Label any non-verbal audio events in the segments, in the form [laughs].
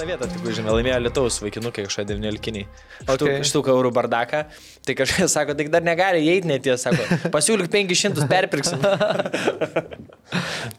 Ketvirtą vietą, tik žinai, laimėjo Lietuvos vaikinukai kažkoje 19-kiniai. Okay. Štuk eurų bardaką. Tai kažkas sako, tai dar negali įeiti neties, sako, [laughs] pasiūlyk 500 perpirksim. [laughs]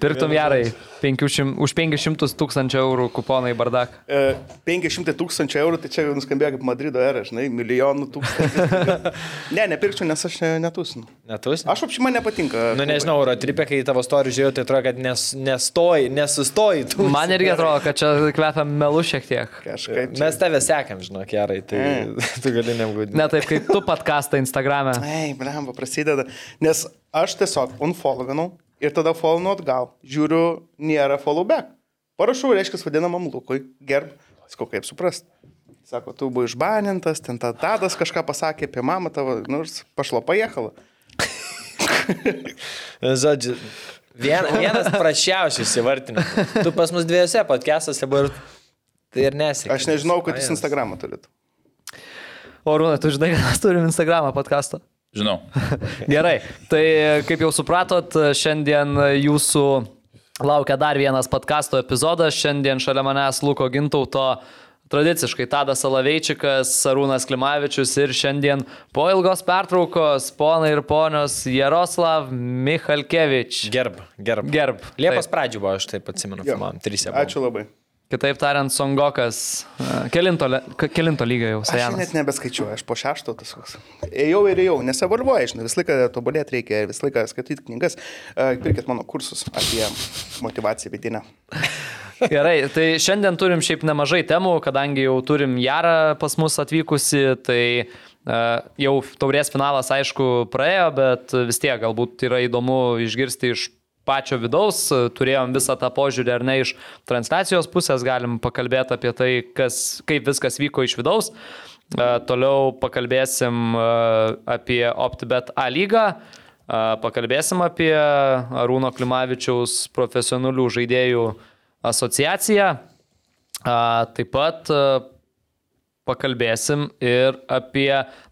Pirktum gerai, 500, už 500 tūkstančių eurų kuponai bardak. E, 500 tūkstančių eurų, tai čia nuskambėjo kaip Madrido era, žinai, milijonų tūkstančių. [laughs] ne, nepirkčiau, nes aš ne- netusinu. Netus? Aš apšį man nepatinka. Nu nežinau, oro tripė, kai tavo istoriją žiūrėjau, tai atrodo, kad nes, nestoji, nesustoji. Tu. Man irgi atrodo, kad čia kvepia melu šiek tiek. Kažkaip. čia- Mes tave sekam, žinok, gerai, tai [laughs] tu gali nebūti. Ne taip kaip tu podcastą Instagram'e. [laughs] Ei, blemba, prasideda. Nes aš tiesiog unfollowanau ir tada followinu atgal. Žiūriu, nėra follow back. Parašau, reiškia, vadinamam Lukui, gerb, sakau, kaip suprast. Sako, tu buvai išbanintas, ten ta tadas kažką pasakė apie mamą tavo, nors pašlo pajekala. [laughs] Žodžiu, vien, vienas prašiausias įvartinis. Tu pas mus dviejose podcast'ose buvai ir tai ir nesėkmė. Aš nežinau, kad jis Instagramą turėtų. O Rūna, tu žinai, kad mes turim Instagramą podcastą. Žinau. [laughs] Gerai, tai kaip jau supratot, šiandien jūsų laukia dar vienas podkasto epizodas. Šiandien šalia manęs Luko Gintauto tradiciškai Tadas Salaveičikas, Sarūnas Klimavičius ir šiandien po ilgos pertraukos ponai ir ponios Jaroslav Michalkevič. Gerb, gerb. Gerb. Liepos Taip. pradžių buvo, aš taip atsimenu, man trise. Ačiū labai. Kitaip tariant, Songokas. e, Kelinto, kelinto lygio jau Aš senas. net nebeskaičiuoju, aš po šešto tas koks. Ėjau ir ėjau, nesavalvoju, žinai, visą laiką tobulėti reikia, visą laiką skaityti knygas. E, Pirkit mano kursus apie motivaciją vidinę. Gerai, tai šiandien turim šiaip nemažai temų, kadangi jau turim Jarą pas mus atvykusi, tai uh, jau taurės finalas aišku praėjo, bet vis tiek galbūt yra įdomu išgirsti iš pačio vidaus, turėjom visą tą požiūrį ar ne iš transliacijos pusės, galim pakalbėti apie tai, kas, kaip viskas vyko iš vidaus. Uh, toliau pakalbėsim uh, apie OptiBet A lygą. A, Pakalbėsim apie Arūno Klimavičiaus profesionalių žaidėjų asociaciją. Taip pat pakalbėsim ir apie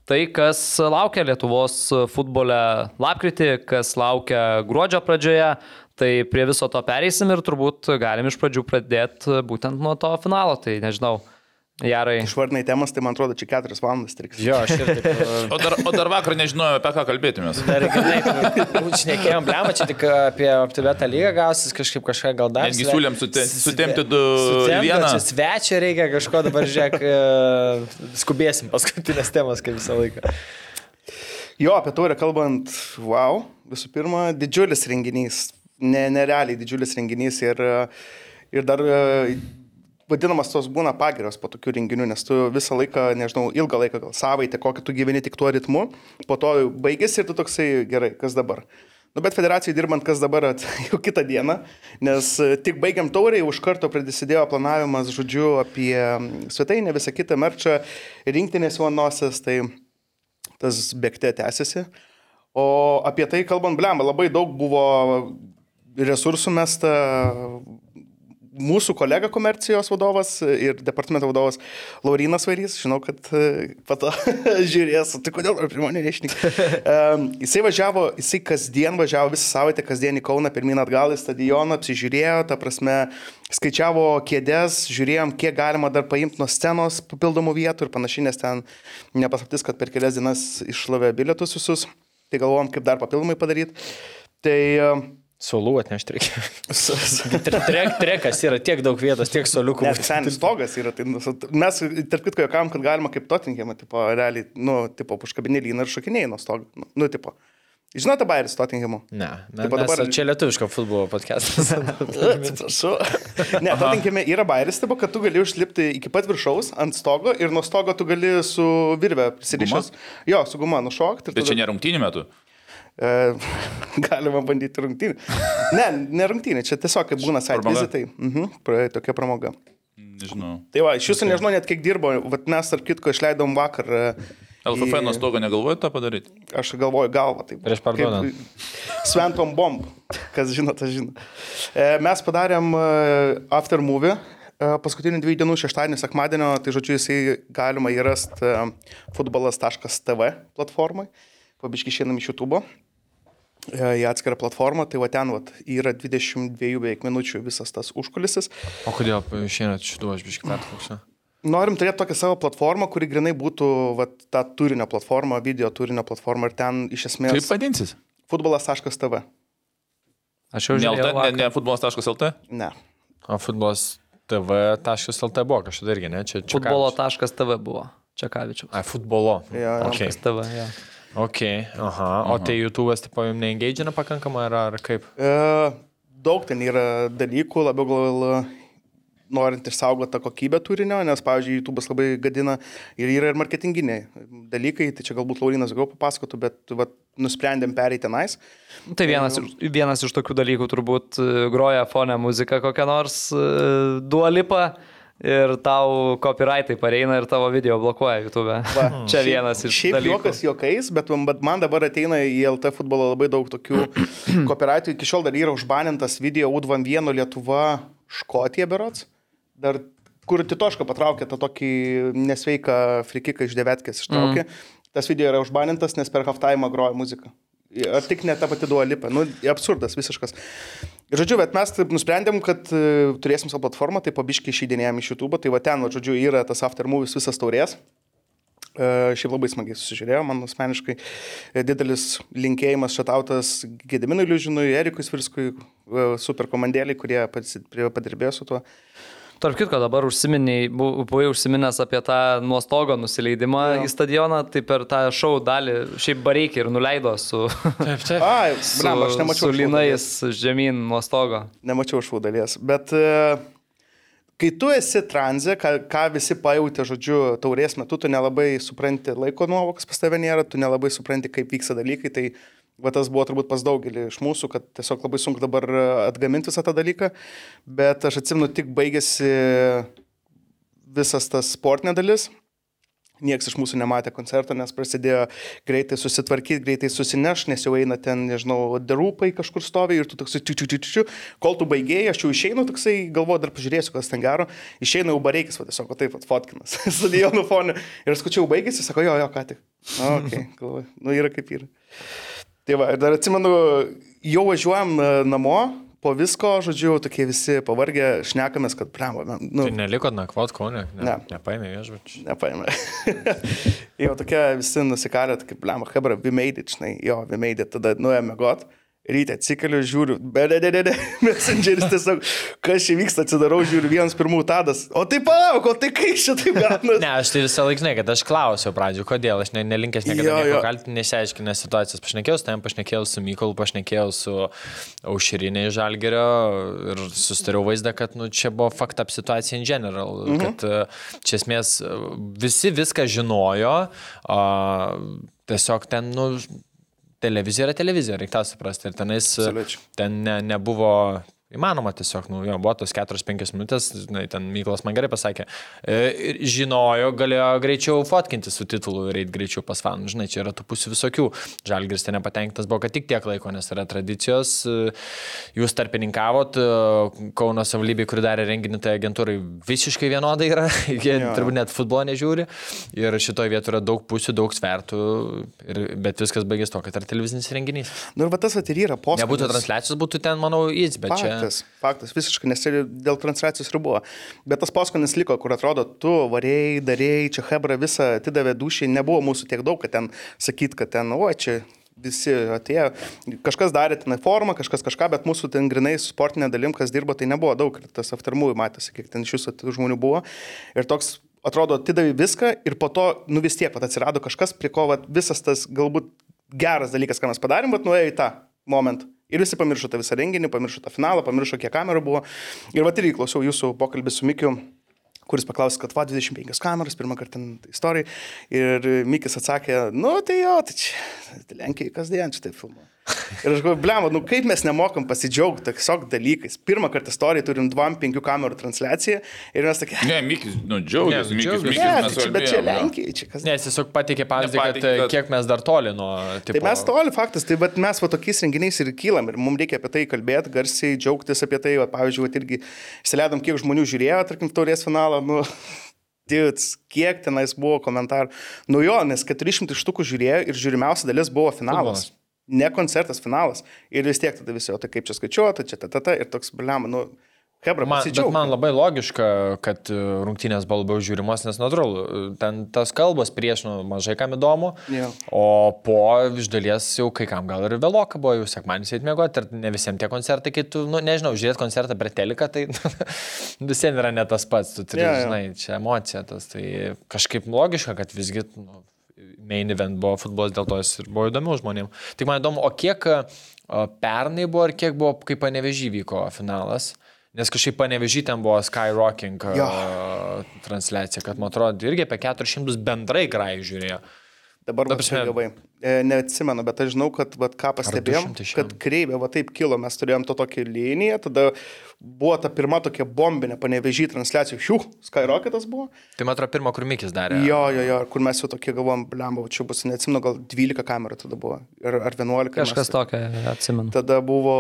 tai, kas laukia Lietuvos futbole lapkritį, kas laukia gruodžio pradžioje. Tai prie viso to pereisim ir turbūt galim iš pradžių pradėti būtent nuo to finalo. Tai nežinau, Jarai. Išvardinai temas, tai man atrodo, čia keturias valandas triks. Jo, aš ir taip. O dar, o dar vakar nežinojau, apie ką kalbėtumės. Dar gerai, šnekėjom, blema, čia tik apie optimetą lygą gausis kažkaip kažką gal dar. Netgi siūlėm sute- sutempti du vieną. Čia svečio reikia kažko dabar, žiūrėk, e, skubėsim paskutinės temas, kaip visą laiką. Jo, apie taurę kalbant, wow, visų pirma, didžiulis renginys, ne, nerealiai didžiulis renginys ir, ir dar e, vadinamas tos būna pagirios po tokių renginių, nes tu visą laiką, nežinau, ilgą laiką, gal savaitę, kokį tu gyveni tik tuo ritmu, po to baigėsi ir tu toksai gerai, kas dabar. Nu, bet federacijai dirbant, kas dabar at- [laughs] jau kitą dieną, nes e, tik baigiam tauriai, už karto prasidėjo planavimas, žodžiu, apie svetainę, visą kitą merčą, rinktinės vanosios, tai tas bėgte tęsiasi. O apie tai kalbant, blemba, labai daug buvo resursų mesta. Mūsų kolega komercijos vadovas ir departamento vadovas Laurinas Vairys, žinau, kad e, pato [laughs] žiūrės, tai kodėl apie mane nešnik. [laughs] Um, jisai važiavo, jisai kasdien važiavo visą savaitę, kasdien į Kauną, pirmin atgal į stadioną, apsižiūrėjo, ta prasme, skaičiavo kėdės, žiūrėjom, kiek galima dar paimti nuo scenos papildomų vietų ir panašiai, nes ten nepasaktis, kad per kelias dienas iššlavė bilietus visus, tai galvom, kaip dar papildomai padaryti. Tai um, Solų atnešti reikia. [laughs] Trek, trekas yra tiek daug vietos, tiek soliukų. Net senis stogas yra. Tai, nu, mes, tarp kitko, jokam, kad galima kaip Tottenhamą, tipo, realiai, nu, tipo, užkabinį lyną ir šokinėjai nuo stogo. Nu, nu, tipo. Žinote, Bairis Tottenhamu? Ne, Taip mes, pat dabar- čia lietuviško futbolo podcastas. [laughs] Atsiprašau. Ne, Tottenhamė yra Bairis, tipo, kad tu gali užlipti iki pat viršaus ant stogo ir nuo stogo tu gali su virve prisirišęs. Jo, su guma nušokti. ir Tai tada- čia ne rungtynių metu. E, [laughs] galima bandyti rungtynį. Ne, ne rungtynį, čia tiesiog kaip būna Pramoga. vizitai. Mhm, tokia pramoga. Nežinau. Tai va, iš jūsų nežinau net kiek dirbo, Vat mes tarp kitko išleidom vakar. e, LFF į- nuo stogo negalvojate tą padaryti? Aš galvoju galvą. Taip, Prieš parduodant. Kaip [laughs] Sventom bomb. Kas žino, tas žino. E, Mes padarėm e, after movie. Paskutinių dviejų dienų, šeštadienį, sekmadienio, tai žodžiu, jisai galima įrasti futbolas.tv platformai. Pabiški šiandien iš YouTube. Į atskirą platformą, tai va ten va, yra 22 beveik minučių visas tas užkulisis. O kodėl šiandien šitų aš biškai pertrauksiu? Norim turėti tokią savo platformą, kuri grinai būtų va, ta turinio platforma, video turinio platforma ir ten iš Kaip esmės vadinsis? futbolas.tv. Aš jau Ne, žinau. ne, ne futbolas.lt? Ne. O futbolas TV.lt buvo kažkada irgi, ne? Čia, čia Futbolo.tv buvo. Čekavičiaus. A, futbolo. Jo, jo. Okay. TV, jo. Ok, aha. O tai YouTube'as, tipo, jums neengagina pakankamai ar, ar kaip? E, daug ten yra dalykų, labiau gal e, norint išsaugoti tą kokybę turinio, nes, pavyzdžiui, YouTube'as labai gadina ir yra ir marketinginiai dalykai, tai čia galbūt Laurinas daugiau papasakotų, bet vat, nusprendėm pereiti tenais. Tai vienas, iš- vienas iš tokių dalykų turbūt e, groja fone muzika kokią nors uh, duolipą ir tau copyrightai pareina ir tavo video blokuoja YouTube. Va, [laughs] Čia vienas iš Šiaip dalykų. juokas juokais, bet, bet man dabar ateina į LT futbolą labai daug tokių [clears throat] kopiraitų. Iki šiol dar yra užbanintas video U21 Lietuva Škotija berots. Dar kur Titoška patraukė tą tokį nesveiką frikiką iš devetkės ištraukė. Mm. Tas video yra užbanintas, nes per halftime groja muzika. Ar tik ne ta pati duolipė. Nu, absurdas visiškas. Žodžiu, bet mes taip nusprendėm, kad e, turėsim savo platformą, tai pabiškai išeidinėjom iš YouTube, tai va ten, va, žodžiu, yra tas after movies visas taurės. E, Šiaip labai smagiai susižiūrėjau, man asmeniškai e, didelis linkėjimas šatautas Gediminui Liužinui, Erikui Svirskui, e, super komandėliai, kurie padirbėjo su tuo. Tarp kitko, dabar užsiminiai, bu- buvai užsiminęs apie tą nuostogo nusileidimą Jo. į stadioną, tai per tą šou dalį šiaip bareikį ir nuleido su, Taip, [laughs] taip. Ai, blam, aš nemačiau. su linais žemyn nuo stogo. Nemačiau šų dalies. Bet e, kai tu esi tranze, ką, ką visi pajutė, žodžiu, taurės metu, tu nelabai supranti laiko nuovokas pas tave nėra, tu nelabai supranti, kaip vyksta dalykai. Tai va, tas buvo turbūt pas daugelį iš mūsų, kad tiesiog labai sunku dabar e, atgaminti visą tą dalyką. Bet aš atsimenu, tik baigėsi visas tas sportinė dalis. Niekas iš mūsų nematė koncerto, nes prasidėjo greitai susitvarkyti, greitai susineš, nes jau eina ten, nežinau, derūpai kažkur stovi ir tu toksai, čiu, čiu, čiu, čiu, kol tu baigėjai, aš jau išeinu, toksai galvoju, dar pažiūrėsiu, kas ten gero, išeina jau bareikis, va tiesiog, va taip, va, fotkinas, [laughs] stadionų fone. Ir skučiau baigėsi, sako, jo, jo, ką tik. Na, okay, galvoju, nu yra kaip yra. Tai va, ir dar atsimenu, jau važiuojam e, namo, po visko, žodžiu, tokie visi pavargę, šnekamės, kad, blem, nu, Tai neliko nakvot kaunė, ne, Ne. nepaėmė viešbučių. Nepaėmė. [laughs] jo, tokie visi nusikalė, kaip, blem, hebra, we made it, žinai, jo, we made it, tada nuėjome got. Ryte atsikeliu, žiūriu, bedededede, [laughs] messengeris tiesiog, kas čia vyksta, atsidarau, žiūriu, vienas pirmų tadas. O tai palauk, o tai kaip taip galima? Ne, aš tai visą laiką, žinai, kad aš klausiau pradžio, kodėl, aš ne, nelinkęs niekada kaltinti, nesiaiškinęs situacijas. Pašnekėjau su tam, pašnekėjau su Mykolu, pašnekėjau su Aušrinė iš Žalgerio ir susitariau vaizdą, kad nu, čia buvo fucked up situacija in general. Mhm. Kad e, čia esmės e, visi viską žinojo, a, tiesiog ten, nu, televizija yra televizija, reikia tą suprasti. Ir tenais Absoliučiai. ten ne, nebuvo įmanoma tiesiog, nu, jo, buvo tos 4-5 minutės, žinai, ten Mykolas man gerai pasakė, e, žinojo, galėjo greičiau fotkinti su titulu ir eiti greičiau pas fanų, žinai, čia yra tų pusių visokių. Žalgiris ten nepatenkintas buvo, kad tik tiek laiko, nes yra tradicijos, e, jūs tarpininkavot, e, Kauno savivaldybė, kuri darė renginį, tai agentūrai visiškai vienodai yra, [laughs] jie turbūt net futbolo nežiūri. Ir šitoje vietoje yra daug pusių, daug svertų, ir, bet viskas baigės to, kad yra televizinis renginys. Nu ir va tas at ir yra posūkis. Nebūtų transliacijos, būtų ten, manau, įs, bet čia... Faktas, faktas, visiškai, nes ir dėl transliacijos ir buvo. Bet tas paskonis liko, kur atrodo, tu varėjai, darėjai, čia Hebra visą atidavė dušiai, nebuvo mūsų tiek daug, kad ten sakyt, kad ten, o čia visi atėjo, kažkas darė ten formą, kažkas kažką, bet mūsų ten grinai su sportinė dalim, kas dirbo, tai nebuvo daug ir tas aftermųjų matėsi, kiek ten iš jūsų žmonių buvo. Ir toks atrodo, atidavai viską ir po to, nu vis tiek, pat atsirado kažkas, prie ko vat, visas tas galbūt geras dalykas, ką mes padarėm, bet nuėjo į tą momentą. Ir visi pamiršo tą visą renginį, pamiršo tą finalą, pamiršo, kiek kamerų buvo. Ir va irgi klausiau jūsų pokalbį su Mikiu, kuris paklausė, kad va 25 kameras, pirmą kartą istorijai. Ir Mikis atsakė, nu tai jo, tai čia tai Lenkijai kasdien čia taip filmuoja. Ir aš galvoju, blem, nu kaip mes nemokam pasidžiaugti tiesiog dalykais. Pirmą kartą istoriją turim 2-5 kamerų transliaciją ir mes tokie... Ne, Mikis, nu, džiaugiasi, Mikis. Mikis, Ne, mes tai čia, bet čia kalbėjom, jo. Lenkija, čia kas. Ne, jis tiesiog pateikė pavyzdį, kad, kad- kiek mes dar toli nuo... Tipo, Tai mes toli faktas, tai bet mes va tokiais renginiais ir kylam ir mums reikia apie tai kalbėti, garsiai džiaugtis apie tai, va, pavyzdžiui, va, irgi įsileidom, kiek žmonių žiūrėjo, tarkim, taurės finalą, nu, [laughs] Tits, kiek tenais buvo komentarų. Nu jo, nes 400 štukų žiūrėjo ir žiūrimiausia dalis buvo finalas. Futbolas. Ne koncertas, finalas. Ir vis tiek tada visi, o tai kaip čia skaičiuota, čia ta ta ta ir toks, bliam, nu, hebra, Man, man labai logiška, kad e, rungtynės buvo labiau žiūrimos, nes natūralu, e, ten tas kalbos prieš nu, mažai kam įdomu, Jo. o po iš dalies jau kai kam gal ir vėloka buvo, jau sekmanį sėt mėgoti, ir ne visiems tie koncertai, kai tu, nu, nežinau, žiūrėt koncertą per teleką, tai [laughs] visiems yra ne tas pats, tu turi, yeah, jo. žinai, čia emocija, tas, tai kažkaip logiška, kad visgi nu, main event buvo futbolas, dėl to jis ir buvo įdomių žmonėms. Tik man įdomu, o kiek e, pernai buvo ir kiek buvo, kai panevežį vyko finalas? Nes kažkaip panevežį ten buvo Skyrocking Jo. uh, transliacija, kad man atrodo irgi apie 400 bendrai grai žiūrėjo. Dabar Ta va, prasme- gavai. E, neatsimenu, bet aš žinau, kad vat, ką pastebėjom, 200 šiandien? kad kreivė va taip kilo, mes turėjom to tokią liniją, tada buvo ta pirma tokia bombinė panevežį transliacija, hiu, Skyrocketas buvo. Tai man atrodo, pirmą, kur Mikis darė. Jo, jo, jo, kur mes jau tokie galvom, blemba, čia bus, neatsimenu, gal 12 kamerų tada buvo, ar, ar 11. Kažkas mes- tokio atsimenu. Tada buvo,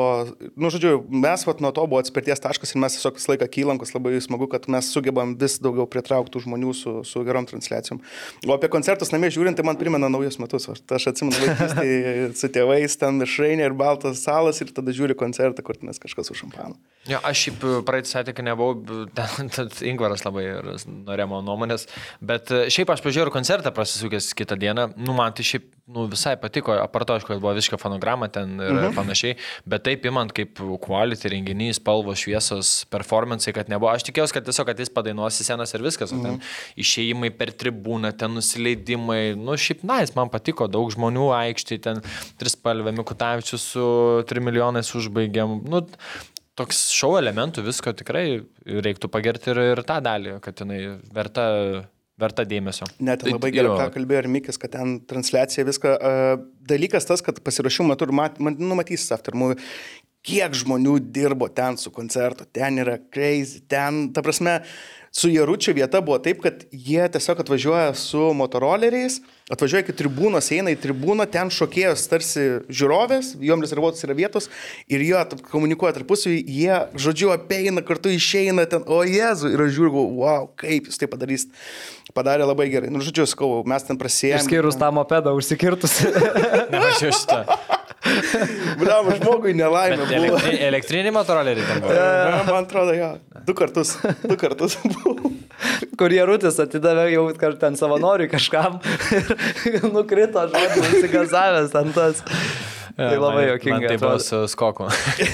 nu, žodžiu, mes vat, nuo to buvo atspirties taškas ir mes tiesiog visą laiką kylam, kas labai smagu, kad mes sugebam vis daugiau pritrauktų žmonių su, su gerom transliacijom. O apie koncertus namie žiūrint, tai man primena naujus metus. Aš, aš atsimenu vaikystėje [laughs] su tėvais, ten išrainė ir baltas salas ir tada žiūri koncertą, kur ten kažkas už šampaną. Jo, aš šiaip praeitį satį, kai nebuvau, [laughs] ten, ten Ingvaras labai norėjo mano nuomonės, bet e, šiaip aš pažiūrėjau koncertą prasisukęs kitą dieną, nu man tai šiaip nu, visai patiko, aparto, aišku, kad buvo visiška fonograma ten ir mhm. panašiai, bet taip imant kaip quality renginys, spalvos, šviesos, performanceai, kad nebuvo, aš tikėjausi, kad tiesiog kad jis padainuos į senas ir viskas, o ten išėjimai per tribūną, ten nusileidimai, nu šiaip nais, man patiko, daug žmonių aikštėje, ten trispalvė, Mikutavičius su 3 milijonais užbaigiam, nu toks šou elementų visko tikrai reiktų pagerti ir, ir tą dalį, kad jinai verta, verta dėmesio. Net Tai labai gerai, ką kalbėjo ir Mikis, kad ten transliacija viską. Uh, dalykas tas, kad pasirašymų metu mat, man, numatysis aftermovie, kiek žmonių dirbo ten su koncertu, ten yra crazy, ten, ta prasme, su Jaručio vieta buvo taip, kad jie tiesiog atvažiuoja su motoroleriais, atvažiuoja iki tribūnos, eina į tribūną, ten šokėjos tarsi žiūrovės, jom rezervuotos yra vietos ir jie komunikuoja tarpusavį, jie, žodžiu, apeina, kartu išeina ten, o Jezu, ir aš žiūriu, wow, kaip jūs tai padarysit. Padarė labai gerai. Nu, žodžiu, sakau, mes ten prasėjome. Išskyrus tą mopedą užsikirtus. [laughs] Nemačiau šitą. Bliam, žmogui nelaimė elektri, elektrinį motorollerį ten buvo. Ja, Man atrodo, jo. Du kartus. Du kartus buvo. kur Jarutis atidavė jau ten savanoriui kažkam ir [laughs] nukrito žodžiu, įsigazavęs ant tas. Tai labai Man- jokinga. Tai buvo su skoku.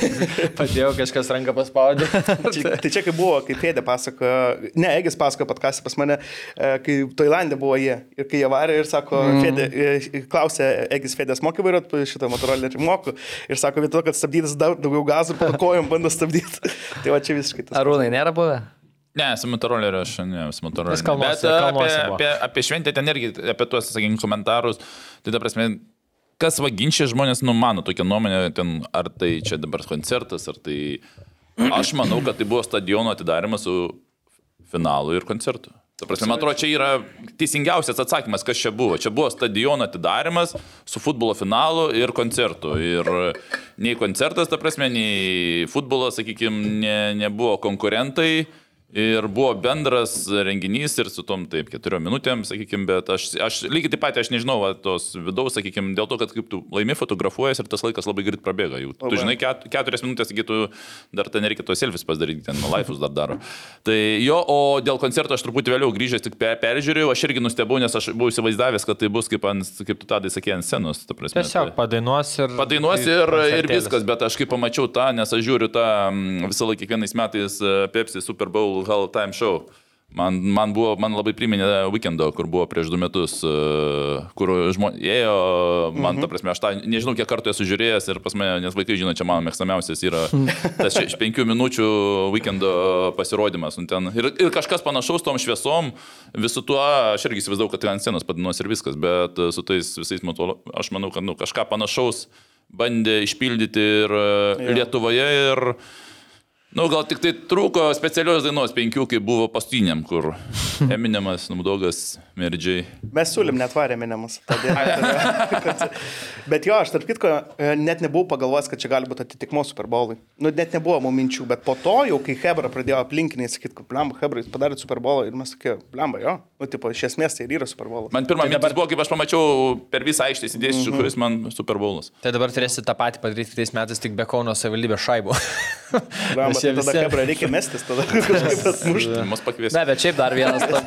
[laughs] Padėjau, kažkas ranką paspaudė. [laughs] Čia, tai čia kaip buvo, kaip Fėdė pasakojo, ne, Egis pasakojo patkasi pas mane, e, kai Tailandė buvo jie. Ir kai jie varė ir sako, mm. Fėdė, e, klausė Egis Fėdės, mokai vairuoti šitą motorolerį, moku. Ir sako, vietoj to, kad stabdytas daug daugiau gazų, po to kojom bando stabdyti. [laughs] tai va čia visiškai tas. Arūnai nėra buvę? Ne, su motoroleriu aš ne, su motoroleriu. Bet e, apie, kalnuose buvo. apie, apie šventę ten irgi, apie tuos, sakykime, komentarus. Tai ta prasme, kas vaginčia žmonės, nu, mano tokia nuomonė, ten, ar tai čia dabar koncertas, ar tai... Aš manau, kad tai buvo stadiono atidarimas su finalu ir koncertu. Ta prasme, man atrodo, čia yra teisingiausias atsakymas, kas čia buvo. Čia buvo stadiono atidarimas su futbolo finalu ir koncertu. Ir nei koncertas, ta prasme, nei futbolas, sakykime, ne, nebuvo konkurentai. Ir buvo bendras renginys ir su tom, taip, keturiom minutėm, sakykime, bet aš, aš lygiai taip pat, aš nežinau, va, tos vidaus, sakykime, dėl to, kad kaip tu laimi fotografuojas ir tas laikas labai greit prabėga. Jau, tu žinai, ket, keturias minutės, taigi tu dar ten nereikia tos selfies pasidaryti, ten laifus dar daro. Tai jo, o dėl koncerto aš truputį vėliau grįžęs tik pe- peržiūrėjau, aš irgi nustebau, nes aš buvau įsivaizdavęs, kad tai bus kaip, ant, kaip tu tadai sakė, ant scenos. ta Prasme, Tiesiog tai- padainuos ir... Padainuos ir, ir viskas, bet aš kai pamačiau tą, nes aš žiūriu tą visą laiką kiekvienais metais e, Pepsi Super Bowl Hall Time Show. Man, man, buvo, man labai priminė Weekendo, kur buvo prieš du metus, e, kur žmonės ėjo, man, mhm. ta prasme, aš tą nežinau, kiek kartų esu žiūrėjęs ir pas mane, nes vaikai žino, čia mano mėgstamiausias yra [laughs] tas iš penkių minučių Weekendo pasirodymas. Ten, ir, ir kažkas panašaus tom šviesom, visų tuo, aš irgi įsivaizdavau, kad tai ant scenos padainuos ir viskas, bet e, su tais visais moto, aš manau, kad nu, kažką panašaus bandė išpildyti ir e, Lietuvoje ir Nu, gal tik tai trūko specialios dainos penkių, kai buvo pastiniam, kur [laughs] Eminemas, Numdogas, Merdžiai. Mes siūlym net varėme nemus. [laughs] bet jo, aš tarp kitko e, net nebuvau pagalvojęs, kad čia gali būti atitikmo Super Bowlui. Nu, net nebuvo mum minčių, bet po to jau, kai Hebra pradėjo aplinkiniai sakyti, kad blemba, Hebra, jūs padarėte Super Bowlą ir mes sakė, blemba, jo, nu, tipo, iš esmės tai ir yra Super Bowlas. Man pirmą tai mintis buvo, kaip aš pamačiau per visą aikštę įsidėsiu, mm -hmm. kuris man Super Bowlas. Tai dabar turėsi tą patį padaryti kitais metais tik be Kauno savivaldybės šaibų. [laughs] Tai tada visi... Hebra reikia mestis, tada [laughs] kažkaip atmušti. Mus pakviesti. Ne, bet šiaip dar vienas, to,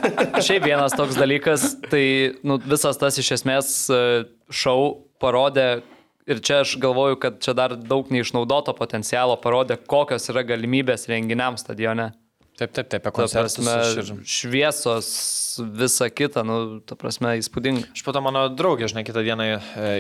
šiaip vienas toks dalykas, tai nu, visas tas iš esmės e, šau parodė, ir čia aš galvoju, kad čia dar daug neišnaudoto potencialo parodė, kokios yra galimybės renginiams stadione. Taip, taip, taip, apie koncertus. Šviesos, visa kita, nu, ta prasme, įspūdinga. Aš po to mano draugė, žinai, kitą dieną e,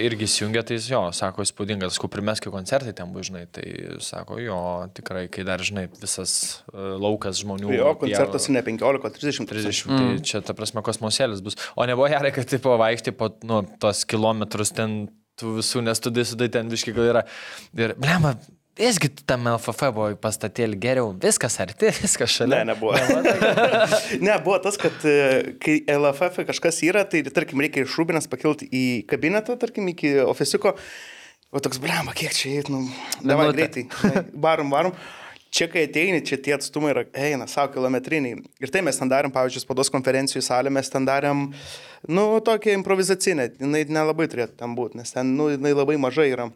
irgi įsijungė, tai jo, sako, įspūdingas, sakau, primeskio koncertai ten buvo, žinai, tai sako, jo, tikrai, kai dar, žinai, visas e, laukas žmonių. Jo, koncertas ne 15, 30. 30, mm. tai čia, ta prasme, kosmosėlis bus. O nebuvo gerai, kad, tipo, vaikšti po, nu, tos kilometrus ten tų visų, nes tu sudai ten viškai gal yra. Ir, blemba, Visgi tam LFF buvo pastatėlį geriau, viskas arti, [laughs] viskas šalia. Ne, nebuvo. [laughs] ne, buvo tas, kad e, kai LFF kažkas yra, tai tarkim reikia iš Rūbinės pakilti į kabinetą, tarkim iki ofisiko, o toks, blema, kiek čia, nu, davai greitai, varom, varom. Čia, kai ateini, čia tie atstumai yra, eina, savo kilometriniai. Ir tai mes ten darėm, pavyzdžiui, spados konferencijų salę, mes ten darėm, nu, tokią improvizacinę, jinai nelabai turėtų ten būti, nes ten, nu, jinai labai mažai yra.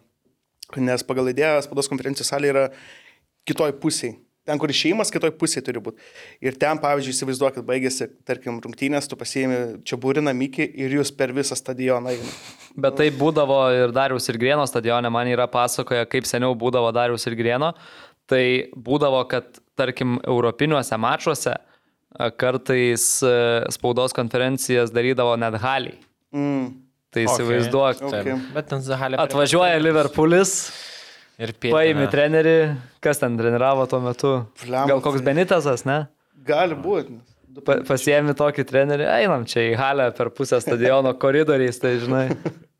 Nes pagal idėją spados konferencijų salė yra kitoj pusėje. Ten, kur išėjimas, kitoj pusėje turi būti. Ir ten, pavyzdžiui, įsivaizduokit, baigėsi, tarkim, rungtynės, tu pasiėmė čia būriną Mikį ir jūs per visą stadioną eina. Bet tai būdavo ir Dariaus ir Grieno stadione, man yra pasakoja, kaip seniau būdavo Dariaus ir Grieno. Tai būdavo, kad, tarkim, europiniuose mačiuose kartais spaudos konferencijas darydavo net haliai. Mm. Tai įsivaizduok. Okay. Okay. Bet ten Zahalė. Atvažiuoja Liverpoolis. Ir pietina. Paimi trenerį, kas ten treniravo tuo metu. Flamas. Gal koks Benitasas, ne? Gali būti. Pa, pasiemi tokį trenerį, einam čia į halę per pusę stadiono koridoriais, tai žinai. [laughs]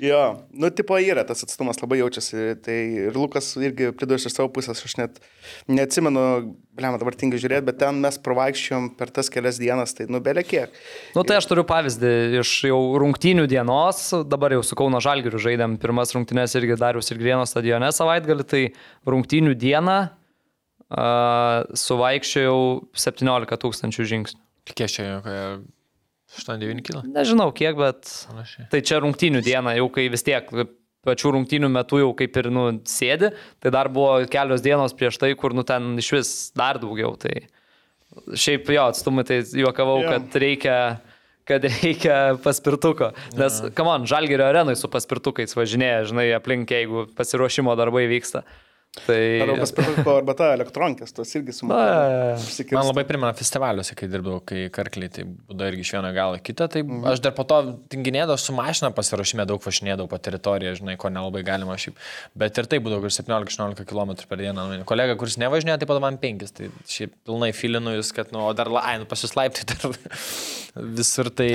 Jo, nu, tipo yra tas atstumas labai jaučiasi. Tai ir Lukas irgi pridurs iš savo pusės, aš net neatsimenu, blem, dabar tingai žiūrėti, bet ten mes pravaikščiom per tas kelias dienas, tai nubelė kiek. Nu, tai aš turiu pavyzdį iš jau rungtynių dienos, dabar jau su Kauno Žalgiriu žaidėm pirmas rungtynės irgi Darius ir Grieno stadione savaitgalį, tai rungtynių dieną uh, suvaikščiojau 17 tūkstančių žingsnių. Kiek čia, 8-9 kg? Nežinau kiek, bet. Panašiai. Tai čia rungtynių diena, jau kai vis tiek pačių rungtynių metu jau kaip ir nu, sėdi, tai dar buvo kelios dienos prieš tai, kur nu, ten iš vis dar daugiau. Tai šiaip jo atstumai, tai juokavau, yeah. kad reikia kad reikia paspirtuko. Nes, yeah. kam on, Žalgerio arenai su paspirtukais važinėja, žinai, aplink, jeigu pasiruošimo darbai vyksta. Tai... Arba paspirtuko, [laughs] arba ta elektronikės, tos irgi sumokėjo. Man labai primena festivaliuose, kai dirbdavau, kai karkliai, tai būdavo irgi iš vieno galo kitą, tai mhm. aš dar po to tinginėdavau su mašina pasiruošime, daug važinėdavau po teritoriją, žinai, ko nelabai galima šiaip. Bet ir tai būdavo 17-18 km per dieną. Kolega, kuris nevažinėjo, tai po to man 5, tai šiaip pilnai filinu jūs, kad, nu, o dar, ai, nu, pasislaipti dar [laughs] visur, tai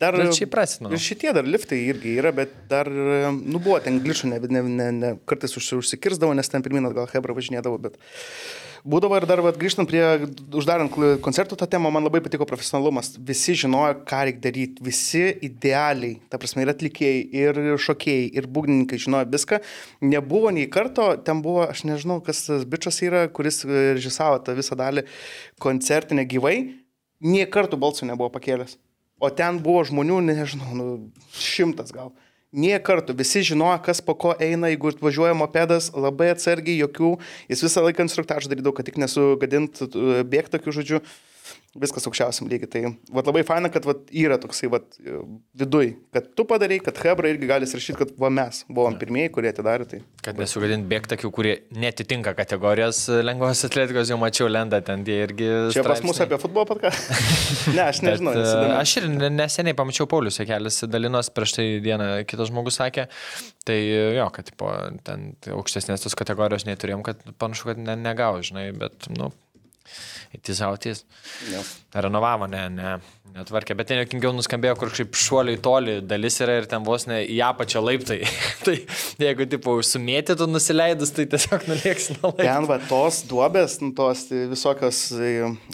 dar šiaip prasidėjo. Ir šitie dar liftai irgi yra, bet dar, nu, buvo ten gličių, ne, ne, ne, ne, kartais užsikirzdavo, nes ten pirmin atgal Hebra važinėdavo, bet būdavo ir dar vat, grįžtant prie, uždarant koncertų tą temą, man labai patiko profesionalumas. Visi žinojo, ką reikia daryti, visi idealiai, ta prasme, ir atlikėjai, ir šokėjai, ir būgnininkai žinojo viską. Nebuvo nei karto, ten buvo, aš nežinau, kas tas bičias yra, kuris režisavo tą visą dalį koncertinę gyvai, nie kartų balsų nebuvo pakėlęs. O ten buvo žmonių, nežinau, nu, šimtas gal. Nie kartų, visi žinojo, kas po ko eina, jeigu važiuoja mopedas, labai atsargiai, jokių, jis visą laiką instruktažą darydavo, kad tik nesugadint bėgti tokių žodžių viskas aukščiausiam lygiai. Tai vat, labai faina, kad vat, yra toksai vat, viduj, kad tu padarai, kad Hebra irgi gali rašyti, kad va, mes buvom pirmieji, kurie atidarė tai. Kad nesugadint bėgtakių, kurie netitinka kategorijos lengvos atletikos, jau mačiau lenda ten, jie irgi. Čia straipsniai. pas mus apie futbolą podcast? [laughs] ne, aš nežinau. Bet, aš ir neseniai pamačiau Paulius Jekelis dalinos, prieš tai dieną kitas žmogus sakė, tai jo, kad po, ten aukštesnės tos kategorijos neturėjom, kad panašu, kad ne, negau, žinai, bet, nu, Itis autis. Jo. Renovavo, ne, ne, netvarkė, bet ten jokingiau nuskambėjo, kur kažkaip šuoliai toli dalis yra ir ten vos ne į apačią laiptai. [laughs] tai jeigu, tipo, sumėtytų nusileidus, tai tiesiog nulieks nuo laiptų. Ten va tos duobės, nu, tos tai visokios, e,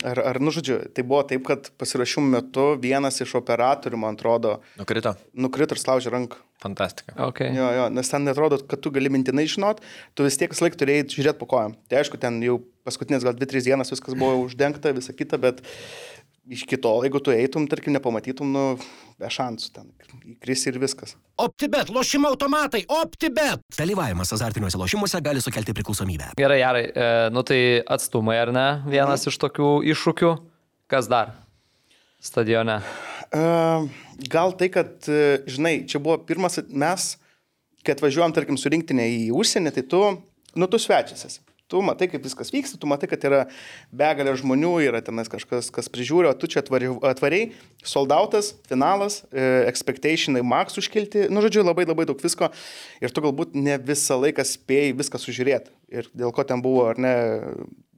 ar, ar nu žodžiu, tai buvo taip, kad pasirašymų metu vienas iš operatorių, man atrodo, Nukrito. nukrito ir slaužė ranką. Fantastika. Okay. Jo, jo, nes ten netrodo, kad tu gali mintinai žinot, tu vis tiek vis laik turėjai žiūrėti po kojam. Tai aišku, ten jau paskutinės gal 2-3 dienas viskas buvo uždengta, visa kita, bet iš kito, jeigu tu eitum, tarkim, nepamatytum, nu, be šansų ten, įkris ir viskas. OptiBet, lošimo automatai, OptiBet. Dalyvavimas azartiniuose lošimuose gali sukelti priklausomybę. Gerai, gerai. E, nu tai atstumai, ar ne? Vienas iš tokių iššūkių. Kas dar? Stadione. Uh, gal tai, kad, e, žinai, čia buvo pirmas, mes, kai atvažiuojam, tarkim, su rinktinė į užsienį, tai tu, nu, tu svečias esi. Tu matai, kaip viskas vyksta, tu matai, kad yra begalė žmonių, yra tenais kažkas, kas prižiūri, o tu čia atvari, atvariai, soldautas, finalas, e, expectationai, max užkilti, nu, žodžiu, labai labai daug visko ir tu galbūt ne visą laiką spėjai viską sužiūrėti. Ir dėl ko ten buvo, ar ne,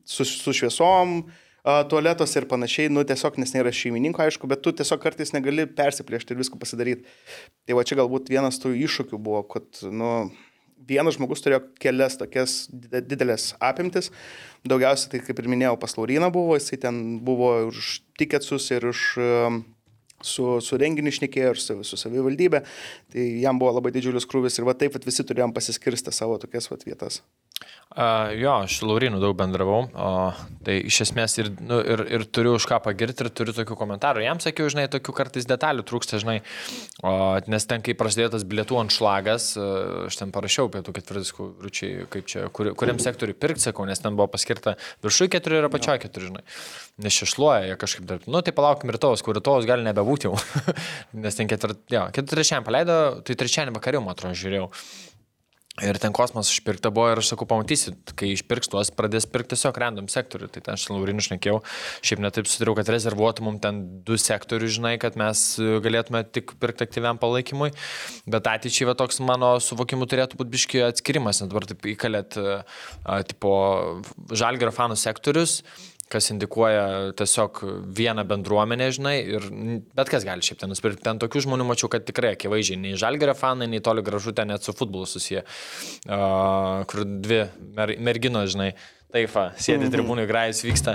su, su šviesom, tualetos ir panašiai, nu tiesiog nes nėra šeimininko, aišku, bet tu tiesiog kartais negali persiplėšti ir visko pasidaryti. Tai va čia galbūt vienas tų iššūkių buvo, kad, nu, vienas žmogus turėjo kelias tokias dide- didelės apimtis. Daugiausiai, tai kaip ir minėjau, pas Lauriną buvo, jisai ten buvo už tiketsus ir už... um, Su, su renginiu išnekėjo ir su, su savivaldybė, tai jam buvo labai didžiulis krūvis ir va taip vat visi turėjom pasiskirsti savo tokias vat vietas. Uh, jo, aš su Laurinu daug bendravau, o, tai iš esmės ir, nu, ir, ir turiu už ką pagirti ir turiu tokių komentarų. Jam sakiau, žinai, tokių kartais detalių trūksta, žinai, o, nes ten, kai prasidėjo tas bilietų ant šlagas, uh, aš ten parašiau pietų ketvirtis, ručiai, kaip čia, kur, kuriam sektoriui pirkti, sakau, nes ten buvo paskirta viršui keturi ir apačioje keturi, žinai. Nes šešluoja jie kažkaip dar. Nu, tai palaukim rytojus, kur rytojus gali nebebūti jau. [laughs] nes ten ketvirtį, jo, ketvirtį paleido, tai trečiąjį vakariu, man atrodo, žiūrėjau. Ir ten kosmosas išpirkta buvo ir aš sakau, pamatysit, kai išpirks tuos, pradės pirkti tiesiog random sektorių. Tai ten aš Laurinu šnekėjau, šiaip netaip sudariau, kad rezervuotų mums ten du sektorius, žinai, kad mes e, galėtume tik pirkti aktyviam palaikymui. Bet ateičiai va toks mano suvokimu turėtų būti biški atskirimas, nes dabar taip įkalėt, a, tipo, žalgerio fanų sektorius kas indikuoja tiesiog vieną bendruomenę, žinai, ir bet kas gali šiaip ten nusipirkti. Ten tokių žmonių mačiau, kad tikrai akivaizdžiai, nei žalgerio fanai, nei toli gražu ten net su futbolu susiję, uh, kur dvi mer merginos, žinai. Taip, va, sėdi tribūnai, grajus vyksta.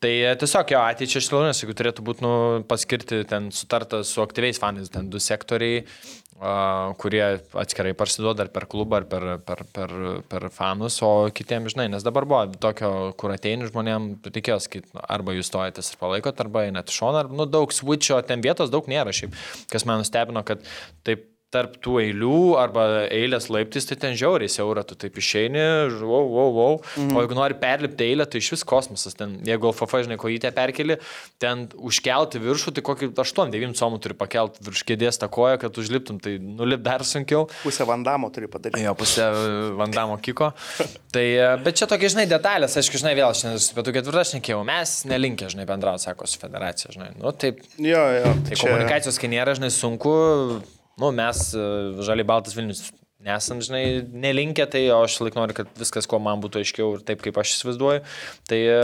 Tai e, tiesiog jo ateičiai aš launės, jeigu turėtų būti nu, paskirti ten sutarta su aktyviais fanais, ten du sektoriai, kurie atskirai parsiduoda ar per klubą, ar per, per, per, per fanus, o kitiems, žinai, nes dabar buvo tokio, kur ateini žmonėm, reikėjo sakyti, nu, arba jūs stojatės ir palaikot, arba einat iš šono, ar, nu, daug switcho, ten vietos daug nėra šiaip, kas man nustebino, kad taip tarp tų eilių arba eilės laiptis, tai ten žiauriai siaura, tu taip išeini, wow, wow, wow. Mhm. O jeigu nori perlipti eilę, tai iš vis kosmosas. Ten, jeigu LFF, žinai, kojytę perkeli, ten užkelti viršų, tai kokį 8-9 somų turi pakelti virš kėdės tą koją, kad užliptum, tai nulip dar sunkiau. Pusę vandamo turi padaryti. Jo pusė Vandamo kiko. Tai, e, bet čia tokie, žinai, detalės, aišku, žinai, vėl su pietų ketvirtą šnekėjau, mes nelinkę, žinai, bendrauti, sako, su federacija, žinai. Nu, taip, Jo, jo. Tai komunikacijos, kai nėra, žinai, sunku, nu, mes, e, žaliai baltas Vilnius, nesam, žinai, nelinkę, tai o aš laik noriu, kad viskas, kuo man būtų aiškiau ir taip, kaip aš įsivaizduoju. Tai e,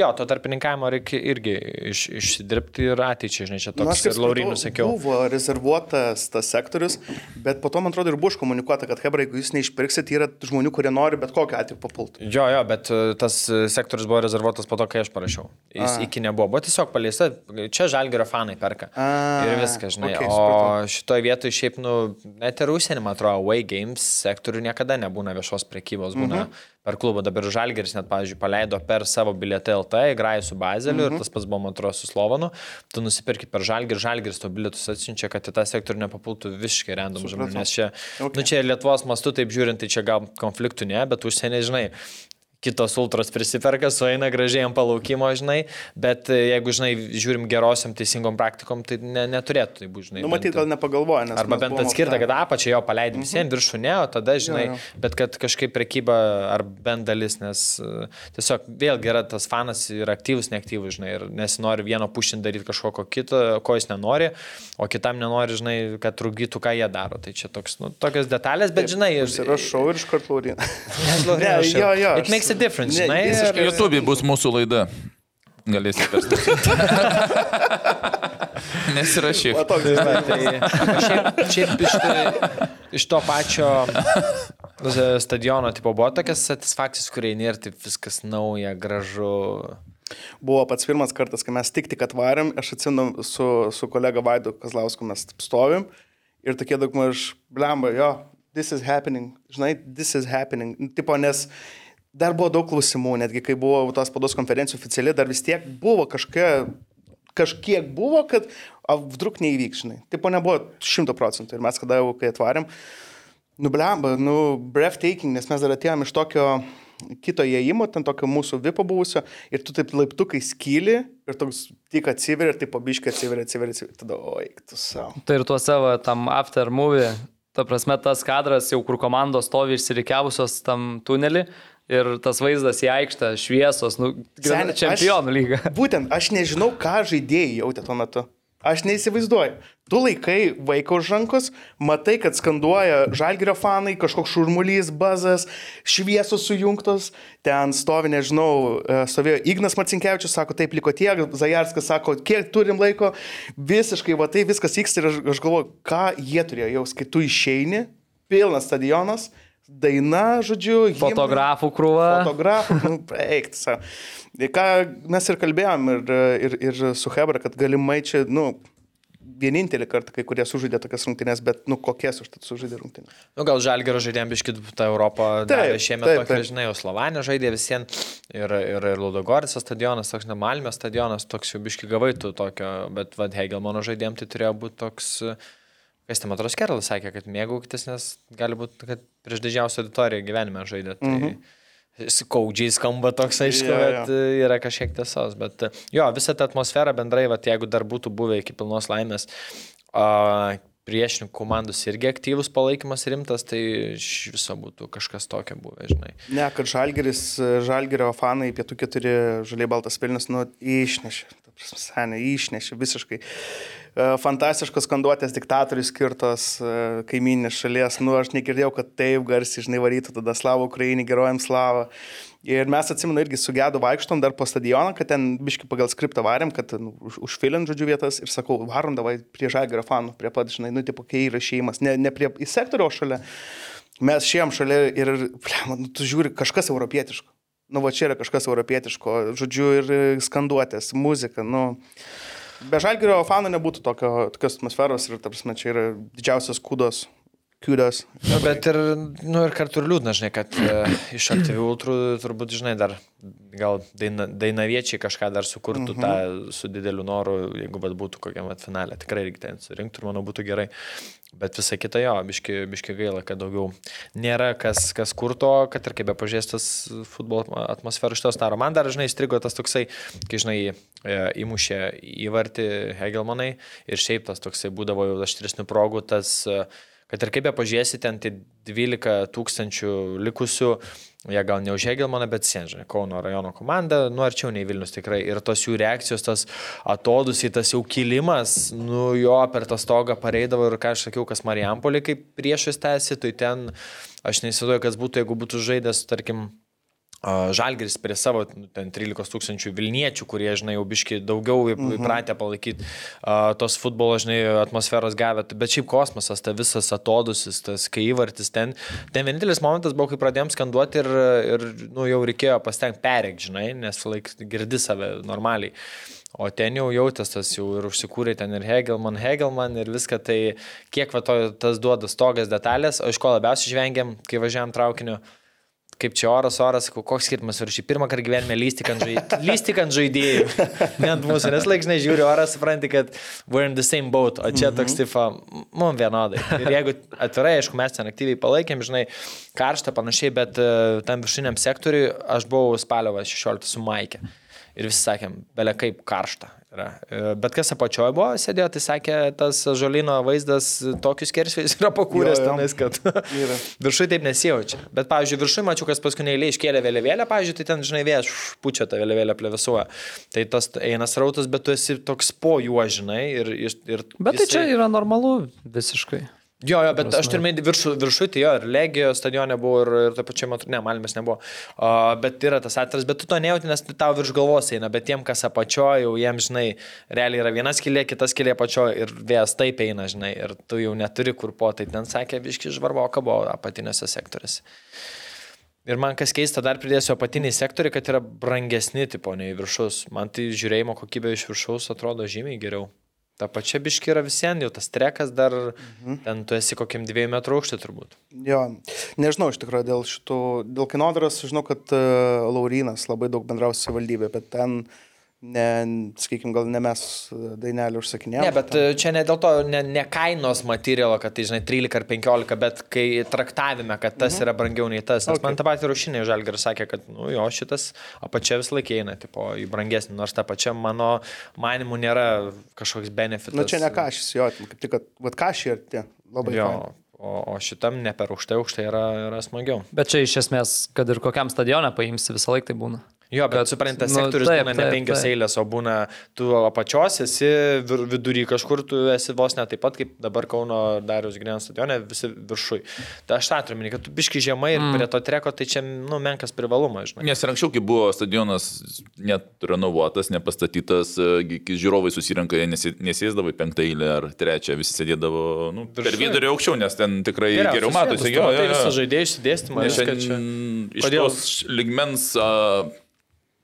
jo, to tarpininkavimo reikia irgi iš, išsidirbti ir ateičiai, žinai, čia Nu, toks kaip ir Laurinų sakiau. Buvo rezervuotas tas sektorius, bet po to, man atrodo, ir buvo iškomunikuota, kad Hebra, jeigu jūs neišpirksit, yra žmonių, kurie nori bet kokiu atveju papulti. Jo, jo, bet e, tas e, sektorius buvo rezervuotas po to, kai aš parašiau. Jis A. iki nebuvo. Buvo tiesiog paleista, čia žalgerio fanai perka. A, ir viskas, žinai. Okay, o šitoje vietoje šiaip, nu, net ir užsienį, man atrodo, Way Games sektorių niekada nebūna viešos prekybos, būna mhm. per klubą. Dabar žalgeris net, pavyzdžiui, paleido per savo bilietą LT, įgrajų su Bazeliu mhm. ir tas pats buvo, man atrodo, su Slovanu. Tu nusipirki per žalgerį, žalgeris to bilietus atsiunčia, kad į tą sektorių nepapultų visiškai random žmonių. Nes čia, Okay. okay. nu, čia Lietuvos mastu, taip žiūrint, tai čia gal konfliktų ne, bet užsienį, žinai, kitos ultros prisiperka, sueina gražiai ant palaukimo, žinai, bet e, jeigu, žinai, žiūrim gerosiam teisingom praktikom, tai ne, neturėtų tai būti, žinai. Nu, matyt, gal nepagalvoja, nes... Arba bent atskirta, kad apačią jo paleidai visiems, viršų ne, o tada, žinai, Jo, jo. bet kad kažkaip prekyba ar bent dalis, nes e, tiesiog vėlgi yra tas fanas ir aktyvus, neaktyvus, žinai, ir nesinori vieno pušinti daryti kažkoko kito, ko jis nenori, o kitam nenori, žinai, kad trukdytų, ką jie daro. Tai čia toks, nu, tokios detalės, bet, žinai, Užsirašau ir iš karto Laurina. Nes, [laughs] Lauryna, Ne, aš jo, jo, It makes a difference, Ne, žinai. visiškai ir- YouTube bus mūsų laida. Galėsi perskaityti. [laughs] Nesirašyk. O toks žinai. Tai šiaip, šiaip iš, to, iš to pačio stadiono tipo buvo tokias satisfakcijas, kurie nėra taip viskas nauja, gražu. Buvo pats pirmas kartas, kai mes tik tik atvarėm, aš atsimenu su, su kolega Vaidu Kazlausku mes taip stovim ir tokie daug maž, blemba, jo, this is happening, žinai, this is happening. Tipo, nes dar buvo daug klausimų, netgi kai buvo tos spados konferencijų oficiali, dar vis tiek buvo kažkokia, kažkiek buvo, kad vdruk neįvyks, žinai. Tipo, nebuvo šimto procentų ir mes kada jau, kai atvarėm, nublemba, nu, breathtaking, nes mes dar atėjom iš tokio kito įėjimo, ten tokio mūsų vipo buvusio, ir tu taip laiptukai skyli, ir toks tik atsiveria, ir taip pabiškai atsiveria, atsiveria, atsiveria, tada, oi, tu savo. Tai ir tuo savo tam after movie, ta prasme tas kadras jau kur komandos stovi išsirikiavusios tam tunelį ir tas vaizdas į aikštę, šviesos, nu, Seni, čempionų aš- lyga. [laughs] Būtent, aš nežinau, ką žaidėjai jautė tuo metu. Aš neįsivaizduoju. Tu laikai vaiką už rankos, matai, kad skanduoja žalgerio fanai, kažkoks šurmulys, bazas, šviesos sujungtos, ten stovi, nežinau, e, stovėjo Ignas Marcinkievičius, sako, taip liko tiek, Zajarskas sako, kiek turim laiko, visiškai, va tai viskas vyksta ir aš, aš galvoju, ką jie turėjo jaus, kai tu išeini, pilnas stadionas, daina, žodžiu, himnas Fotografų krūva. fotografų, nu, eik, sa. Ką mes ir kalbėjom ir, ir, ir su Hebra, kad galimai čia, nu, vienintelį kartą kai kurie sužaidė tokias rungtynės, bet, nu, kokias už tai sužaidė rungtynės. Nu, gal Žalgero žaidėjom biškit tą Europą. Davė Šiemet taip, tokia, žinai, jau Slovanė žaidė visiems ir, ir, ir Ludogorisas stadionas, toks Nemalmės stadionas, toks jau biški gavai tu tokio, bet vad Hegelmano žaidėjom tai turėjo būti toks, kas ten matros Kerlas sakė, kad mėgaukitės, nes gali būti, kad prieš didžiausią auditoriją gyvenime žaidė. Tai mm -hmm. Skaudžiai skamba toks, aišku, yeah, jo. bet yeah. yra kažkiek tiesos. Bet e, jo, visa ta atmosfera bendrai, vat, jeigu dar būtų buvę iki pilnos laimės, a, priešininkų komandos irgi aktyvus palaikymas rimtas, tai iš viso būtų kažkas tokio buvę, žinai. Ne, kad Žalgeris, Žalgerio fanai pietų keturi žaliai baltas pilnis, nu, išnešė. Senė, išnešė visiškai. E, Fantastiškos skanduotės diktatoriui skirtos e, kaiminės šalies. Nu, aš negirdėjau, kad taip garsiai, žinai, varytų tada Slavo Ukrainį, gerojam Slavą. Ir mes atsimenu irgi su Gedu vaikštom dar po stadioną, kad ten biški pagal skriptą varėm, kad nu, už, užfilint žodžiu vietas ir sakau, varom davai prie Žalgerio fanų, prie pat, žinai, nu, tipo, kai yra šeimas, ne, ne prie į sektorių, o šalia. Mes šiem šalia ir, blem, nu, tu žiūri, kažkas europietiško. Nu, va čia yra kažkas europietiško, žodžiu, ir skanduotės, muzika, nu. Be žalgerio fanų nebūtų tokio, tokios atmosferos ir, tarsi, čia yra didžiausias kudos, kudos. Nu, bet ir, nu, ir kartu ir liūdna, žinai, kad e, iš aktyvių ultrų turbūt, žinai, dar gal daina, dainaviečiai kažką dar sukurtų mhm. tą su dideliu noru, jeigu bet būtų kokiam vat finalė. Tikrai reikia ten surinkti ir manau būtų gerai. Bet visa kita jo, biški, biški gaila, kad daugiau nėra kas, kas kurto, kad ir kaip be pažėstas futbolo atmosfera iš tos daro. Man dar, žinai, įstrigo tas toksai, kai, žinai, e, įmušė įvartį Hegelmanai ir šiaip tas toksai būdavo jau aštresnių progų, tas e, kad ir kaip be pažiūrėsi, ten tai 12 tūkstančių likusių, jie gal ne už Hegelmaną, bet Senžinė, Kauno rajono komanda, nu arčiau nei Vilnius tikrai. Ir tos jų reakcijos, tas atodus į tas jau kilimas, nu jo per tą stogą pareidavo ir ką aš sakiau, kas Marijampolė kaip priešas tęsi, tai ten aš neįsivaizduoju, kas būtų, jeigu būtų žaidęs, tarkim, Žalgiris prie savo nu, ten 13 tūkstančių Vilniečių, kurie, žinai, jau biški daugiau Mhm. įpratę palaikyti tos futbolo, žinai, atmosferos gavę, bet šiaip kosmosas, ta visas atodusis, tas kai įvartis ten. Ten vienintelis momentas buvo, kai pradėjom skanduoti ir, ir nu, jau reikėjo pasitengti perėk, žinai, nes laik girdi save normaliai. O ten jau jautės tas jau ir užsikūrė ten ir Hegelman, Hegelman ir viską, tai kiek va to, tas duoda stogas detalės, o iš ko labiausiai žvengiam, kai važiavam traukiniu, kaip čia oras, oras, koks skirtumas, ar šį pirmą kartą gyvenime lysti ant žaidėjų. [laughs] Žaidėjų. Ne ant mūsų, nes laikinai žiūri orą, supranti, kad we're in the same boat, o čia toks tipo, mums vienodai. Ir jeigu atvirai, aišku, mes ten aktyviai palaikėm, žinai, karštą panašiai, bet uh, tam viršiniam sektoriui aš buvau spalio va, 16 su Maikė. Ir visi sakėm, belia kaip karšta. Yra. E, Bet kas apačioje buvo, sėdėjo, tai sakė, tas žolino vaizdas tokius kersvės [laughs] yra pakūręs tenais, kad [laughs] viršui taip nesijaučia. Bet, pavyzdžiui, viršui mačiau, kas paskutinį eilę iškėlė vėliavėlę, pavyzdžiui, tai ten, žinai, vėjas pučia tą vėliavėlę plevisuoja. Tai tas eina srautas, bet tu esi toks po juo, žinai. Ir, ir, ir Bet tai jisai- čia yra normalu visiškai. Jo, jo, bet aš turiu viršų, viršų, tai jo, ir Legio stadione buvo, ir, ir taip pačiai, matau, ne, Malmės nebuvo. O, bet yra tas atviras, bet tu to nejauti, nes tau virš galvos eina, bet tiem, kas apačioje, jau jiems, žinai, realiai yra vienas kilė, kitas kilė apačioje ir vėjas taip eina, žinai, ir tu jau neturi kur po, tai ten sakė, biški žvarbo, kabo apatiniuose sektoriuose. Ir man kas keista, dar pridėsiu apatiniai sektoriai, kad yra brangesni tipo nei viršus. Man tai žiūrėjimo kokybė iš viršaus atrodo žymiai geriau. Ta pačia biški yra visiems, jau tas trekas dar, mhm. ten tu esi kokiam dviejų metrų aukštį turbūt. Jo, nežinau iš tikrųjų dėl šitų, dėl kinodaros, žinau, kad uh, Laurinas labai daug bendrausia savivaldybė, bet ten uh, ne, sakykime, gal ne mes dainelį užsakinėjome. Ne, bet ten. čia ne dėl to, ne, ne kainos materialo, kad tai, žinai, 13 ar 15, bet kai traktavime, kad tas mhm. yra brangiau nei tas. Nes okay. man tą patį rušinį žalgar sakė, kad, nu jo, šitas apačia vis laik eina, tipo, į brangesnį, nors ta pačia mano manimu nėra kažkoks benefitas. Na nu, čia ne kažis, jo, kaip tik, kad, vad kažį ir tie labai. Jo, fain. O, o šitam ne per aukštai, aukštai yra, yra smagiau. Bet čia iš esmės, kad ir kokiam stadionę paimsi, visą laiką tai būna. Jo, bet, bet suprantate, nu, sektorius taip, būna ne taip, penkios taip. eilės, o būna tu apačios esi vidury kažkur, tu esi vos ne taip pat kaip dabar Kauno Darius Grėnas stadione, visi viršui. Tai aš tą turiu, kad tu biški žemai ir mm. prie to treko, tai čia, nu, menkas privalumas, žinai. Nes ir anksčiau, kai buvo stadionas net renovuotas, nepastatytas, kai žiūrovai susirenka, jie nesėsdavo į penktą eilę ar trečią, visi sėdėdavo nu, per vidurį aukščiau, nes ten tikrai Geriausias geriau matosi. Jo, tai visą žaidėjų išsidėstymą. Iš tos ligmens uh,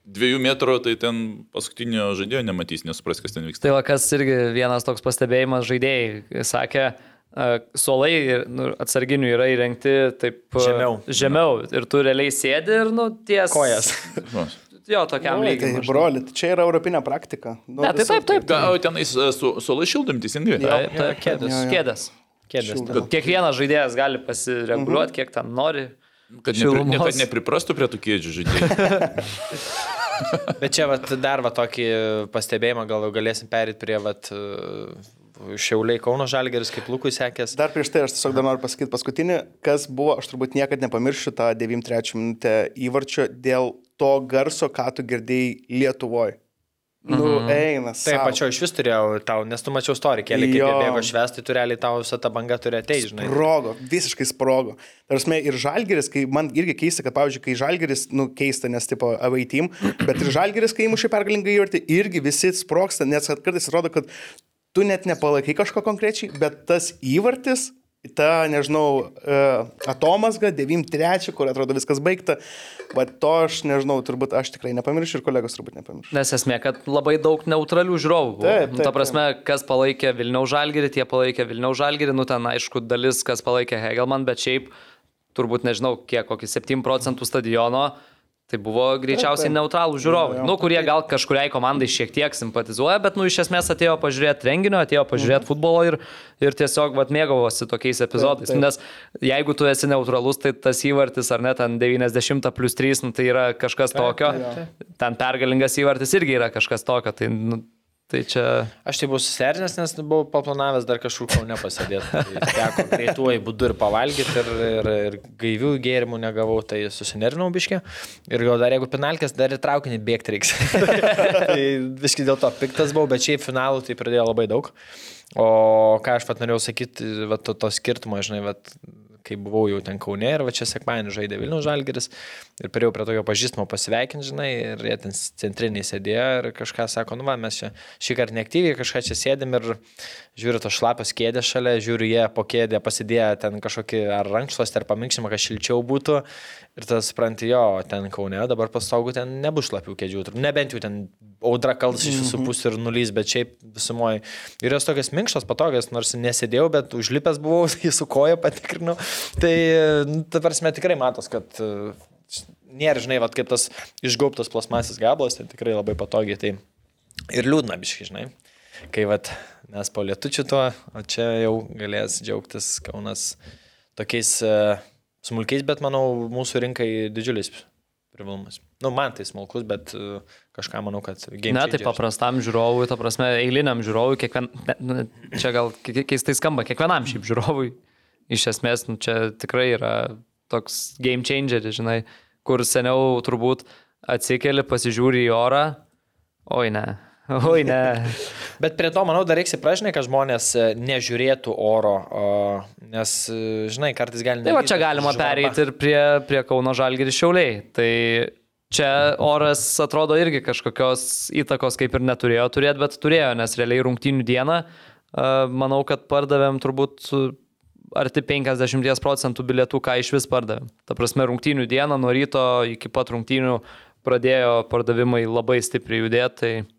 dviejų metrų, tai ten paskutinio žaidėjo nematys, nesupras, kas ten vyksta. Tai va, kas irgi vienas toks pastebėjimas žaidėjai sakė, suolai nu, atsarginių yra įrengti taip žemiau. žemiau ir tu realiai sėdi ir nu ties. Kojas. Jo, tokiam nu, lygiai. Tai broli, tai čia yra europinė praktika. Nu, ne, tai taip, taip. taip. Gal tenais su, suolai šildomi teisingai? Taip, taip, kėdės. Kėdės. Kėdės. Kiekvienas žaidėjas gali pasireguliuoti, mhm. kiek ten nori. Kad, nepri, ne, kad nepriprastų prie tų kėdžių žaidėjų. [laughs] [laughs] Bet čia vat, dar va tokį pastebėjimą gal galėsim perėti prie vat, Šiauliai Kauno Žalgeris, kaip Lukui sekės. Dar prieš tai aš tiesiog dar noriu pasakyti paskutinį, kas buvo, aš turbūt niekada nepamiršiu tą 93 minutę įvarčio dėl to garso, ką tu girdėjai Lietuvoje. Nu, mhm. eina. Taip, pačiu iš vis turėjau tau, nes tu mačiau istoriją, keli jie bėgo švestai, tu realiai tau visą tą bangą turi ateiti, žinai. Sprogo, visiškai sprogo. Tarsi ir žalgeris, kai man irgi keista, kad, pavyzdžiui, kai žalgeris, nu, keista, nes tipo away team, bet ir žalgeris, kai įmušė pergalingą įvartį, irgi visi sproksta, nes kartais atrodo, kad tu net nepalaikai kažko konkrečiai, bet tas įvartis ta, nežinau, e, atomasga, 93, kur atrodo viskas baigta, bet to aš nežinau, turbūt aš tikrai nepamiršiu ir kolegos turbūt nepamiršiu. Nes esmė, kad labai daug neutralių žiūrovų. Taip, taip, nu, ta prasme, taip. kas palaikė Vilniaus žalgerį, tie palaikė Vilniaus žalgerį, nu ten aišku dalis, kas palaikė Hegelman, bet šiaip turbūt nežinau, kiek, kokį 7 procentų stadiono Tai buvo greičiausiai neutralų žiūrovai, nu, kurie gal kažkuriai komandai šiek tiek simpatizuoja, bet nu, iš esmės atėjo pažiūrėti renginio, atėjo pažiūrėti mhm. futbolo ir, ir tiesiog vat, mėgavosi tokiais epizodais. Taip, taip. Nes jeigu tu esi neutralus, tai tas įvartis ar net ten 90 plus 3, nu, tai yra kažkas taip, tokio. Taip, ten pergalingas įvartis irgi yra kažkas tokio. Tai, nu, Tai čia... Aš tai buvau susernęs, nes buvau paplanavęs dar kažkur kaune pasėdėti. Tai teko greituoju būdu ir pavalgyti ir, ir, ir gaivių gėrimų negavau, tai susinerinau biški. Ir gal dar jeigu penalkės, dar ir traukinį bėgti reiks. [laughs] tai biški dėl to piktas buvau, bet šiaip finalų tai pradėjo labai daug. O ką aš pat norėjau sakyti, va, to, to skirtumo, žinai, va, kai buvau jau ten Kaune ir va čia sekmanį žaidė Vilnių Žalgeris ir perėjau prie tokio pažįstamo pasiveikinti, žinai, ir jie ten centriniai sėdėjo ir kažką sako, nu va, mes čia šį kartą neaktyviai kažką čia sėdėm ir žiūriu to šlapios kėdės šalia, žiūriu jie po kėdę pasidėję ten kažkokį ar rankšluostį ar paminkšimą, kad šilčiau būtų ir tas supranti, jo, ten Kaune, dabar pastogų ten nebus šlapių kėdžių, nebent jau ten audra kals iš visų mhm. pusių ir nulys, bet šiaip visumoje. Ir jos tokias minkštos, patogios, nors nesėdėjau, bet užlipęs buvau, jį [laughs] su koja patikrinau. Tai, nu, ta prasme, tikrai matos, kad e, nėra, žinai, vat, kaip tas išgaubtas plasmasis gabalas, tai tikrai labai patogiai. Tai ir liūdna, biškai, žinai. Kai vat, mes po lietučių tuo, o čia jau galės džiaugtis Kaunas tokiais uh, smulkiais, bet manau, mūsų rinkai didžiulis privalumas. Nu, man tai smulkus, bet uh, kažką manau, kad game. Ne, tai paprastam žiūrovui, ta prasme, eiliniam žiūrovui, kiekvien, ne, nu, čia gal keistai skamba, kiekvienam šiaip žiūrovui, iš esmės, nu, čia tikrai yra toks game changeris, žinai, kur seniau turbūt atsikeli, pasižiūri į orą, oi ne, oi ne. [laughs] Bet prie to, manau, dar reiks įpražinai, kad žmonės e, nežiūrėtų oro, o, nes, e, žinai, kartais gali Tai va čia galima pereiti ir prie, prie Kauno Žalgirį Šiauliai. Tai čia oras atrodo irgi kažkokios įtakos kaip ir neturėjo turėti, bet turėjo, nes realiai rungtynių dieną, e, manau, kad pardavėm turbūt arti 50 procentų bilietų, ką iš vis pardavėm. Ta prasme, rungtynių dieną nuo ryto iki pat rungtynių pradėjo pardavimai labai stipriai judėti. Tai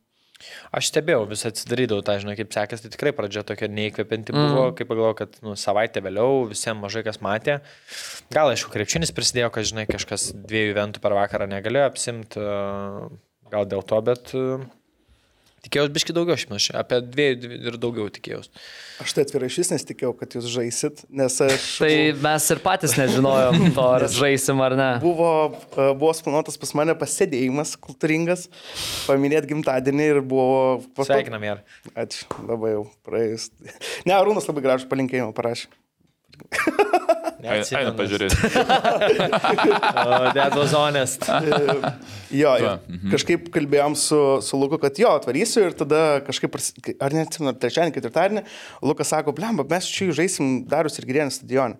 Aš stebėjau, vis atsidarydavau tą, žinai, kaip sekės, tai tikrai pradžia tokia neįkvepianti buvo, mm. kaip pagalvojau, kad nu, savaitę vėliau visiems mažai kas matė. Gal, aišku, krepšinis prisidėjo, kad, žinai, kažkas dviejų eventų per vakarą negalėjo apsimti, gal dėl to, bet Tikėjausi biški daugiau, aš apie dviejų ir daugiau tikėjausi. Aš tai atvirai iš vis nesitikėjau, kad jūs žaisit, nes aš... [laughs] Tai mes ir patys nežinojom [laughs] to, ar žaisim ar ne. Buvo, e, buvo planuotas pas mane pasėdėjimas kultūringas, paminėt gimtadienį ir buvo... Sveikinam ir. Ačiū, labai jau praėjus. Ne, Arūnas labai gražų palinkėjimą parašė. [laughs] Eina pažiūrėti. [laughs] That was honest. [laughs] jo, jo. Mhm. kažkaip kalbėjom su, su Luku, kad jo, atvarysiu ir tada kažkaip, ar neatsimenu, trečiadienį, ketvirtadienį, Lukas sako, blemba, mes čia žaisim Darius ir Girienį stadioną.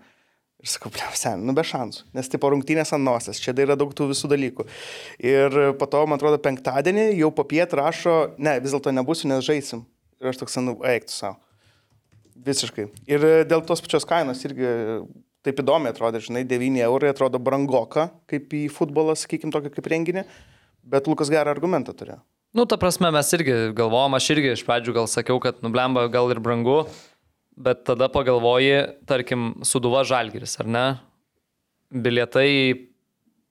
Ir sakau, ble, sen, nu be šansų, nes tipo rungtynės ant nosies, čia yra daug tų visų dalykų. Ir po to, man atrodo, penktadienį jau po piet rašo, ne, vis dėlto nebūsiu, nes žaisim. Ir aš toks, nu, eiktų savo. Visiškai. Ir dėl tos pačios kainos irgi taip įdomiai atrodo, žinai, 9 eurai atrodo brangoka, kaip į futbolą, sakykim, tokį kaip renginį, bet Lukas gerą argumentą turėjo. Nu, ta prasme, mes irgi galvojom, aš irgi iš pradžių gal sakiau, kad nublemba gal ir brangu, bet tada pagalvoji, tarkim, suduva žalgeris, ar ne? Bilietai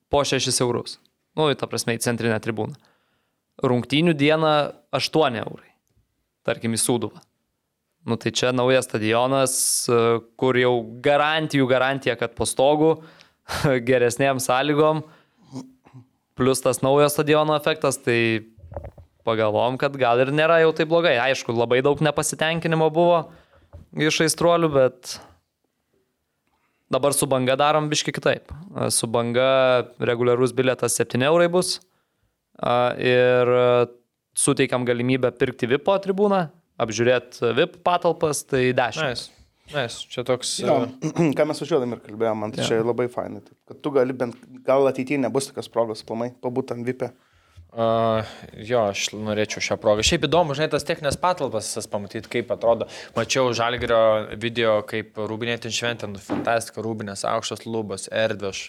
po 6 eurus. Nu, ta prasme, į centrinę tribūną. Rungtynių dieną 8 eurai. Tarkim, į suduvą. Nu tai čia naujas stadionas, kur jau garantijų garantija, kad po stogu, [laughs] geresnėm sąlygom, plus tas naujas stadiono efektas, tai pagalvom, kad gal ir nėra jau taip blogai. Aišku, labai daug nepasitenkinimo buvo iš aistruolių, bet dabar su banga darom biški kitaip. Su banga reguliarus bilietas 7 eurai bus ir suteikiam galimybę pirkti VIP tribūną, apžiūrėti VIP patalpas, tai 10. Nice. Nice. Čia toks. Jo, [clears throat] ką mes važiuodami ir kalbėjome, man tai ja. čia labai fainai. Kad tu gali bent, gal ateityje nebus tokios progos plamai, pabūt ant VIP. E. Uh, jo, aš norėčiau šią progą. Šiaip įdomu, žinai, tas techninės patalpas, tas pamatyti, kaip atrodo. Mačiau Žalgrio video, kaip rūbinėtin šventė, nu, fantastika, rūbinės, aukštos lubos, erdvės,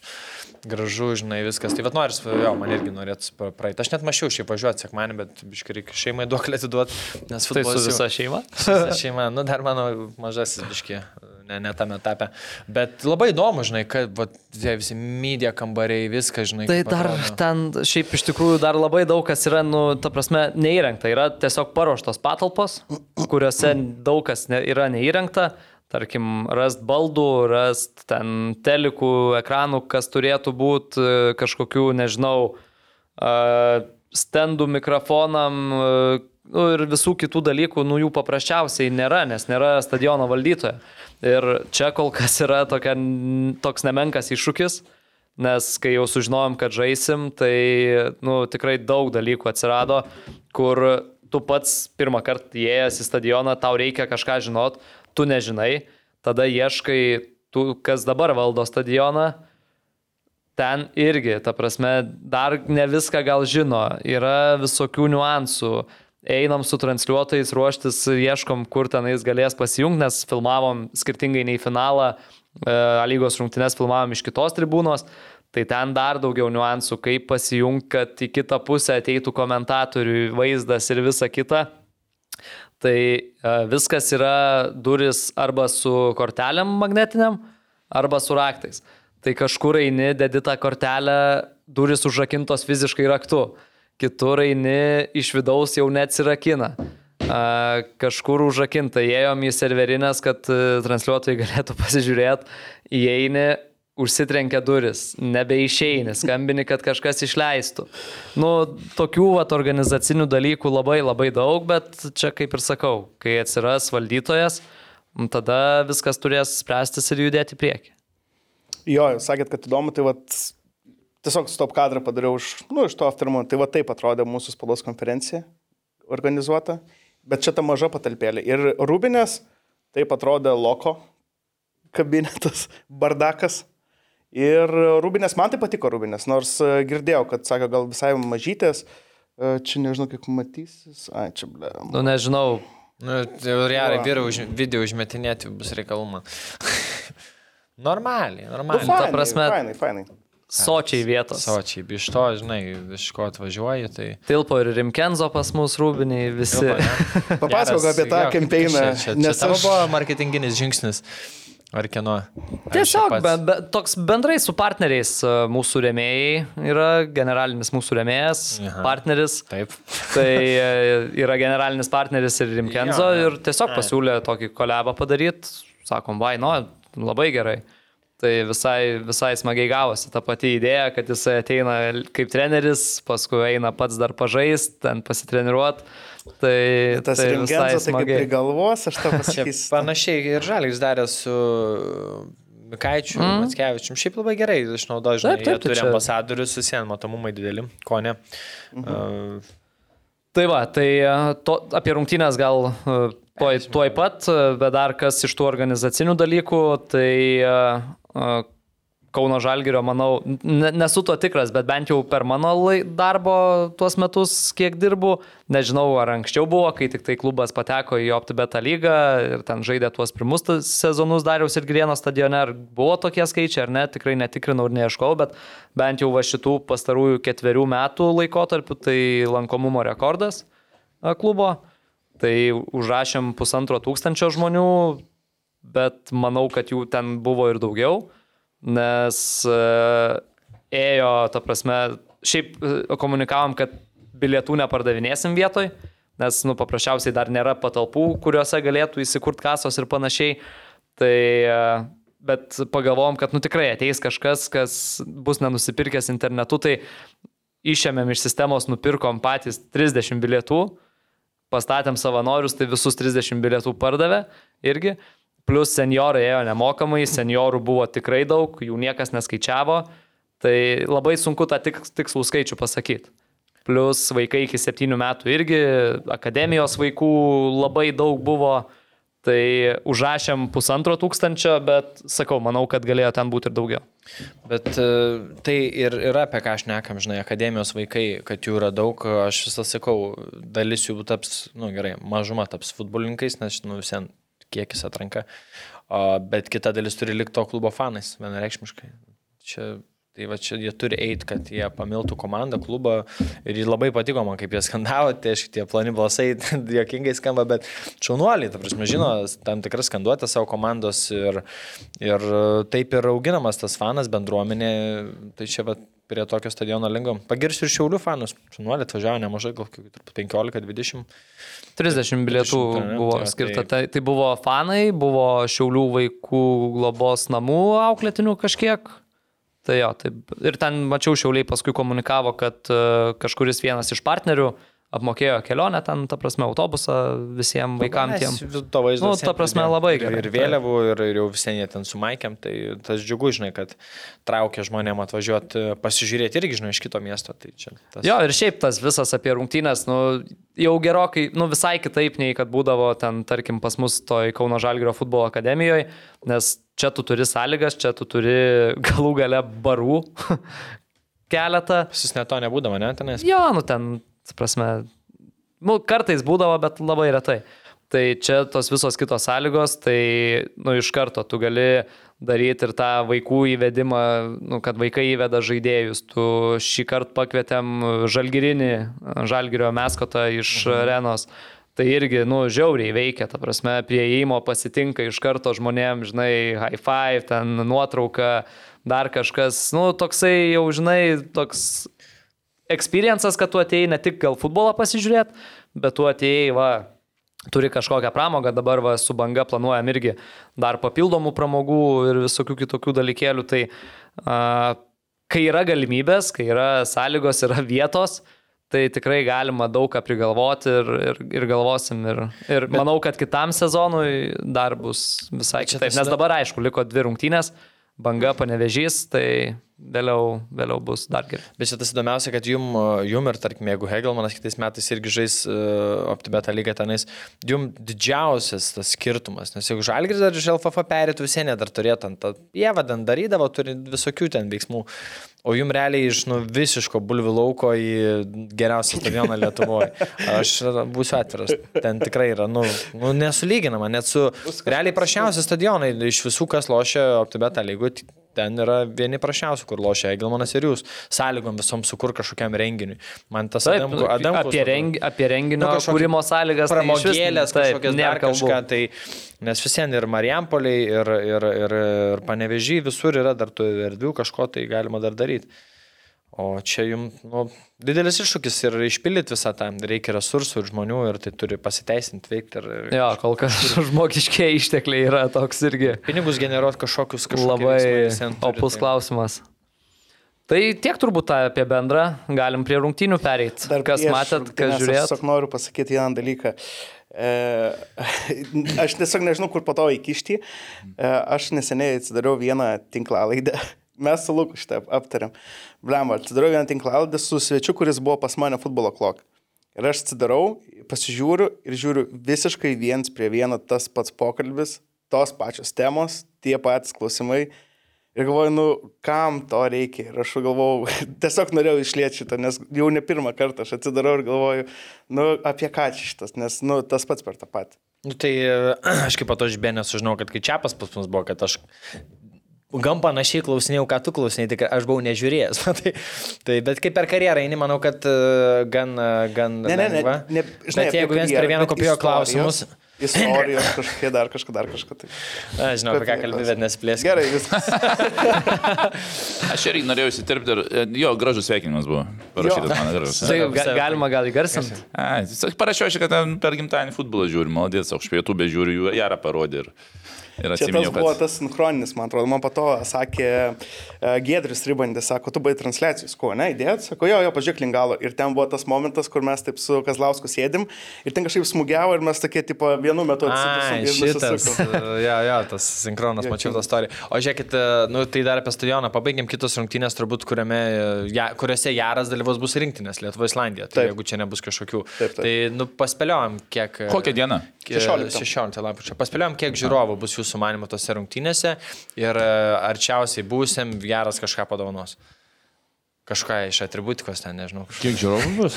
gražu, žinai, viskas. Tai vad noris, jo, man irgi norėtų praeiti. Aš net mačiau šiaip važiuoti sekmanį, bet biškai reikia šeimai duoklę atiduoti, nes futbolas. Tai su visa šeima? Su visa šeima, nu dar mano mažasis biškai ne, ne tame etape. Bet labai įdomu, žinai, kad va, tie visi media kambariai, viską, žinai. Tai dar atrodo. ten, šiaip iš tikrųjų, dar labai daug kas yra, nu, ta prasme, neįrengta. Yra tiesiog paruoštos patalpos, kuriuose daug kas ne, yra neįrengta. Tarkim, rast baldų, rast ten telikų, ekranų, kas turėtų būti kažkokių, nežinau, stendų mikrofonam, nu, ir visų kitų dalykų, nu jų paprasčiausiai nėra, nes nėra stadiono valdytojo. Ir čia kol kas yra tokia, toks nemenkas iššūkis, nes kai jau sužinojom, kad žaisim, tai nu, tikrai daug dalykų atsirado, kur tu pats pirmą kartą įėjęs į stadioną, tau reikia kažką žinot, tu nežinai, tada ieškai tų, kas dabar valdo stadioną. Ten irgi, ta prasme, dar ne viską gal žino, yra visokių niuansų einam su transliuotojais ruoštis, ieškom, kur tenais galės pasijungti, nes filmavom skirtingai nei finalą, e, lygos rungtynės filmavom iš kitos tribūnos, tai ten dar daugiau niuansų, kaip pasijungti, kad į kitą pusę ateitų komentatorių vaizdas ir visa kita. Tai e, viskas yra duris arba su kortelėm magnetiniam, arba su raktais. Tai kažkur eini, dedi tą kortelę, duris užrakintos fiziškai raktu kitur eini iš vidaus jau neatsirakina. Kažkur užrakinta, įėjom į serverinės, kad e, transliuotojai galėtų [laughs] pasižiūrėti, įeini, užsitrenkia duris, nebeišeini, skambini, kad kažkas išleistų. Nu, tokių vat, organizacinių dalykų labai labai daug, bet čia kaip ir sakau, kai atsiras valdytojas, tada viskas turės spręstis ir judėti į priekį. Jo, sakėt, kad įdomu, tai vat tiesiog stop kadrą padariau iš, nu, iš to aftermo. Tai va taip atrodė mūsų spaudos konferencija organizuota. bet čia ta maža patalpėlė. Ir Rūbinės taip atrodė loko kabinetas, [laughs] bardakas. Ir Rūbinės, man tai patiko Rūbinės, nors e, girdėjau, kad sakė, gal visai mažytės, E, čia nežinau, kaip matysis. Ai, čia ble. Nu, nežinau, Nu, realiai vyrai už, video užmetinėti bus reikaluma. [laughs] normaliai, Nu, normaliai. fainai, prasme- Fainai, fainai. Sočiai vietos. Sočiai, iš to, žinai, iš ko atvažiuoji, tai... Tilpo ir Rimkenzo pas mus rūbiniai visi. [laughs] Papasakok apie tą jo, kampeiną. Čia, čia, Nes čia tavo aš... buvo marketinginis žingsnis. Ar kieno? Ar Tiesiog, be, be, toks bendrai su partneriais e, mūsų remėjai yra generalinis mūsų remėjas, Aha. partneris. Taip. [laughs] Tai e, yra generalinis partneris ir Rimkenzo Jo, jo. ir tiesiog pasiūlė tokį kolebą padaryti. Sakom, vai, nu, labai gerai. Tai visai, visai smagiai gavosi ta pati idėja, kad jisai ateina kaip treneris, paskui eina pats dar pažaist, ten pasitreniruot. Tai, Tas tai ringenzo, visai tai kaip prigalvos, aš tau Čia [laughs] pasakysiu. panašiai ir Žalis darė su Mikaičiu, mm. Matskevičiu. Šiaip labai gerai išnaudoja, žinai, Taip, taip, tai turi čia- ambasadorius, visiems matomumai dideli, ko ne. Mhm. Uh, Tai va, tai e, to, apie rungtynės gal e, tuoj, tuoj pat, bet dar kas iš tų organizacinių dalykų, tai Kauno Žalgirio, manau, ne- nesu to tikras, bet bent jau per mano darbo tuos metus, kiek dirbu, nežinau ar anksčiau buvo, kai tik tai klubas pateko į OptiBeta lygą ir ten žaidė tuos pirmus sezonus Dariaus ir Grieno stadione, ar buvo tokie skaičiai ar ne, tikrai netikrinau ir neieškau, bet bent jau va šitų pastarųjų ketverių metų laikotarpių tai lankomumo rekordas klubo. Tai užrašėm pusantro tūkstančio žmonių, bet manau, kad jų ten buvo ir daugiau, nes e, ėjo, ta prasme, šiaip e, komunikavom, kad bilietų nepardavinėsim vietoj, nes, nu, paprasčiausiai dar nėra patalpų, kuriuose galėtų įsikurti kasos ir panašiai. Tai, e, bet pagalvojom, kad, nu, tikrai ateis kažkas, kas bus nenusipirkęs internetu, tai išėmėm iš sistemos, nupirkom patys 30 bilietų, pastatėm savanorius, tai visus 30 bilietų pardavė irgi. Plus seniorai ėjo nemokamai, seniorų buvo tikrai daug, jų niekas neskaičiavo. Tai labai sunku tą tik, tikslų skaičių pasakyti. Plus vaikai iki 7 metų irgi, akademijos vaikų labai daug buvo. Tai užrašėm pusantro tūkstančio, bet sakau, manau, kad galėjo ten būti ir daugiau. Bet e, tai ir yra apie ką aš nekam, žinai, akademijos vaikai, kad jų yra daug, aš visą sakau, dalis jų taps, na nu, gerai, mažuma taps futbolininkais, nes, nu, visien kiekis atranka, o, bet kita dalis turi likti to klubo fanais, vienareikšmiškai. Čia, tai va čia jie turi eiti, kad jie pamiltų komandą, klubą. Ir jį labai patiko man, kaip jie skandavo, tai aišku, tie plani balsai [laughs] jokingai skamba, bet šaunuoliai, ta prasme, žino tam tikras skanduotę savo komandos ir, ir taip ir auginamas tas fanas bendruomenė, tai čia va prie tokio stadiono lengvam. Pagirsiu ir šiaulių fanus. Šaunuoliai atvažiavo nemažai, gal 15-20. 30 bilietų 30, ne? buvo Tai va, skirta. tai- Tai, tai buvo fanai, buvo Šiaulių vaikų globos namų auklėtinių kažkiek. Tai jo, tai ir ten mačiau Šiauliai paskui komunikavo, kad e, kažkuris vienas iš partnerių apmokėjo kelionę ten, ta prasme, autobusą visiems vaikams tiem. To vaizdo. Nu, ta prasme, labai gerai. Ir vėliavų, ir, ir jau visiems jie ten su Maikiam, tai tas džiugu, žinai, kad traukia žmonėm atvažiuoti, pasižiūrėti irgi, žinai, iš kito miesto. Tai čia tas... Jo, ir šiaip tas visas apie rungtynės, nu, jau gerokai, nu, visai kitaip nei kad būdavo ten, tarkim, pas mus toj Kauno Žalgirio futbolo akademijoje, nes čia tu turi sąlygas, čia tu turi [laughs] galų gale barų [laughs] keletą. Sis net to nebūdavo, ne, tenais. Jo, nu ten, ta prasme, nu, kartais būdavo, bet labai retai. Tai čia tos visos kitos sąlygos, tai, nu, iš karto tu gali daryti ir tą vaikų įvedimą, nu, kad vaikai įveda žaidėjus. Tu šį kartą pakvietėm žalgirinį, žalgirio meskotą iš mhm. arenos. Tai irgi, nu, žiauriai veikia, ta prasme, prie įėjimo pasitinka iš karto žmonėms, žinai, high five, ten nuotrauka, dar kažkas, nu, toksai jau, žinai, toks experiences, kad tu atėjai ne tik gal futbolą pasižiūrėti, bet tu atėjai, va, turi kažkokią pramogą, dabar va, su banga planuojam irgi dar papildomų pramogų ir visokių kitokių dalykėlių. Tai a, kai yra galimybės, kai yra sąlygos, yra vietos, tai tikrai galima daug ką prigalvoti ir, ir, ir galvosim. Ir, ir bet, manau, kad kitam sezonui dar bus visai kitaip. Nes dabar, aišku, liko dvi rungtynės, banga panevežys, tai vėliau, vėliau bus dar geriau. Bet čia tas įdomiausia, kad jum, jum ir, tarkim, jeigu Hegelmanas kitais metais irgi žais uh, OptiBeta lygą tenais, jum didžiausias tas skirtumas, nes jeigu Žalgris dar iš LFF perėtų visieną dar turėtų ant tą pievą, ten darydavo, turi visokių ten veiksmų, o jum realiai iš nu, visiško bulvių lauko į geriausią stadioną Lietuvoje. Aš būsiu atviras, ten tikrai yra, nu, nu nesulyginama, net su realiai prašiausi stadionai iš visų, kas lošia OptiBeta lygų ten yra vieni prašiausių, kur lošia Egelmanas ir jūs, sąlygom visom sukur kažkokiam renginiui. Man tas Taip, Adamku, Adamkus, apie, rengi, apie renginio Nu, kūrimo sąlygas. tai pramogėlės, taip, kažkokias dar kažką, tai nes visiems ir Marijampoliai, ir, ir, ir, ir Panevežį, visur yra dar tų erdvių, kažko tai galima dar daryti. O čia jums nu, didelis iššūkis ir išpildyti visą tą, reikia resursų ir žmonių ir tai turi pasiteisinti, veikti ir, Jo, kol kas [laughs] žmogiškiai ištekliai yra toks irgi pinigus generuoti kažkokius kažkokius labai opus klausimas. Tai tiek turbūt apie bendrą, galim prie rungtynių pereiti. Kas prieš matėt, kas Aš žiūrėjot? tiesiog noriu pasakyti vieną dalyką. E, [laughs] aš tiesiog nežinau, kur po to įkišti. E, aš neseniai atsidariau vieną tinklalaidę. [laughs] Mes su Luku šitą aptariam. Blemba, atsidariau vieną tinklalaidę su svečiu, kuris buvo pas mane futbolo klok. Ir aš atsidarau, pasižiūriu ir žiūriu visiškai viens prie vieno tas pats pokalbis, tos pačios temos, tie patys klausimai. Ir galvoju, nu, kam to reikia? Ir aš galvojau, [laughs] tiesiog norėjau išlėti šitą, nes jau ne pirmą kartą aš atsidarau ir galvoju, nu, apie ką šitas, nes, nu, tas pats per tą patį. Nu, tai [clears throat] aš kaip pato iš Benės sužinau, kad kai Čiapas pas mus buvo, kad aš Gam panašiai klausinėjau, ką tu klausinėjai, tik aš buvau nežiūrėjęs. [laughs] tai, tai, bet kaip per karjerą eini, manau, kad e, gan, e, gan Ne, ne, ne. ne bet apie jeigu karjerą, prie vieno bet kopijo istorijos- klausimus, Istorijos kažkokie dar kažką, dar kažką. Tai. aš žinau, apie ką kalbė, bet nesiplėsiu. Gerai, viskas. [laughs] Aš irgi norėjau įsiterpti ir e, jo, gražus sveikinimas buvo parašytas man gražus. Tai ga, galima gal įgarsinti. Parašiau, aš, kad ten per gimtadienį futbolą žiūri, malodės, aš pietų be žiūriu, jų jarą parodė ir, ir Čia tas atsiminiau, buvo kad... tas sinchroninis, man atrodo. Man po to sakė uh, Gedris Ribandis, sako, tu baigai transliacijos, ko, ne, įdėt, sako, jo, jo, pažiūrėk lingalo. Ir ten buvo tas momentas, kur mes taip su Kazlausku sėdim ir ten kažkaip smūgiavo ir mes tokie, tipo, vienu metu Ai, atsisukom ir šitas, nusisukom. ja, [laughs] ja, tas sinchronas, mačiau tą istoriją. O žiūrėkit, e, nu, tai dar apie stadioną, pabaigiam kitos rungtynės, turbūt, kuriame, e, ja, kuriuose Jaras dalyvaus bus rinktinės Lietuva Islandija. Tai Taip. jeigu čia nebus kažkokių. Taip, taip. Tai, nu, paspėliojam, kiek... e, Kokią dieną? 16. 16 lapkričio. Paspėliojam, kiek žiūrovų bus jūsų manimo tose rungtynėse ir e, arčiausiai būsim Jaras kažką padovanos. Kažką iš atributikos ten, nežinau. Kiek žiūrovų bus?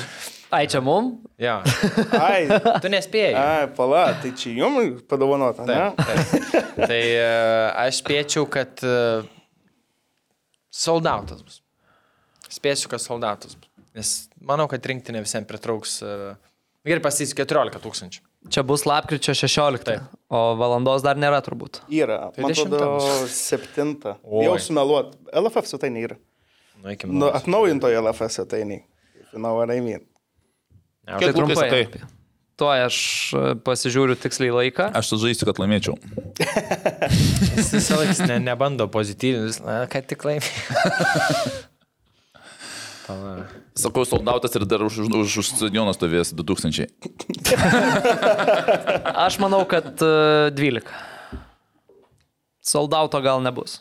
Ai, čia mum? Ja. [laughs] Ai, Tu nespėjai. ai, pala, tai čia jums padovanota, ne? Taip, taip. Tai e, aš spėčiau, kad soldautas bus. Spėsiu, kad soldautas bus. Nes manau, kad rinktinė visiems pritrauks. e, Gerai, pasys 14 tūkstančių. Čia bus lapkričio 16. Taip. O valandos dar nėra turbūt. Yra, man atrodo, septinta. Oi. Jau sumeluot. LFF svetainė yra. Nueikim. Nu, atnaujintoje LFF svetainė. Žinau, ar Kiek tai trumpai. sakai? Tuo aš e, pasižiūriu tiksliai laiką. Aš sužaisiu, kad laimėčiau. [laughs] jis visą laiką ne, nebando na, kad tik laimė. [laughs] Sakau, soldautas ir dar už, už, už, stadioną stovės 2000. [laughs] Aš manau, kad e, 12. Soldauto gal nebus.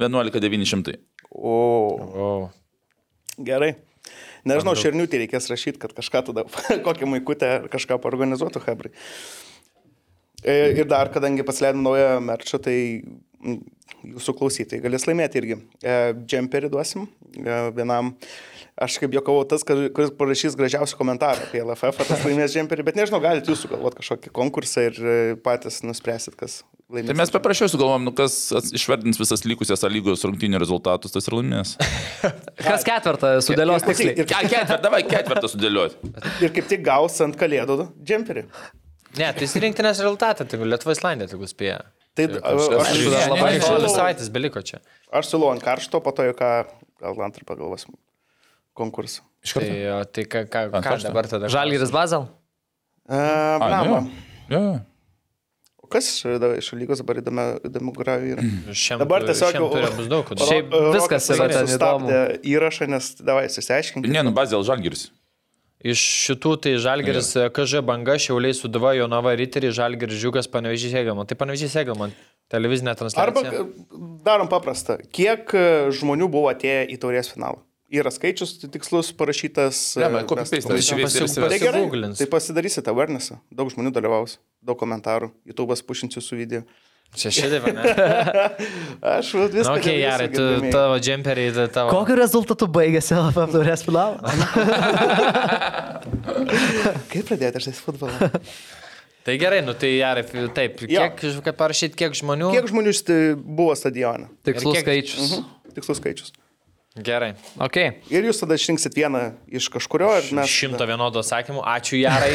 11900. O, O, gerai. Nežinau, šerniutį reikės rašyti, kad kažką tada, [laughs] kokią maikutę ar kažką paorganizuotų Hebrai. E, Ir dar, kadangi pasileidom naują merčą, tai jūsų klausytojai galės laimėti irgi. E, Džemperį duosim e, vienam. Aš kaip jokavau tas, kuris parašys gražiausią komentarą apie LFF, tas [laughs] laimės džemperį, bet nežinau, galite jūs sugalvoti kažkokį konkursą ir e, patys nuspręsit, kas laimės. Tai mes paprašiau sugalvom, nu, kas išvardins visas likusias A lygos rungtynių rezultatus, tas ir laimės. [laughs] Kas ketvirtą sudėlios tiksliai? Ir, Ke- Ketvirtą, davai ketvirtą sudėlioti. [laughs] ir kaip tik gaus ant kalėdų džemperį. ne, tai jis rinktinės rezultatą, tai Lietuva Islandija, tai spėja. Tai aš- dar ne, labai. Dvi savaitės beliko čia. Aš siūlau ant karšto, po to jau ką, gal antrą pagalvosim konkursą. Iš Tai, tai ką, ką, ką karšto? dabar tada? Žalgiris Bazel? Uh, A, Blamba. jo. Jo. O kas iš lygos dabar įdomu, įdomu grajų yra? [clears throat] Šiam, Dabar tiesiog kodėl? Šiaip viskas yra ten sustabdė įrašą, nes davai susiaiškinkime. Ne, nu bazė Žalgiris. Iš šitų tai Žalgeris, KŽ banga, Šiauliai Suduva, Jonava Riteriai, Žalgeris Žiūgas, Panevežys Hegelman. Tai Panevežys Hegelman, televizinė Arba transliacija. e, darom paprastą. Kiek e, žmonių buvo atėję į taurės finalą? Yra skaičius tikslus parašytas. Ne, e, bet copy mes- paste, Tai Tai gerai, tai pasidarysite awarenessą. Daug žmonių dalyvaus, daug komentarų. YouTube'as pušinsiu su video. Šedėva, ne? [laughs] Aš viską. Na, darysiu, gerai, tu gerbiamieji. tavo džemperiai, tai tavo. Kokiu rezultatu baigėsi [laughs] LFF taurės finalą? [laughs] Kaip pradėti žaisti futbolą? Tai gerai, nu tai gerai, taip, Jo. kiek, kad parašyti, kiek žmonių. Kiek žmonių buvo stadione? Tikslus kiek- skaičius. Mhm. Tikslus skaičius. Gerai. Ok. Ir jūs tada išrinksit vieną iš kažkurio mes... Šimto vienodų atsakymų, ačiū Jarai.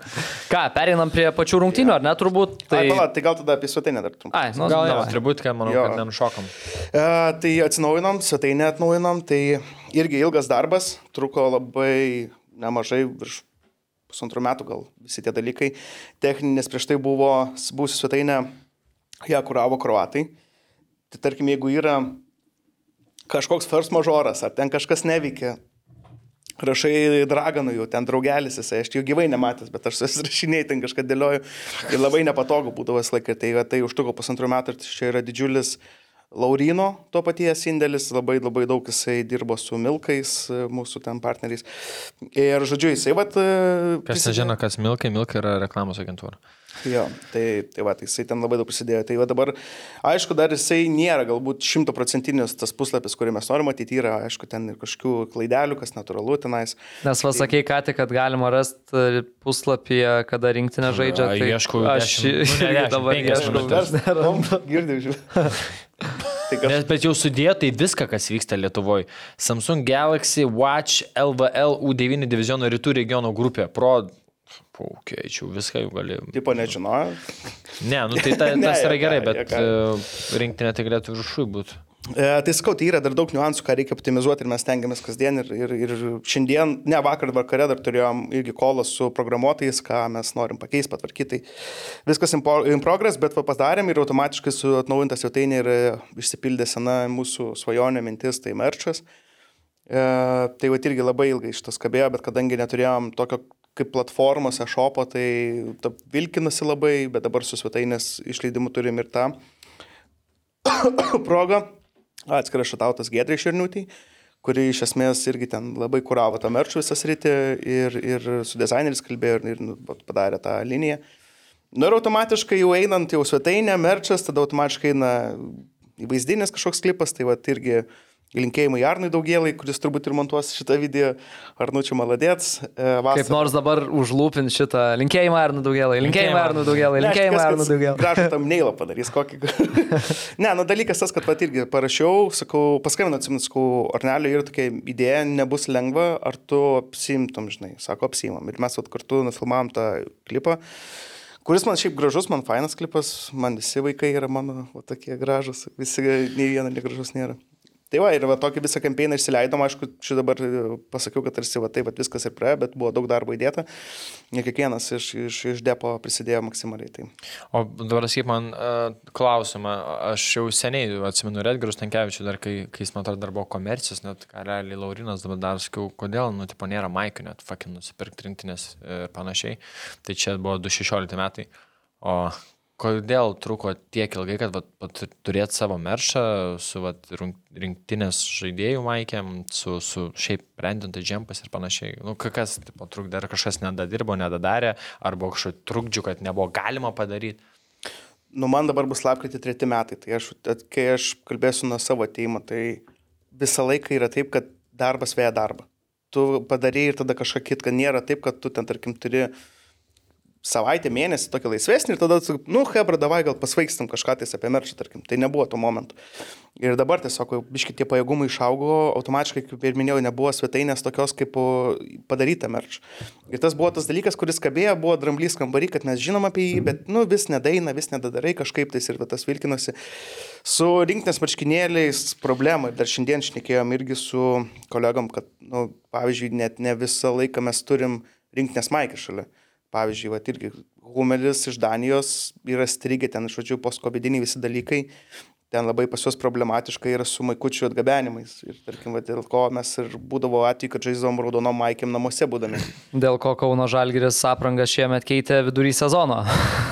[laughs] Ką, pereinam prie pačių rungtynių, ar ne, turbūt? Tai... Ai, pala, tai gal tada apie svetainę dar trumpai. Ai, nu, Gal jau davai. atributiką, manau, Jo. kad nenušokom. E, tai atsinaujinom, svetainę atnaujinom, tai irgi ilgas darbas, truko labai nemažai, virš pusantrų metų gal visi tie dalykai. Techninės prieš tai buvo, buvusi svetainė, ją kuravo kruatai. Tai tarkim, jeigu yra kažkoks first majoras, ar ten kažkas neveikia, rašai draganų jau, ten draugelis jisai, aš jau gyvai nematęs, bet aš susirašinėjai ten kažką dėlioju ir labai nepatogu būdavo visą laiką. Tai, tai užtruko pusantrų metų ir čia yra didžiulis Laurino to paties indėlis, labai labai daug jisai dirbo su Milkais, mūsų ten partneriais. Ir žodžiu, jisai vat... Kas nežino, kas Milkai, Milkai yra reklamos agentūra. Jo, tai, tai va, tai jisai ten labai daug prisidėjo. Tai va dabar, aišku, dar jisai nėra galbūt šimtaprocentinis tas puslapis, kurį mes norime matyti, yra, aišku, ten ir kažkokių klaidelių, kas natūralu tenais. Nes pasakė ką tik, kad galima rasti puslapyje, kada rinktinė žaidžia. Tai ieškau aš dešimt- nu, ne [laughs] dabar ieškau. [laughs] Girdėjau, žiūrėjau. [laughs] Tai kas, Nes, bet jau sudėjo tai viską, kas vyksta Lietuvoje. Samsung Galaxy Watch LVL U9 diviziono rytų regiono grupė. Pro... Paukėčiau, viską jau gali. tipo, nežinojo. Ne, nu tai ta, [laughs] Ne, tas yra gerai, bet e, rinktinė tai galėtų viršui būti. E, tai sakau, tai yra dar daug niuansų, ką reikia optimizuoti ir mes tengiamės kasdien. Ir, ir, ir šiandien, ne vakar vakare dar turėjom irgi kolą su programuotojais, ką mes norim pakeisti, patvarkyti. Tai viskas in, in progress, bet padarėm ir automatiškai su atnaujinta svetainė ir išsipildė sena mūsų svajonė mintis, tai merčas. E, tai va irgi labai ilgai šitas kabėjo, bet kadangi neturėjom tokio kaip platformos e-shopo, tai ta vilkinasi labai, bet dabar su svetainės išleidimu turim ir tą [coughs] progą. Atskiras šatautas Gedrai Širniutį, kuri iš esmės irgi ten labai kuravo tą merčų visą sritį ir, ir su dizaineris kalbėjo ir, ir nu, padarė tą liniją. Nu ir automatiškai jau einant jau svetainę, merčas, tada automatiškai eina įvaizdinis kažkoks klipas, tai va irgi linkėjimai Arnui Daugėlai, kuris turbūt ir montuos šitą video, Arnučių Maladėts. E, Kaip nors dabar užlūpint šitą linkėjimą Arnu Daugelai, linkėjimą Arnu Daugelai, linkėjimą Arnu Daugelai. Gražu tam [laughs] neilą padarys kokį. ne, nu dalykas tas, kad pat irgi parašiau, sakau, paskambinau, atsimenu, sakau, Arnelio yra tokia idėja, nebus lengva, ar tu apsimtum, žinai, sako, apsimam. Ir mes vat kartu nufilmavom tą klipą. Kuris man šiaip gražus, man fainas klipas, man visi vaikai yra mano va, tokie gražus, visi, nei vieno negražus nėra. Tai va, ir va tokį visą kampeiną išsileidom, aišku, čia dabar e, pasakiau, kad tarsi va taip, va, viskas ir praėjo, bet buvo daug darbo įdėta. Ne kiekvienas iš, iš, iš depo prisidėjo maksimaliai. Tai. O dabar sakyk man uh, klausimą, aš jau seniai atsimenu Redgarus Tankievičių, dar kai, kai jis man atrodo dar buvo komercijos, net realiai Laurinas dabar dar sakiau, kodėl, nu, tipo, nėra Maikio, net fucking nusipirkti rinktinės ir panašiai. Tai čia buvo 2016 metai. O kodėl truko tiek ilgai, kad vat, turėti savo meršą su vat, rinktinės žaidėjų maikėm, su, su šiaip brandintai džempas ir panašiai. Nu, ka- kas tipo, trukdė, ar kažkas nedadirbo, nedadarė, arba kažkokių trukdžių, kad nebuvo galima padaryti. Nu, man dabar bus lapkritį treti metai, tai aš, kai aš kalbėsiu nuo savo ateimo, tai visą laiką yra taip, kad darbas vėja darbą. Tu padarai ir tada kažką kitką, nėra taip, kad tu ten, tarkim, turi savaitę, mėnesį tokį laisvesnį ir tada, nu, hebra, davai gal pasvaigstam kažką tais apie merčą, tarkim. Tai nebuvo to momentu. Ir dabar tiesiog, biški tie pajėgumai išaugo, automatiškai, kaip ir minėjau, nebuvo svetainės tokios, kaip padaryta merč. Ir tas buvo tas dalykas, kuris kabėjo, buvo dramblys kambarį, kad mes žinom apie jį, bet, nu, vis nedaina, vis nedadarai kažkaip tais ir tas vilkinosi. Su rinktinės marškinėliais problema ir dar šiandien šnekėjom irgi su kolegom, kad, nu, pavyzdžiui, net ne visą laiką mes turim rinktinės maikį šalia. Pavyzdžiui, va, irgi Humelis iš Danijos yra strigę ten, žodžiu, poskobidiniai visi dalykai. ten labai pas juos problematiška yra su maikučių atgabenimais. Ir tarkim, va, dėl ko mes ir būdavo atveju, kad žaisdavom raudonom maikėm namuose būdami. [laughs] Dėl ko Kauno Žalgiris aprangą šiemet keitė vidury sezono.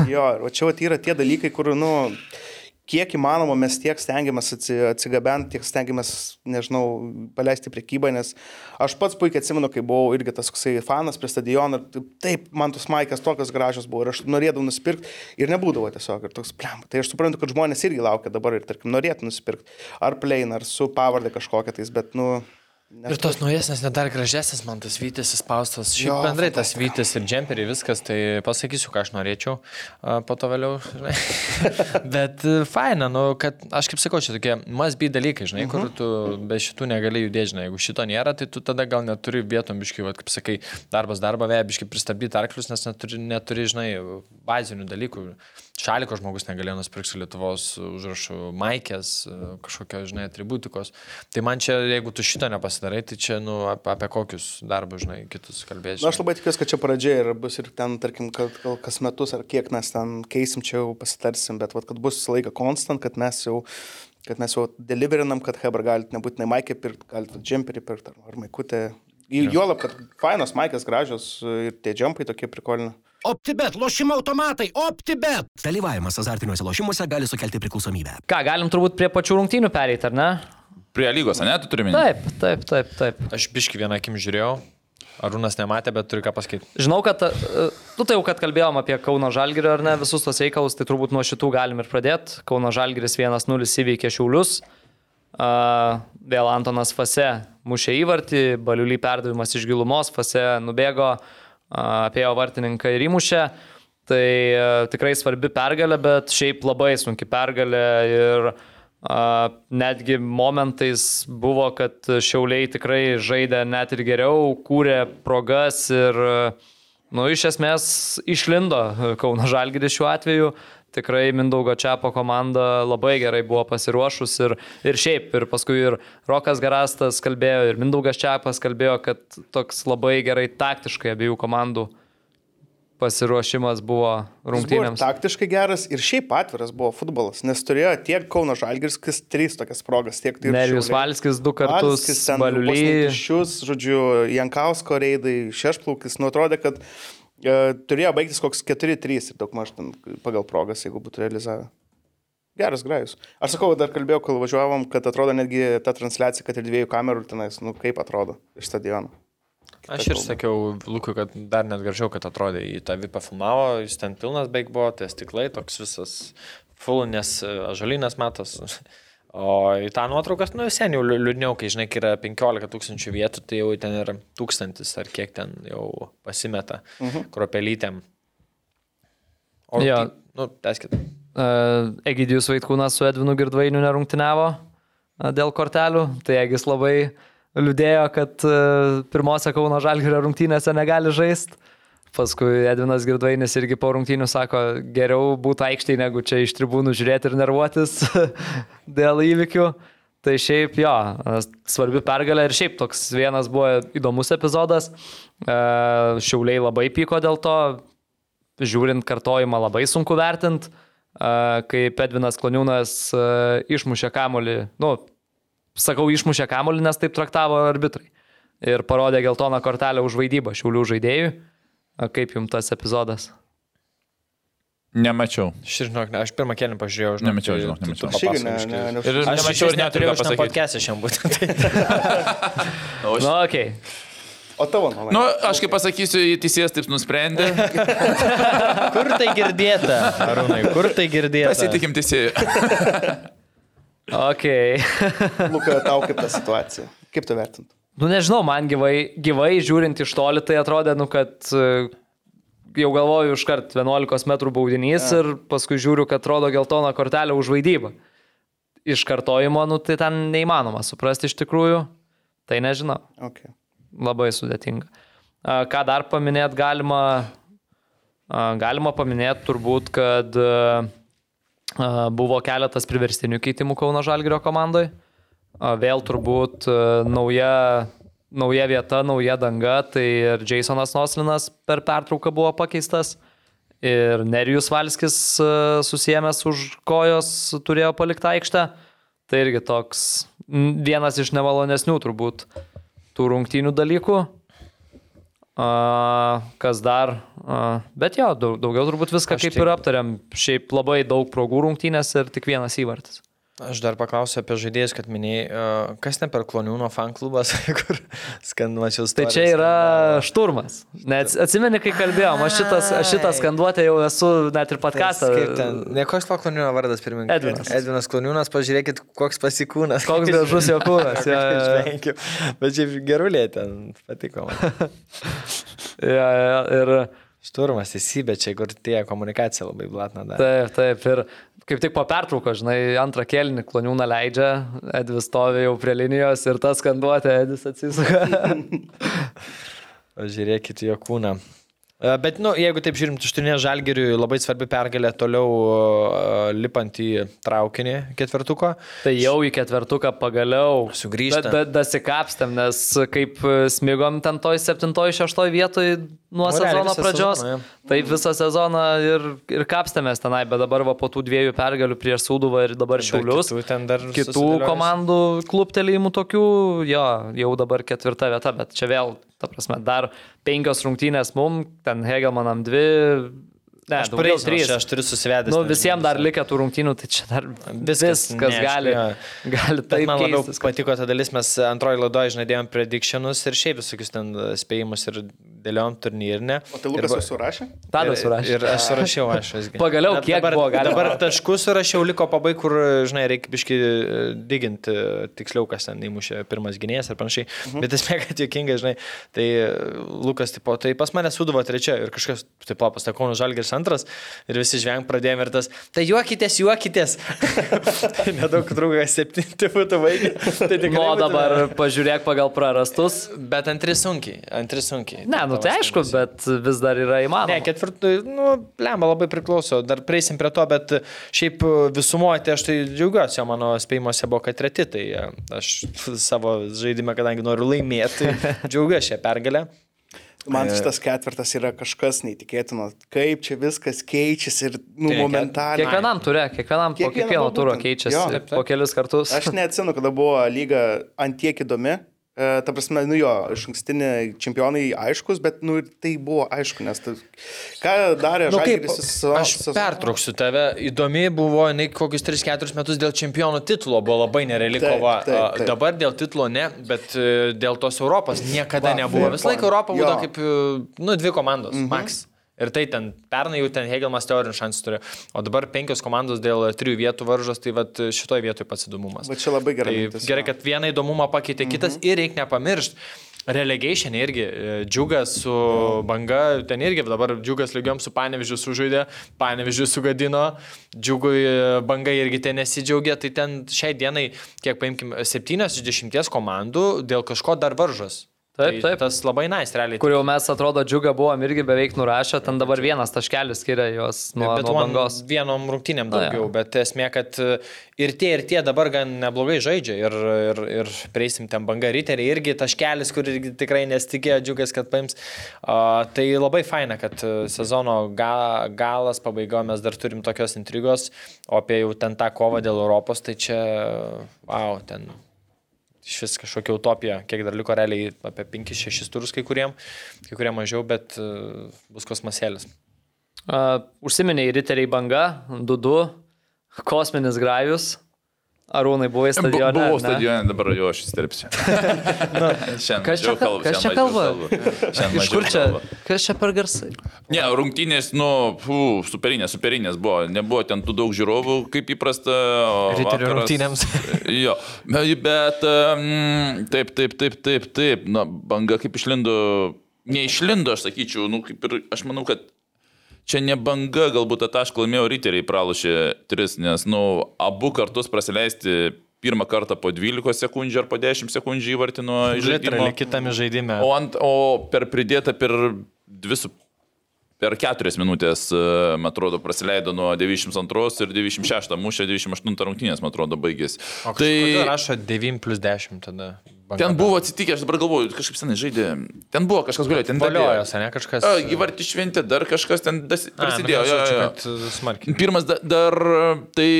Jo, va čia va, yra tie dalykai, kur, nu, kiek įmanoma mes tiek stengiamės atsi- atsigabenti, tiek stengiamės, nežinau, paleisti priekybą, nes aš pats puikiai atsimenu, kai buvau irgi tas koksai fanas prie stadiono, ir taip, man tos maikės tokios gražios buvo ir aš norėdavau nusipirkti ir nebūdavo tiesiog ir toks plem. Tai aš suprantu, kad žmonės irgi laukia dabar ir, tarkim, norėtų nusipirkti ar plain, ar su pavardė kažkokia tais, bet, nu... Ir tos naujesnės, net dar gražesnės, man tas vytis įspaustas. Šiaip Jo, bendrai tas vytis ir džemperiai, viskas, tai pasakysiu, ką aš norėčiau, po to vėliau, žinai. [laughs] Bet e, faina, nu, kad aš kaip sakau, čia tokie must be dalykai, žinai, kur tu be šitų negali judėti, žinai. Jeigu šito nėra, tai tu tada gal neturi vietom biškai, va, kaip sakai, darbas darbą vėja, biškai pristabdyti arklius, nes neturi, neturi, žinai, bazinių dalykų. Šaliko žmogus negalėjo nusipirkti Lietuvos užrašų maikės, e, kažkokio, žinai, atributikos. Tai man čia, jeigu tu šito nepasidarai, tai čia, nu, apie, apie kokius darbus, žinai, kitus kalbėsi. Na, aš labai tikiuosi, kad čia pradžia ir bus ir ten, tarkim, kad gal kas metus ar kiek mes ten keisim, čia jau pasitarsim, bet vat, kad bus visą laiką konstant, kad mes jau kad mes jau deliverinam, kad Hebra galite nebūtinai maikę pirkti, galite džemperį pirkti ar, ar maikutę. Juolab, kad fainos maikės gražios ir tie džempai tokie prikolini. OptiBet, lošimo automatai, OptiBet. Dalyvavimas azartiniuose lošimuose gali sukelti priklausomybę. Ką, galim turbūt prie pačių rungtynių pereiti, ar ne? Prie lygos, ne, tu turi minėti? Taip, taip, taip, taip. Aš biški vieną akim žiūrėjau, Arūnas nematė, bet turiu ką pasakyti. Žinau, kad, e, nu tai jau, kad kalbėjom apie Kauno Žalgirį ar ne, visus tos reikalus, tai turbūt nuo šitų galim ir pradėti. Kauno Žalgiris 1-0 įveikė Šiaulius. Vėl Antonas Fase mušė įvartį, baliuly perdavimas iš gilumos, Fase nubėgo, uh, apėjo vartininką ir įmušė. Tai uh, tikrai svarbi pergalė, bet šiaip labai sunki pergalė ir uh, netgi momentais buvo, kad Šiauliai tikrai žaidė net ir geriau, kūrė progas ir, uh, nu, iš esmės išlindo Kauno Žalgiris šiuo atveju tikrai Mindaugo Čiapo komanda labai gerai buvo pasiruošus ir, ir šiaip, ir paskui ir Rokas Garastas kalbėjo, ir Mindaugas Čiapas kalbėjo, kad toks labai gerai taktiškai abiejų komandų pasiruošimas buvo Jis buvo rungtynėms. taktiškai geras ir šiaip atviras buvo futbolas, nes turėjo tiek Kauno Žalgiris, kas trys tokias progas, tiek tai ir Nerijus. Valskis du kartus. Šius, žodžiu, Jankausko reidai, Šešplaukis, nu atrodė, kad turėjo baigtis koks 4-3 ir daug maž pagal progas, jeigu būtų realizavę. Geras grajus. Aš sakau, dar kalbėjau, kol važiuovom, kad atrodo netgi ta transliacija, kad ir dviejų kamerų tenais, nu kaip atrodo iš stadiono. Aš ir sakiau Lukui, kad dar net gražiau, kad atrodė, į tą vipą filmavo, jis ten pilnas beig buvo, tie stiklai, toks visas full, nes žalinės metas. [laughs] O į tą nuotraukas, nu, liū- liūdniau, kai žinai, kai yra 15 tūkstančių vietų, tai jau ten yra tūkstantis ar kiek ten jau pasimeta -huh. kropelytėm. O, Jo. tai, nu, teskit. Uh, Egidijus Vaitkūnas su Edvinu Girdvainiu nerungtiniavo uh, dėl kortelių, tai Egis labai liūdėjo, kad uh, pirmose Kauno Žalgirio rungtynėse negali žaisti. Paskui Edvinas Girdvainis irgi po rungtynių sako, geriau būtų aikštėje, negu čia iš tribūnų žiūrėti ir nervuotis [laughs] dėl įvykių. Tai šiaip jo, svarbi pergalė ir šiaip toks vienas buvo įdomus epizodas. E, Šiauliai labai pyko dėl to, žiūrint kartojimą labai sunku vertinti, kai Pedvinas Kloniūnas e, išmušė kamolį, nu, sakau išmušė kamolį, nes taip traktavo arbitrai. Ir parodė geltoną kortelę už vaidybą šiaulių žaidėjui. A, Kaip jums tas epizodas? Nemačiau. Žinok, ne, aš pirmą kelią pažiūrėjau, žinok, Nemačiau, tai žinok, nemačiau. Aš irgi ne, ne, ne, Ir Aš nemačiau ir neturėjau pasakyti. podcast'e šiandien būtent. [laughs] Nu, okei. O tavo nuomonė? Nu, aš kaip pasakysiu, teisėjas taip nusprendė. [laughs] Kur tai girdėta? Arūnai, kur tai girdėta? Pasitikim teisėjui. [laughs] Ok. Luka, tau kaip ta situacija? Kaip tu vertintum? Nu nežinau, man gyvai, gyvai žiūrint iš toli, tai atrodė, nu, kad e, jau galvoju iškart 11 m baudinys ja. ir paskui žiūriu, kad rodo geltoną kortelę už vaidybą. Iš kartojimo, nu, tai ten neįmanoma suprasti iš tikrųjų. Tai nežinau. Okay. Labai sudėtinga. Ką dar paminėti galima? Galima paminėti turbūt, kad a, buvo keletas priverstinių keitimų Kauno Žalgirio komandoje. Vėl turbūt a, nauja, nauja vieta, nauja danga, tai ir Jasonas Noslinas per pertrauką buvo pakeistas ir Nerijus Valskis e, susijęs už kojos turėjo palikti aikštę. Tai irgi toks vienas iš nemalonesnių turbūt tų rungtynių dalykų. A, kas dar? A, bet jo, daug, daugiau turbūt viską Aš kaip tik- ir aptariam. Šiaip labai daug progų rungtynės ir tik vienas įvartis. Aš dar paklausiu apie žaidėjus, kad minėjai, kas ne per kloniūno fan klubas, [laughs] kur skanduočiau Tai čia yra šturmas. Net atsimeni, kai kalbėjom, aš, šitas, aš šitą skanduotę jau esu net ir podcastą. Ne koks to kloniūno vardas pirmininkas? Edvinas. Edvinas kloniūnas, pažiūrėkit, koks pasikūnas. Koks gražus jo kūnas. [laughs] jo. Išvengiu. Bet šiaip gerulė ten patiko. [laughs] Jo, jo, Ir Šturmas įsibė čia, kur tie komunikacija labai blatna dar. taip, taip. Ir kaip tik po pertrauko, žinai, antrą kelnį kloniūną leidžia, Edvis stovi jau prie linijos ir tas skanduotė, Edvis atsisuka. [laughs] Žiūrėkit jo kūną. E, Bet, nu, jeigu taip žiūrim, tuštinė žalgiriui labai svarbi pergalė toliau uh, lipant į traukinį ketvirtuko. Tai jau į ketvertuką pagaliau. Sugrįžta. Da, da, dasikapstėm, nes kaip smigom ten toj septintoj, šeštoj vietoj nuo Nu, realiai sezono pradžios. sezoną, jo. Taip visą sezoną ir, ir kapstėmės tenai, bet dabar va po tų dviejų pergalių prieš Sūduvą ir dabar Šiaulius. Kitų Kitų komandų kluptelėjimų tokių, jo, jau dabar ketvirta vieta, bet čia vėl, ta prasme, dar penkios rungtynės mum, ten Hegelmanam dvi, ne, Aš daugiau trys. aš, aš turiu susivedęs. Nu, visiems dar likę tų rungtynių, tai čia dar Viskas viskas, neaišku, gali, jo. gali taip man labiau keistis, patiko ta dalis, mes antroji laidoje žinodėjom predictionus ir šiaip visokius ten spėjimus ir dėliom turnyrinę. O tai Lukas jau surašė? Tadas surašė. Ir aš surašiau, aš visgi. Pagaliau, Bet kiek dabar, buvo galima? Dabar taškus surašiau, liko pabai, kur, žinai, reikia biškai diginti tiksliau, kas ten įmušė pirmas gynėjas ir panašiai. Mhm. Bet esmė, kad juokinga, žinai, tai e, Lukas, tipo, tai pas mane suduvo trečia ir kažkas, taip, pastakau, žalgeris antras ir visi žveng pradėjome ir tas, tai juokitės, juokitės. [laughs] nedaug trūko, septinti būtų vaikai. Tai tikrai Nu, o būtų- dabar pažiūrėk pagal prarastus. Bet antri sunkiai, antri sunkiai. Ne, nu tai aišku, bet vis dar yra įmanoma. Ne, ketvirtų, nu, lemba labai priklauso, dar prieisim prie to, bet šiaip visumoje, tai aš tai džiaugiuosi, o mano spėjimuose buvo, kad treti, tai e, aš savo žaidimą, kadangi noriu laimėti, tai [laughs] džiaugiuosi šią pergalę. Man šitas ketvirtas yra kažkas neįtikėtino. Kaip čia viskas keičiasi ir, nu, Tai momentaliai. Kiekvienam turė, kiekvienam po Kiekvienam, kiekvieno va, turo keičiasi Jo, taip, taip. po kelis kartus. Aš neatsinu, kada buvo lyga antiek įdomi. E, ta prasme, nu jo, iš ankstiniai čempionai aiškus, bet, nu, tai buvo aišku, nes tai, ką darė Nu, Žalgiris sezoną- aš sezoną- pertrauksiu tave. Įdomi buvo, jinai kokius 3-4 metus dėl čempionų titulo buvo labai nereali kova. Dabar dėl titulo ne, bet e, dėl tos Europos niekada Va, nebuvo. Visą laiką Jo. būdavo kaip, e, nu, dvi komandos, mhm. max. Ir tai ten, pernai jau ten Hegelmas teorinį šansų turėjo, o dabar penkios komandos dėl trijų vietų varžos, tai vat šitoje vietoje pats įdomumas. Va čia labai gerai. Tai mintis, gerai, kad vieną įdomumą pakeitė kitas Mhm. ir reikia nepamiršti. Relegation irgi, e, džiugas su banga, ten irgi dabar džiugas lygiom su panevižiu sužaidė, panevižiu sugadino, džiugui e, banga irgi ten nesidžiaugia, tai ten šiai dienai, kiek paimkim, 7 iš 10 komandų dėl kažko dar varžos. Taip, tai taip. Tas labai nice, realiai. Kur jau mes atrodo džiugą buvom irgi beveik nurašę, ten dabar vienas taškelis skiria juos nuo, bet nuo bangos. vienom rungtynėm daugiau, jo. bet esmė, kad e, ir tie, ir tie dabar gan neblogai žaidžia ir, ir, ir prieisim ten banga riteriai, irgi taškelis, kur irgi tikrai nesitikėjo džiugas, kad paims. Uh, tai labai faina, kad e, sezono ga, galas, pabaiga mes dar turim tokios intrigos, o apie jau ten tą kovą dėl Europos, tai čia, wow, ten iš vis kažkokia utopija, kiek dar liko realiai apie 5-6 turus kai kuriem, kai kurie mažiau, bet uh, bus kosmasėlis. Uh, užsiminiai riteriai banga, 2-2, kosminis grajus. Arūnai buvai Bu- stadione. Buvau stadione, dabar jo aš įsterpsiu. [laughs] Šiandien Kas čia, kalbu, kas čia kalba? Iš kur čia? kalbu. Kas čia per garsai? Ne, rungtynės, nu, fū, superinės, superinės buvo. Nebuvo ten tų daug žiūrovų, kaip įprasta. o Riterių rungtynėms. [laughs] jo, bet um, taip, taip, taip, taip, taip. Na, banga kaip išlindo, neišlindo, aš sakyčiau, nu, kaip ir, aš manau, kad čia ne banga, galbūt tą tašką laimėjo riteriai, pralošė tris, nes, nu, abu kartus prasileisti pirmą kartą po 12 sekundžių ar po 10 sekundžių įvartino žaidimą. Kitame žaidime. O, ant, o per pridėtą per dvi su... Per keturias minutės, e, man atrodo, praleido nuo 92 ir 96 mušė, 98 rungtynės, man atrodo, baigėsi. O tai rašo 9 plus 10 tada. Ten buvo atsitikę, aš dabar galvoju, kažkaip senai žaidė. Ten buvo kažkas galėjo, ten Valiojos, ne kažkas. A, Įvartį šventė, dar kažkas ten das, prasidėjo. jo, jo, jo. Kad smarkiai. Pirmas da, dar tai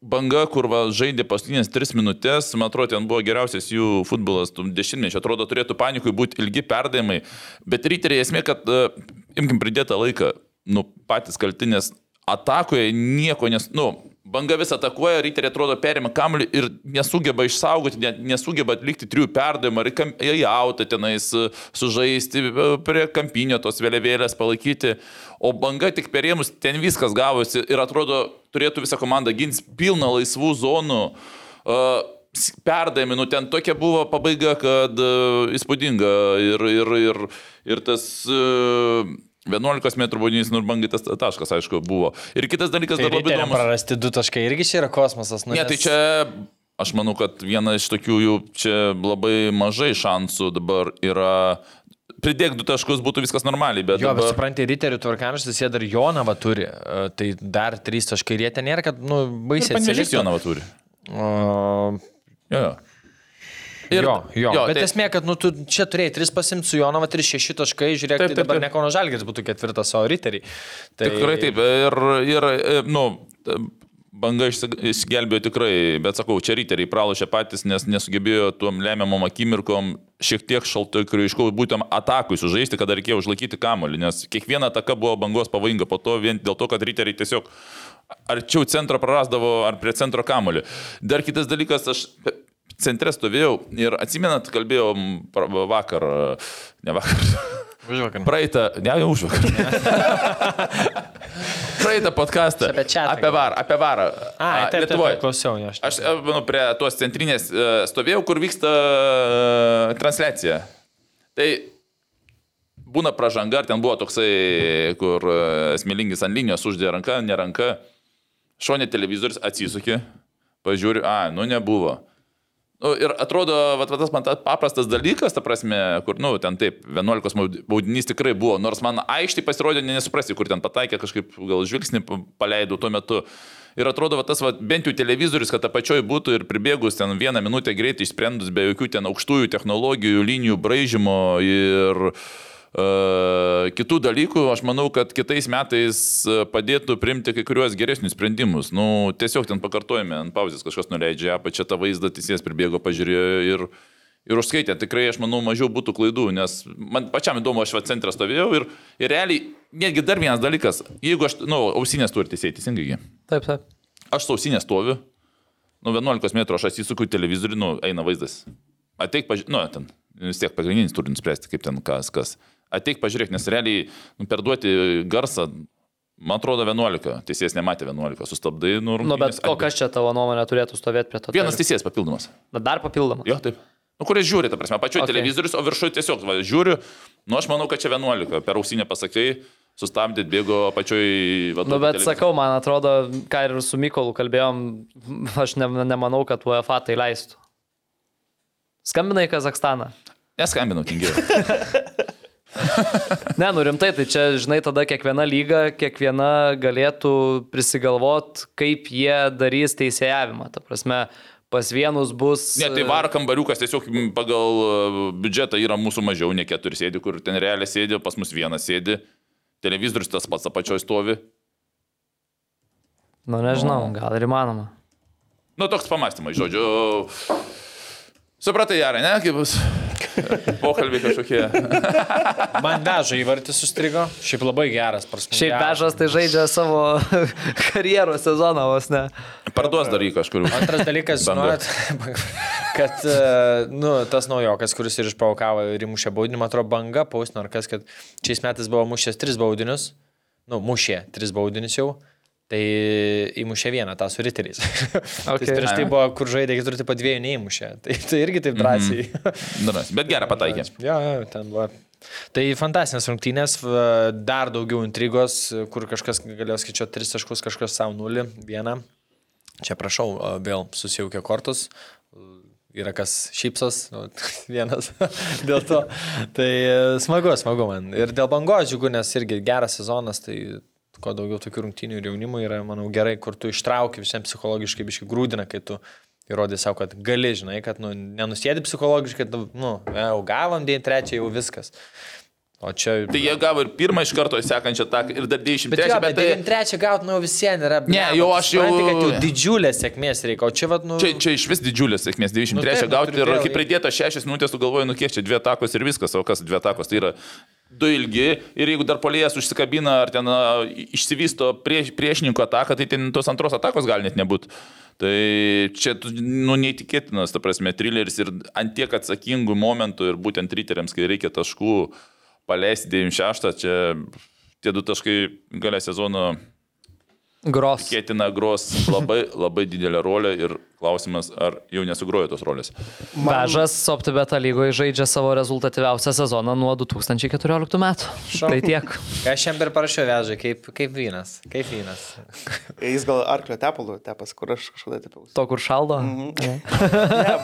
banga, kur va, žaidė paskutinės tris minutės, man atrodo, ten buvo geriausias jų futbolas, dešimtmečio, atrodo, turėtų panikui būti ilgi perdavimai, bet ryteriai esmė, kad, uh, imkim pridėtą laiką, nu, patys kaltinės atakoje nieko nes, nu, banga vis atakuoja, ryteriai atrodo perima kamuolį ir nesugeba išsaugoti, ne, nesugeba atlikti trijų perdavimų, ar į autą tenais e, sužaisti, e, prie kampinio tos vėliavėlės palaikyti, o banga tik perėmus ten viskas gavosi ir atrodo turėtų visą komandą gins pilną laisvų zonų. Uh, perdavimai, nu ten tokia buvo pabaiga, kad uh, įspūdinga ir, ir, ir, ir tas uh, 11 m baudinys nurbangai tas taškas, aišku, buvo. Ir kitas dalykas Tai dar labai įdomus. prarasti du taškai irgi čia yra kosmosas. Nu, Ne, tai čia aš manau, kad viena iš tokių jų čia labai mažai šansų dabar yra. Pridėk du taškus, būtų viskas normaliai, bet... Jo, bet dabar... suprantate, ryterių tvarkaraštis jie dar Jonavą turi, e, tai dar trys taškai ir jie ten nėra, kad, nu, baisiai Panevėžys Jonava turi. O, Jo, jo. Ir, jo, jo, jo, bet tai- esmė, kad nu, tu čia turėjai tris pasimti su Jonava, tris šeši taškai, žiūrėk, Taip, taip, taip, tai dabar ne Kauno Žalgiris būtų ketvirtas, o riteriai. Tai, Tikrai taip. Ir, ir e, nu, ta banga išsi- išsigelbėjo tikrai, bet sakau, čia ryteriai pralošė patys, nes nesugebėjo tuom lemiamom akimirkom šiek tiek šaltai kriaiškau būtent atakui sužaisti, kada reikėjo užlaikyti kamolį, nes kiekviena ataka buvo bangos pavojinga po to vien dėl to, kad ryteriai tiesiog arčiau centro prarasdavo ar prie centro kamolį. Dar kitas dalykas, aš centre stovėjau ir atsimenat, kalbėjom vakar, ne vakar. Užvakar. Praeitą, ne, jau už vakar. [laughs] Praeitą podcastą. Čia apie chatą Apie varą, apie varą. A, taip, Lietuvoje. taip, klausiau, ne, aš. Aš e, manau, prie tos centrinės e, stovėjau, kur vyksta e, transliacija. Tai būna pražanga, ar ten buvo toksai, kur smėlingis ant linijos uždė ranką, ne ranka, šonė televizorius atsisukė, pažiūri, a, nu nebuvo. Nu, ir atrodo, va, va, tas man tas paprastas dalykas, ta prasme, kur, nu, ten taip, 11 maud- baudinys tikrai buvo, nors man aiškiai pasirodė, ne- nesuprasti, kur ten pataikė, kažkaip gal žvilgsnį pa- paleidau tuo metu. Ir atrodo, va, tas va, bent jau televizorius, kad apačioj būtų ir pribėgus ten vieną minutę greitai išsprendus be jokių ten aukštųjų technologijų, linijų braižymo ir uh, kitų dalykų, aš manau, kad kitais metais e, padėtų priimti kai kuriuos geresnius sprendimus. Nu, tiesiog ten pakartojame ant pauzės, kažkas nuleidžia apačią tą vaizdą, teisėjas pribėgo, pažiūrėjo ir, ir užskaitė. Tikrai, aš manau, mažiau būtų klaidų, nes man pačiam įdomu, aš va centrą stovėjau ir, ir realiai, netgi dar vienas dalykas, jeigu aš, na, nu, ausinės turi teisėjai, teisingai. Taip, taip. Aš su ausinė stoviu, nu 11 m aš atsisuku į televizorių, nu eina vaizdas. Ateik, pažiūrėk, nu ten vis tiek pagrindinis turi nuspręsti, kaip ten kas, kas. Ateik, pažiūrėk, nes realiai nu, perduoti garsą, man atrodo 11, teisėjas nematė 11, sustabdai, nu, Nu, bet rungtynės o kas čia tavo nuomonė turėtų stovėti prie to? Vienas teisėjas papildomas. Na, dar papildomas. Jo, taip. Nu, kuris žiūri, ta prasme, pačiu Okay. televizorius, o viršuje tiesiog va, žiūriu, nu aš manau, kad čia 11, per ausinę pasakai, sustabdėt, bėgo apačioj vadovų. Nu, bet sakau, man atrodo, ką ir su Mykolu kalbėjom, [laughs] aš ne, nemanau, kad UEFA tai leistų. Skambinai Kazakstaną. Neskambinau, tingiau. [laughs] Ne, nu rimtai, tai čia, žinai, tada kiekviena lyga, kiekviena galėtų prisigalvot, kaip jie darys teisėjavimą. Ta prasme, pas vienus bus... Ne, tai varo kambariukas tiesiog pagal e, biudžetą yra mūsų mažiau, ne keturi sėdi, kur ten realiai sėdi, pas mus vienas sėdi, televizorius tas pats apačioj stovi. Nu, nežinau, gal ir įmanoma. Nu, toks pamastymas, žodžiu. Supratai, gerai, ne, kaip bus. Pokalbiai kažkokie. [laughs] Man veža įvartis sustrigo, šiaip labai geras, prasme. Šiaip Bežas tai žaidžia savo [laughs] karjeros sezoną vos ne. Parduos dar jį kažkur. Antras dalykas, žinot, [laughs] kad e, nu, tas naujokas, kuris ir išprovokavo ir įmušė baudinį, man atrodo, banga pausino, ar kas, kad šiais metais buvo mušęs tris baudinius, nu, mušė tris baudinius jau, tai įmušė vieną, tą su riteriais. [laughs] Okay. tai prieš tai buvo, kur žaidė, kitur tipo dviejų neįmušė. [laughs] Tai, tai irgi taip drąsiai. [laughs] Mm -hmm. Bet gerą pataikė. Jo, jo, ten buvo. Tai fantastiškas rungtynės, dar daugiau intrigos, kur kažkas galėjo skaičiuoti 3 taškus, kažkas savo 0, vieną. Čia prašau, vėl susijaukė kortus. Yra kas šypsos, nu, vienas dėl to. Tai smagu, smagu man. Ir dėl bangos džiugu, nes irgi geras sezonas, tai kuo daugiau tokių rungtynių ir jaunimų yra, manau, gerai, kur tu ištrauki visiems psichologiškai biški grūdina, kai tu įrodai savo, kad gali, žinai, kad nu, nenusėdi psichologiškai, kad, nu, jau gavom 93, jau viskas. O čia... Tai jie gavo ir pirmą iš karto sekančią ataką ir dar 93, Bet, jo, bet, bet tai... 93 gaut, nu, visiems yra. Ne, jau aš jau- kad jau didžiulės sėkmės reikia, o čia, vad, nu... Čia, čia iš vis didžiulės sėkmės, 93 Nu taip, nu, gauti ir turiu kai pridėta 6 minutės, tu galvoji, nu kiek čia dvi atakos ir viskas, o kas dvi atakos, tai yra du ilgi ir jeigu dar polėjas užsikabina ar ten a, išsivysto prieš, priešininko ataką, tai ten tos antros atakos gali net nebūti. Tai čia, nu, neįtikėtinas, ta prasme, trileris ir ant tiek atsakingų momentų ir būtent triteriams, kai reikia taškų paleisti 96, čia tie du taškai galia sezono Gros. Kėtina gros labai, labai didelę rolę ir klausimas, ar jau nesugrojo tos rolės. Vežas OptiBeta lygoje žaidžia savo rezultatyviausią sezoną nuo 2014 metų. Tai tiek. Ką aš jam per parašiau vežai, kaip, kaip vynas. Kaip vynas. Jis gal arklio tepalų tepas, kur aš kažkada tepiausi. To, kur šaldo. Ne,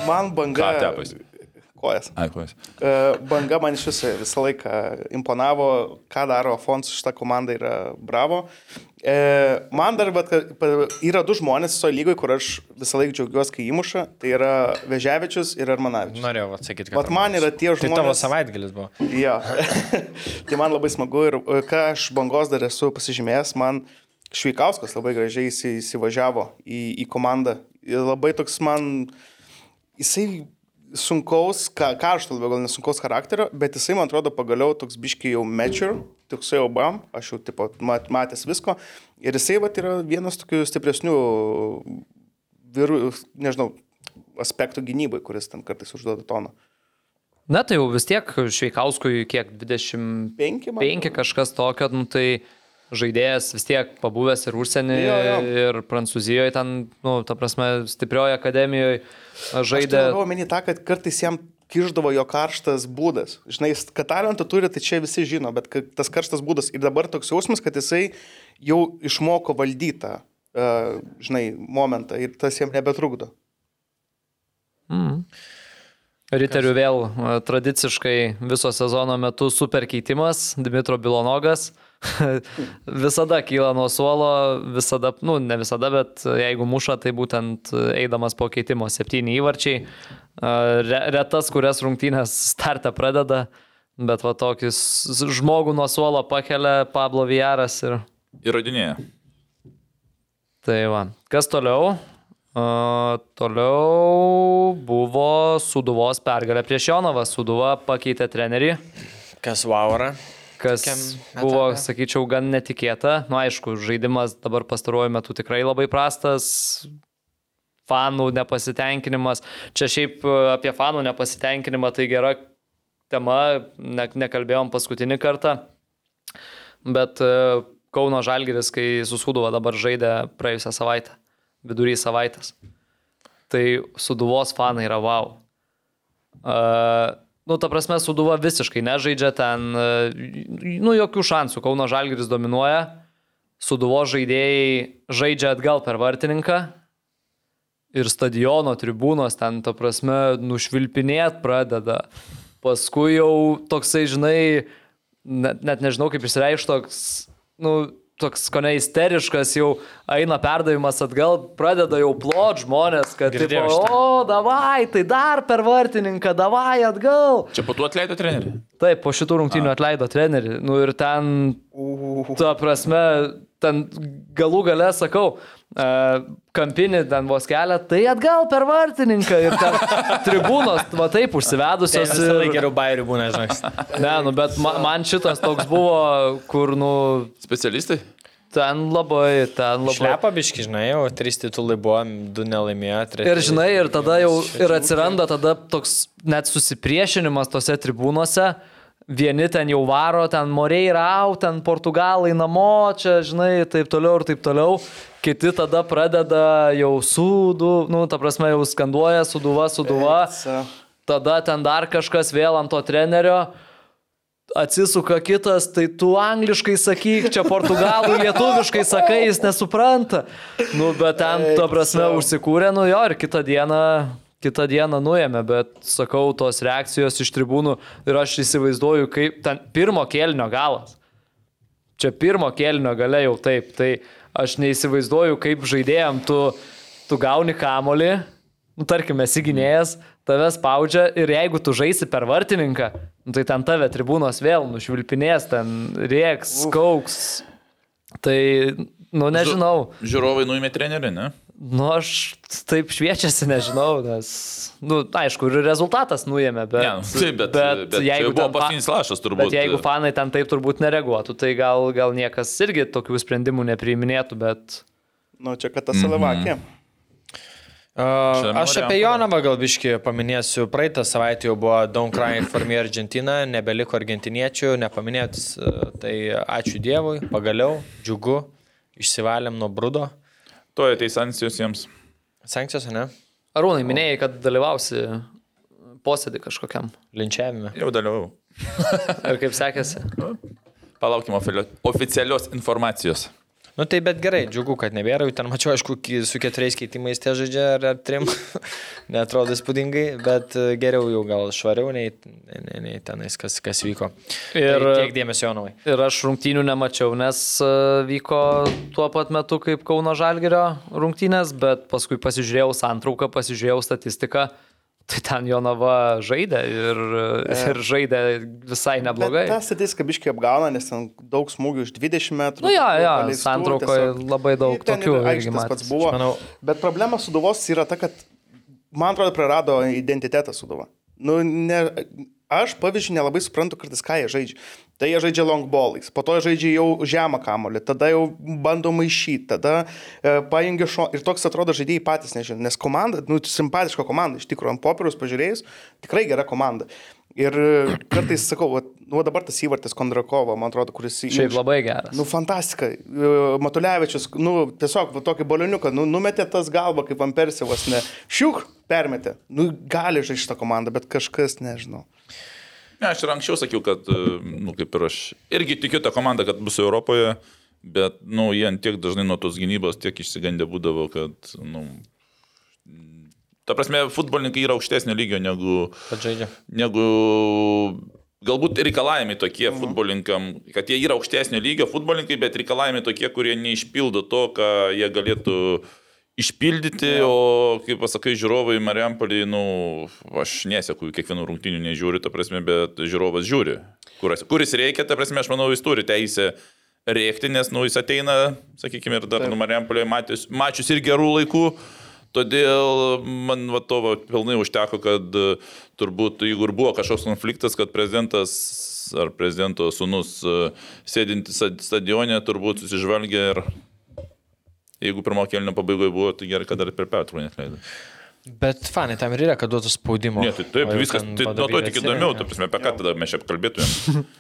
man banga. Ką tepas? Kojas. Ai, kuo jis? E, Banga man iš viso visą laiką imponavo, ką daro Fons šitą komandą yra bravo. E, Man dar pa- yra du žmonės visoje lygoje, kur aš visą laiką džiaugiuosi, kai įmuša. Tai yra Veževičius ir Armanavičius. Norėjau atsakyti, kad... Vat man yra tie Tai tavo žmonės. savaitgalis buvo. Jo. [laughs] tai man labai smagu ir e, ką aš bangos dar esu pasižymėjęs, man Šveikauskas labai gražiai įsi- įsivažiavo į, į komandą. Ir labai toks man, jisai sunkaus, ką, karšto labiau gal nesunkaus charakterio, bet jisai man atrodo pagaliau toks biški jau mature, toksai jau bam, aš jau tipo mat, matęs visko. Ir jisai vat yra vienas tokių stipresnių vyrų, nežinau, aspektų gynybai, kuris ten kartais užduoda toną. Na tai jau vis tiek Šveikauskui kiek 25 Penki, man. kažkas tokio, nu, tai žaidėjas vis tiek pabuvęs ir užsienį, Jo, jo. ir Prancūzijoje ten, nu, ta prasme, stiprioje akademijoje Žaidė. Aš omeny tą, kad kartais jam kirždavo jo karštas būdas. Žinai, kad talentą turi, tai čia visi žino, bet tas karštas būdas ir dabar toks jausmas, kad jisai jau išmoko valdyti tą, uh, žinai, momentą ir tas jam nebetrukdo. Riterių vėl tradiciškai viso sezono metu super keitimas, Dimitro Bilonogas. [laughs] visada kyla nuo suolo, visada, nu ne visada, bet jeigu muša, tai būtent eidamas po keitimo septyni įvarčiai. Re, retas, kurias rungtynės startą pradeda, bet va tokis žmogų nuo suolo pakelia Pablo Viaras ir Įrodinėja. tai va. Kas toliau? Uh, toliau buvo Suduvos pergalė prieš Jonovą. Suduva pakeitė trenerį, Kas vaura? Kas buvo, sakyčiau, gan netikėta. Na, nu, aišku, žaidimas dabar pastaruoju metu tikrai labai prastas. Fanų nepasitenkinimas. Čia šiaip e, apie fanų nepasitenkinimą tai gera tema, ne, nekalbėjom paskutinį kartą. Bet e, Kauno Žalgiris, kai susūduvo dabar žaidė praėjusią savaitę, vidury savaitės. Tai suduvos fanai yra wow. Uh, nu, ta prasme, suduva visiškai nežaidžia ten, uh, nu, jokių šansų. Kauno Žalgiris dominuoja, suduvo žaidėjai žaidžia atgal per vartininką ir stadiono tribūnos ten, ta prasme, nušvilpinėt pradeda. Paskui jau toksai, žinai, net, net nežinau kaip išsireikšti, toks, nu, toks kone isteriškas, jau eina perdavimas atgal, pradeda jau plot žmonės, kad, tipo, Girdėjau šitą. o, davai, tai dar per vartininką, davai atgal. Čia po to atleido trenerių. Taip, po šitų rungtynių atleido trenerių. Nu ir ten, ta prasme, ten galų gale sakau, e, kampinį ten vos kelią, tai atgal per vartininką ir ten tribūnos, va taip, Tai užsivedusios. visą laiką Ir... geriau bairių būna, žinok. Ne, nu, bet man, man šitas toks buvo, kur, nu, Specialistai? ten labai, ten labai. Šlepa biški, žinai, jau trys titulai buvo, du nelaimėjo, trys. Ir žinai, ir tada jau ir atsiranda tada toks net susipriešinimas tose tribūnose. Vieni ten jau varo, ten moriai rau, ten portugalai namo, čia, žinai, taip toliau ir taip toliau. Kiti tada pradeda jau sudų, nu, ta prasme, jau skanduoja, suduva, suduva. Tada ten dar kažkas vėl ant to trenerio. Atsisuka kitas, tai tu angliškai sakyk, čia portugalų, [laughs] lietuviškai sakai, jis nesupranta. Nu, bet ten, ta prasme, užsikūrė, nu jo, ir kitą dieną, kitą dieną nuėmė, bet sakau, tos reakcijos iš tribūnų ir aš įsivaizduoju, kaip ten pirmo kelnio galas. Čia pirmo kelnio gale jau taip, tai aš neįsivaizduoju, kaip žaidėjim tu, tu gauni kamolį, nu tarkim, esi gynėjas, tave spaudžia ir jeigu tu žaisi per vartininką, nu, tai ten tave tribūnos vėl nušvilpinės, ten rieks, kauks. Tai, nu nežinau. Žiūrovai nuėmė trenerį, ne? Nu, aš taip šviečiasi, nežinau, nes, nu, aišku, ir rezultatas nuėmė, bet, nu, taip, bet, bet, bet jeigu buvo paskutinis lašas turbūt. Bet jeigu fanai ten taip turbūt nereaguotų, tai gal, gal niekas irgi tokių sprendimų nepriiminėtų, bet... Nu, čia kad tas Salivakė. Uh, Čia aš apie Jonavą gal biški paminėsiu. Praeitą savaitę jau buvo Don't Cry [coughs] for Me Argentina, nebeliko argentiniečių, nepaminėt. uh, Tai ačiū Dievui, pagaliau, džiugu, išsivalėm nuo brudo. To ateis sankcijos jiems. Sankcijos, ne? Arūnai, minėjai, kad dalyvausi posėdį kažkokiam. Linčiavime. Jau dalyvau. [laughs] Ir kaip sekėsi? Palaukime oficialios informacijos. Nu tai bet gerai, džiugu, kad nebėra. Jau ten mačiau, aišku, su keturiais keitimais tie žaidžia ar, ar trim. [laughs] Netrodo įspūdingai, bet uh, geriau jau gal švariau nei, nei, nei tenais, kas, kas vyko. Ir- tai tiek dėmesio Jonavai. Ir aš rungtynių nemačiau, nes e, vyko tuo pat metu kaip Kauno Žalgerio rungtynės, bet paskui pasižiūrėjau santrauką, pasižiūrėjau statistiką. Tai ten Jonava žaidė ir, ir žaidė visai neblogai. Ta statistika biškai apgauna, nes ten daug smūgių iš 20 metrų. Nu jo, jo, paleistų, santraukoje labai daug ten tokių irgi aikštės pats buvo. manau- Bet problema su Duvos yra ta, kad, man atrodo, prarado identitetą su Duva. Nu, ne, aš, pavyzdžiui, nelabai suprantu kartais, ką jie žaidžia. Tai jie žaidžia long ballais, po to žaidžia jau žemą kamolį, tada jau bando maišyti, tada e, pajungia šo. Ir toks atrodo žaidėjai patys nežino, nes komanda, nu, simpatiška komanda, iš tikrųjų, ant popieriaus pažiūrėjus, tikrai gera komanda. Ir e, kartais sakau, va, nu, va dabar tas įvartis Kondrakovo, man atrodo, kuris... Šiaip įmušė. labai geras. Nu, fantastika. E, Matulevičius, nu, tiesiog va, tokį bolioniuką, nu, numetė tas galvą kaip Ampersivas, ne. Šiuk, permetė. Nu, gali žaisti šitą komandą, bet kažkas, nežinau. Ne, aš ir anksčiau sakiau, kad, e, nu, kaip ir aš irgi tikiu tą komandą, kad bus Europoje, bet, nu, jie tiek dažnai nuo tos gynybos tiek išsigandę būdavo, kad, nu, ta prasme, futbolininkai yra aukštesnio lygio negu, Kad žaidžia. negu galbūt reikalavimai tokie Mhm. futbolininkam, kad jie yra aukštesnio lygio futbolininkai, bet reikalavimai tokie, kurie neišpildo to, ką jie galėtų išpildyti, o, kaip pasakai, žiūrovai Mariampolį, nu, aš nesėku, kiekvienų rungtynių nežiūriu, ta prasme, bet žiūrovas žiūri. Kuris, kuris reikia, ta prasme, aš manau, jis turi teisę rėkti, nes, nu, jis ateina, sakykime, ir dar, Taip. nu, Mariampolį mačius, mačius ir gerų laikų. Todėl man va, to va, pilnai užteko, kad turbūt, jeigu ir buvo kažkoks konfliktas, kad prezidentas ar prezidento sunus e, sėdintis stadione turbūt susižvalgė ir jeigu pirmo kelnio pabaigoje buvo, tai gerai, kad dar per pertrauką neleido. Bet fanai tam ir yra, kad duotų spaudimo. Ne, tai taip, O viskas, tai nuo to tik įdomiau, ta prasme, apie ką tada mes čia kalbėtumėm. [laughs]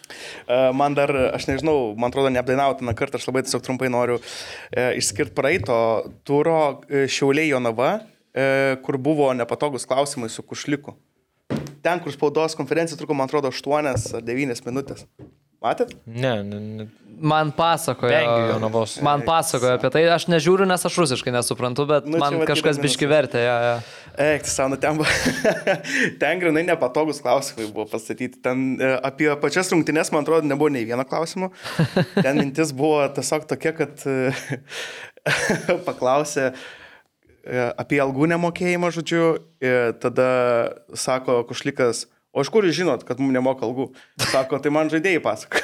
E, Man dar, aš nežinau, man atrodo, neapdainautina kartą, aš labai tiesiog trumpai noriu e, išskirti praeito turo e, Šiauliai Jonava, e, kur buvo nepatogus klausimai su Kušliku. Ten, kur spaudos konferencija truko, man atrodo, 8 ar 9 minutės. Matėt? Ne, ne, ne. Man pasakojo. Man pasakojo apie tai, aš nežiūriu, nes aš rusiškai nesuprantu, bet Nu, čia man kažkas biški vertė. Ja, ja. Eik, tu savo, nu ten buvo. [laughs] ten grinai nepatogus klausimai buvo pastatyti. Ten e, apie pačias rungtynes, man atrodo, nebuvo nei vieno klausimo. Ten mintis buvo tiesiog tokia, kad e, [laughs] paklausė e, apie algų nemokėjimą, žodžiu, ir tada sako Kušlikas, o iš kur jūs žinot, kad mums nemoka algų? Sako, tai man žaidėjai pasako.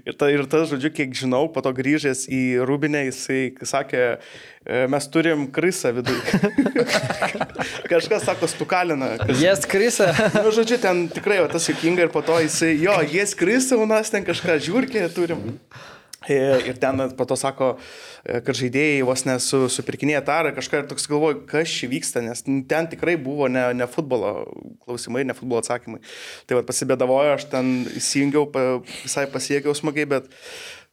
Ir, ta, ir tas, žodžiu, kiek žinau, po to grįžęs į Rūbinę, jisai sakė, "E, mes turim krisą viduje. [laughs] Kažkas sako, stukalina. Kas... Jie skrisa. [laughs] Nu, žodžiu, ten tikrai va, tas juokinga ir po to jisai, jo, jie skrisa, o mes ten kažką žiūrkė turim. E, Ir ten po to sako, e, kad žaidėjai vos nesu supirkinėję tarą, kažką ir toks galvoju, kas čia vyksta, nes ten tikrai buvo ne, ne futbolo klausimai, ne futbolo atsakymai. Tai vad pasibėdavoju, aš ten įsijungiau, visai pasiekiau smagiai, bet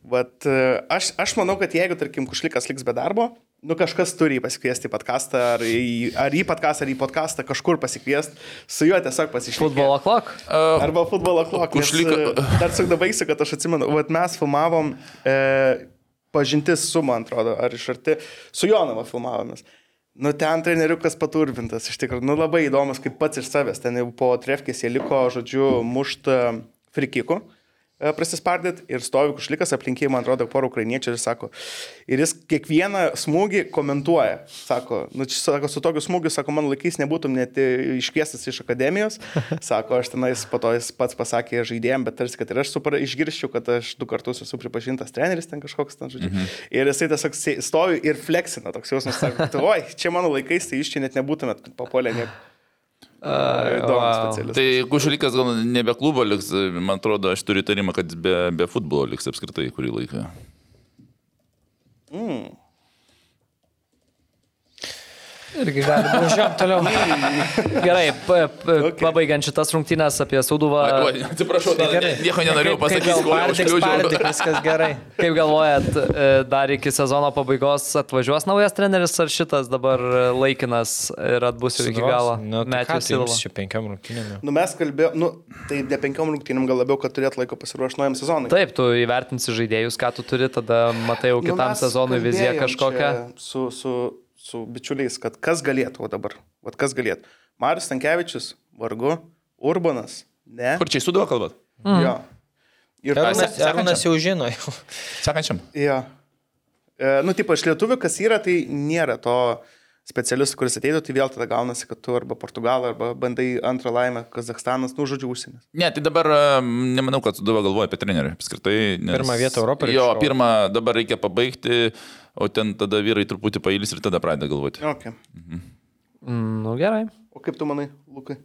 vat, e, aš, aš manau, kad jeigu, tarkim, kušlikas liks be darbo, nu kažkas turi jį pasikviesti į podcastą, ar į, ar į podcastą, ar į podcastą kažkur pasikviesti, su juo tiesiog pasišnekėti. Futbolo klok. Arba futbolo klok. Kušlika. Dar tik dabaigsiu, kad aš atsimenu, vat mes filmavom e, pažintis su, man atrodo, ar iš arti, su Jonava filmavomės. Nu, ten treneriukas paturbintas, iš tikrųjų, nu, labai įdomus, kaip pats iš savęs. Ten jau po trefkės jie liko, žodžiu, frikikų. e, prasispardyti ir stovi kažkas aplinkiai, man atrodo, porą ukrainiečių ir sako, ir jis kiekvieną smūgį komentuoja. Sako, nu, čia, sako, su tokiu smūgiu, sako, man laikais nebūtum net iškviestas iš akademijos. [laughs] Sako, aš tenais po to jis pats pasakė žaidėjim, bet tarsi, kad ir aš supra, išgirščiau, kad aš du kartus esu pripažintas treneris ten kažkoks ten, žodžiu. Mhm. Ir jisai tiesiog stovi ir fleksina toks jausmas, sako, "Tai oi, čia mano laikais, tai iš čia net nebūtumėt papolę nieko. Įdomus specialistas. Tai Kušulikas gal nebe klubo liks, man atrodo, aš turiu įtarimą, kad be, be futbolo liks apskritai kurį laiką. Irgi gali būti. Važiuojam toliau. Gerai, Okay. pabaigiant šitą rungtynės apie Sauduvą. Atsiprašau, dar Gerai. nieko nenorėjau pasakyti, pardik, užkliūdžiau. viskas gerai. Kaip galvojat, e, dar iki sezono pabaigos atvažiuos naujas treneris ar šitas dabar laikinas ir atbus iki galo? Nu, tai tai Silva. čia penkiam rungtynėm. Nu, mes kalbėjome, nu, tai ne penkiom rungtynėm, gal labiau, kad turėt laiko pasiruošti naujam sezonui. Taip, tu įvertinsi žaidėjus, ką tu turi, tada matai jau Nu, kitam mes sezonui viziją kažkokią. Su, su, su bičiuliais, kad kas galėtų o dabar. Vat kas galėtų. Marius Tankievičius, vargu, Urbanas, ne. Kur čia įsuduvo kalbat? Mm. Jo. Ir Arūnas? Arūnas jau žino. jau. Sekančiam. Jo. E, nu, tipo, iš lietuvių, kas yra, tai nėra to specialisto, kuris ateitų, tai vėl tada gaunasi, kad tu arba Portugalą, arba bandai antrą laimę, Kazakstanas, nu, žodžiu, užsienis. Ne, tai dabar em, nemanau, kad Suduva galvoja apie trenerių. Apskritai. Nes... Pirmą vietą Europoje Jo, pirmą dabar reikia pabaigti, o ten tada vyrai truputį pailis ir tada pradeda galvoti. Okay. Mm, Nu gerai. O kaip tu manai, Lukai?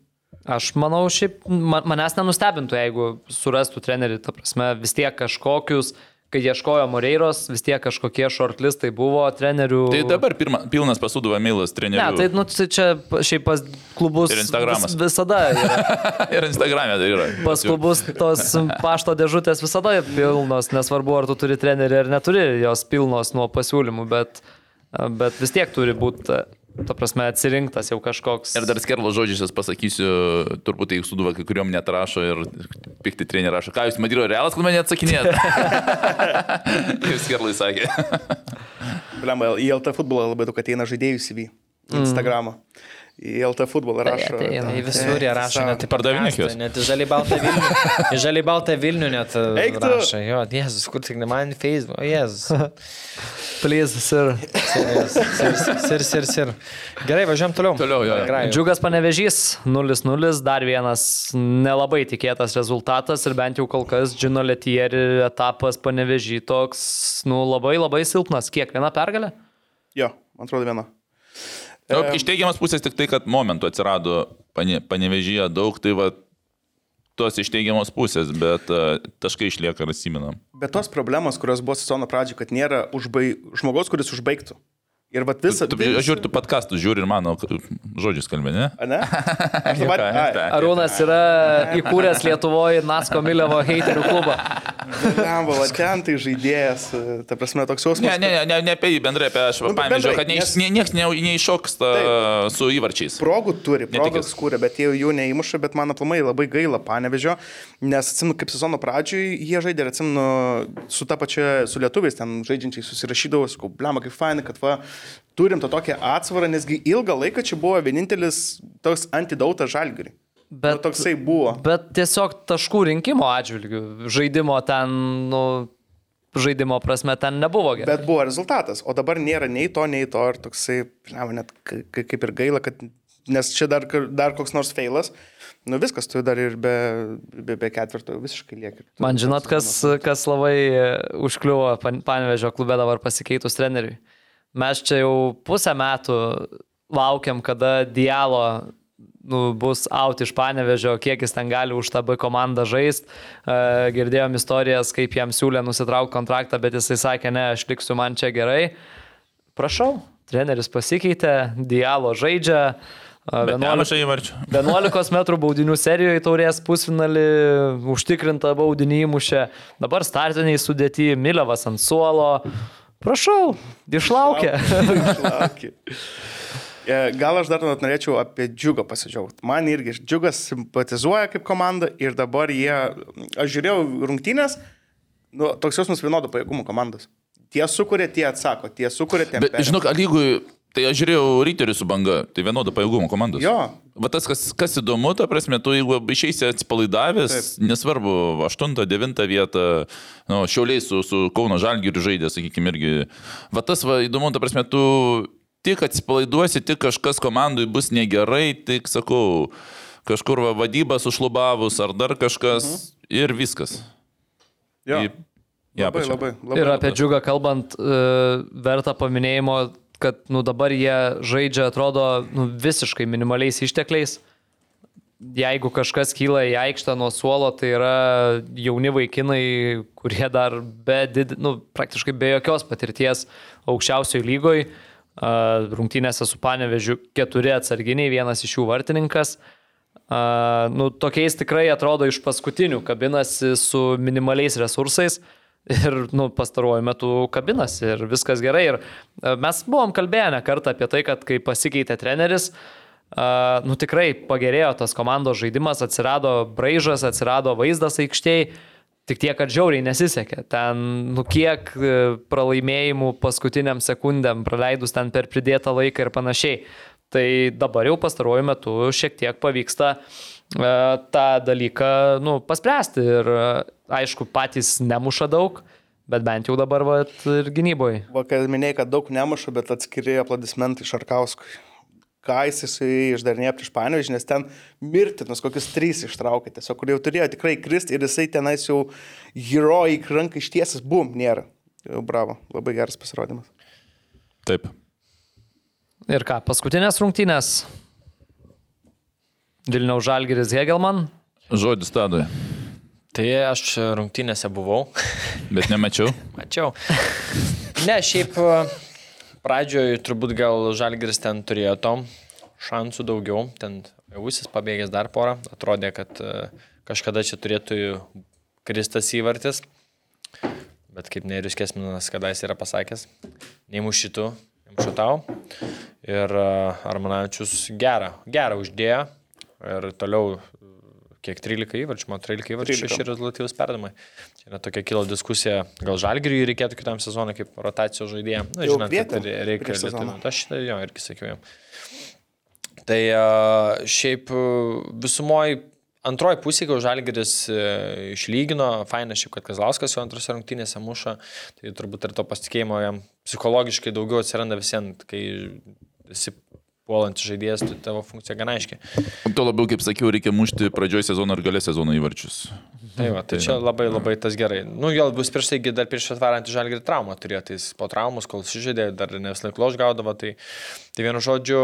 Aš manau, šiaip ma- manęs nenustebintų, jeigu surastų trenerių, ta prasme, vis tiek kažkokius, kai ieškojo Moreiros, vis tiek kažkokie shortlistai buvo trenerių. Tai dabar pirma, pilnas pasudavo mailas Ne, trenerių. tai nu, tai čia šiaip pas klubus Ir Instagramas. vis, visada [laughs] ir Instagram'e tai yra. Pas klubus tos pašto dėžutės visada pilnos, nesvarbu, ar tu turi trenerį ar neturi jos pilnos nuo pasiūlymų, bet, bet vis tiek turi būti, ta prasme, atsirinktas jau kažkoks. Ir dar skerlo žodžiais pasakysiu, turbūt tai suduva kai kuriuom net rašo ir pikti treneriai rašo, ką jūs Madrido realas, kol mane atsakinėt. Kaip [laughs] skerlai sakė. Blemba, į LT futbolą labai daug ateina žaidėjų CV. Instagramą. Į LT futbolą rašo. ateina. ten, Į visur jie rašo, net į Pardavinėk podcastą, juos. Net į žaliai baltą Vilnių. [laughs] Į žaliai baltą Vilnių net e, Eik rašo. Jo, Jėzus, kur tik ne man Facebook. O Jėzus. [laughs] Please, sir. Sir, sir, sir, sir. Gerai, važiuojam toliau. Toliau, jo, jo. Gerai. Džiugas panevežys 0-0, dar vienas nelabai tikėtas rezultatas ir bent jau kol kas Džino Letieri etapas panevežy toks, nu, labai labai silpnas. Kiek viena pergalė? Jo, man atrodo viena. Nu, Iš teigiamas pusės tik tai, kad momentų atsirado pane- panevežyje daug, tai va tos iš teigiamos pusės, bet uh, taškai išlieka ir atsiminam. Bet tos problemos, kurios buvo sezono pradžioje, kad nėra užbaig... žmogaus, kuris užbaigtų. Ir vat visą... Tu, aš žiūriu, tu podkastus žiūri ir mano žodžius kalbė, ne? A, ne? [laughs] Dabar... Arūnas yra įkūręs Lietuvoje Nasko Milevo heiterių klubą. Lemba, va ten tai žaidėjas, ta prasme, toks jausmas. Ne, ne, ne, ne, ne apie jį bendrai, apie aš Nu, pavyzdžiui, kad niekas nes... ne, neiššoksta su įvarčiais. Progų turi, progas kūrė, bet jie jų neįmuša, bet man aplamai labai gaila panevežio, nes atsimenu, kaip sezono pradžioj jie žaidė ir atsimenu su ta pačia, su lietuviais ten žaidžiančiai susirašydavau, sakau, blema, kaip fainai, kad va, turim tą tokią atsvarą, nesgi ilgą laiką čia buvo vienintelis toks antidautas žalgiriui. Bet nu, toksai buvo. Bet tiesiog taškų rinkimo atžvilgių, žaidimo ten, nu, žaidimo prasme ten nebuvo gerai. Bet buvo rezultatas, o dabar nėra nei to, nei to, ir toksai, blema, net ka- ka- kaip ir gaila, kad, nes čia dar, dar koks nors feilas, nu viskas, tu dar ir be, be, be ketvirto visiškai lieki. Man žinot, kas, kas labai e, užkliuvo Pan- Panevežio klube dabar pasikeitus treneriui. Mes čia jau pusę metų laukiam, kada Dialo nu, bus out iš Panevežio, kiek jis ten gali už tą B komandą žaisti. Uh, girdėjom istorijas, kaip jam siūlė nusitraukti kontraktą, bet jisai sakė, ne, aš liksiu man čia gerai. Prašau, treneris pasikeitė, Dialo žaidžia. Uh, 11 Nemažai įvarčių. [laughs] 11 m baudinių serijoje taurės pusfinalį, užtikrinta baudinį įmušė, dabar startiniai sudėti, Milevas ant suolo. Prašau, išlaukė. Išlaukė. [laughs] E, Gal aš dar net norėčiau apie džiugą pasidžiaugti. Man irgi džiugas simpatizuoja kaip komanda ir dabar jie, aš žiūrėjau rungtynės, nu, toks jausmas vienodo pajėgumo komandos. Tie sukuria, tie atsako, tie sukuria, tie Bet žinok, lygui Tai aš žiūrėjau Ryterių su banga, tai vienodo pajėgumo komandos. Jo. Va tas, kas, kas įdomu, ta prasme, tu jeigu išeisi atsipalaidavęs, Taip. nesvarbu, 8-9 vietą, nu, šiauliai su, su Kauno Žalgiriu žaidė, sakykime, irgi. Va tas, va, įdomu, ta prasme, tu tik atsipalaiduosi, tik kažkas komandai bus negerai, tik sakau, kažkur va, vadyba sušlubavus ar dar kažkas mhm. ir viskas. Jo. Į, ja, labai, pačiam. labai, labai. Ir apie džiugą kalbant, e, verta paminėjimo, kad nu, dabar jie žaidžia, atrodo, nu, visiškai minimaliais ištekliais. Jeigu kažkas kyla į aikštę nuo suolo, tai yra jauni vaikinai, kurie dar be, did, nu, praktiškai be jokios patirties aukščiausiojo lygoje. Rungtynėse su Panevežiu keturi atsarginiai, vienas iš jų vartininkas. Uh, nu, tokiais tikrai atrodo iš paskutinių kabinasi su minimaliais resursais ir nu, pastaruoju metu kabinasi ir viskas gerai. Ir uh, mes buvom kalbėję ne kartą apie tai, kad kai pasikeitė treneris, uh, nu tikrai pagerėjo tas komandos žaidimas, atsirado braižas, atsirado vaizdas aikštėje. Tik tiek, kad žiauriai nesisekė. Ten, nu kiek pralaimėjimų paskutiniam sekundėm praleidus ten per pridėtą laiką ir panašiai. Tai dabar jau pastaruoju metu šiek tiek pavyksta e, tą dalyką nu, paspręsti ir e, aišku, patys nemuša daug, bet bent jau dabar va, ir gynyboje. Vakar minėjai, kad daug nemuša, bet atskiri aplodismentai Šarkauskui. Ką jis išdarinėjo prieš Panevižį, nes ten mirtinus kokius trys ištraukė, tiesiog kur jau turėjo tikrai kristi ir jisai tenais jau herojai ranką ištiesis, bum, nėra. Jau bravo, labai geras pasirodymas. Taip. Ir ką, paskutinės rungtynės. Vilniaus Žalgiris Hegelman. Žodis tadui. Tai aš rungtynėse buvau. [laughs] Bet nemačiau. Mačiau. Ne, šiaip pradžioje turbūt gal Žalgiris ten turėjo tom šansų daugiau. Ten Jausis pabėgęs dar porą. Atrodė, kad e, kažkada čia turėtų kristas įvartis. Bet kaip Neirius Kesminas kadais yra pasakęs, neįmuš šitų, įmušu tau. Ir e, Armanavičius gerą, gerą uždėjo. Ir toliau, kiek 13 įvarčių, man 13 įvarčių, 6 rezultatyvus perdamai. Čia yra tokia kilo diskusija, gal žalgiriui reikėtų kitam sezonui kaip rotacijos žaidėja. Na, Jau žinot, kad reikia sezoną. lietuvių. Aš šitą jo irgi sakiau jam. Tai šiaip visumoji antroji pusė, kai Žalgeris e, išlygino, faina šiaip, kad Kazlauskas jau antrose rungtynėse muša, tai turbūt ir to pasitikėjimo jam psichologiškai daugiau atsiranda visiems, kai esi puolantis žaidėjas, tai tavo funkcija gana aiški. Tuo labiau, kaip sakiau, reikia mušti pradžioj sezono ir galės sezono įvarčius. Tai, va, tai čia labai labai tas gerai. Nu, jo bus prieš tai, dar prieš atvarantį žalgirį traumą turėjo, tai po traumos, kol sužaidė, dar ne vis laik loš gaudavo, tai, tai vienu žodžiu,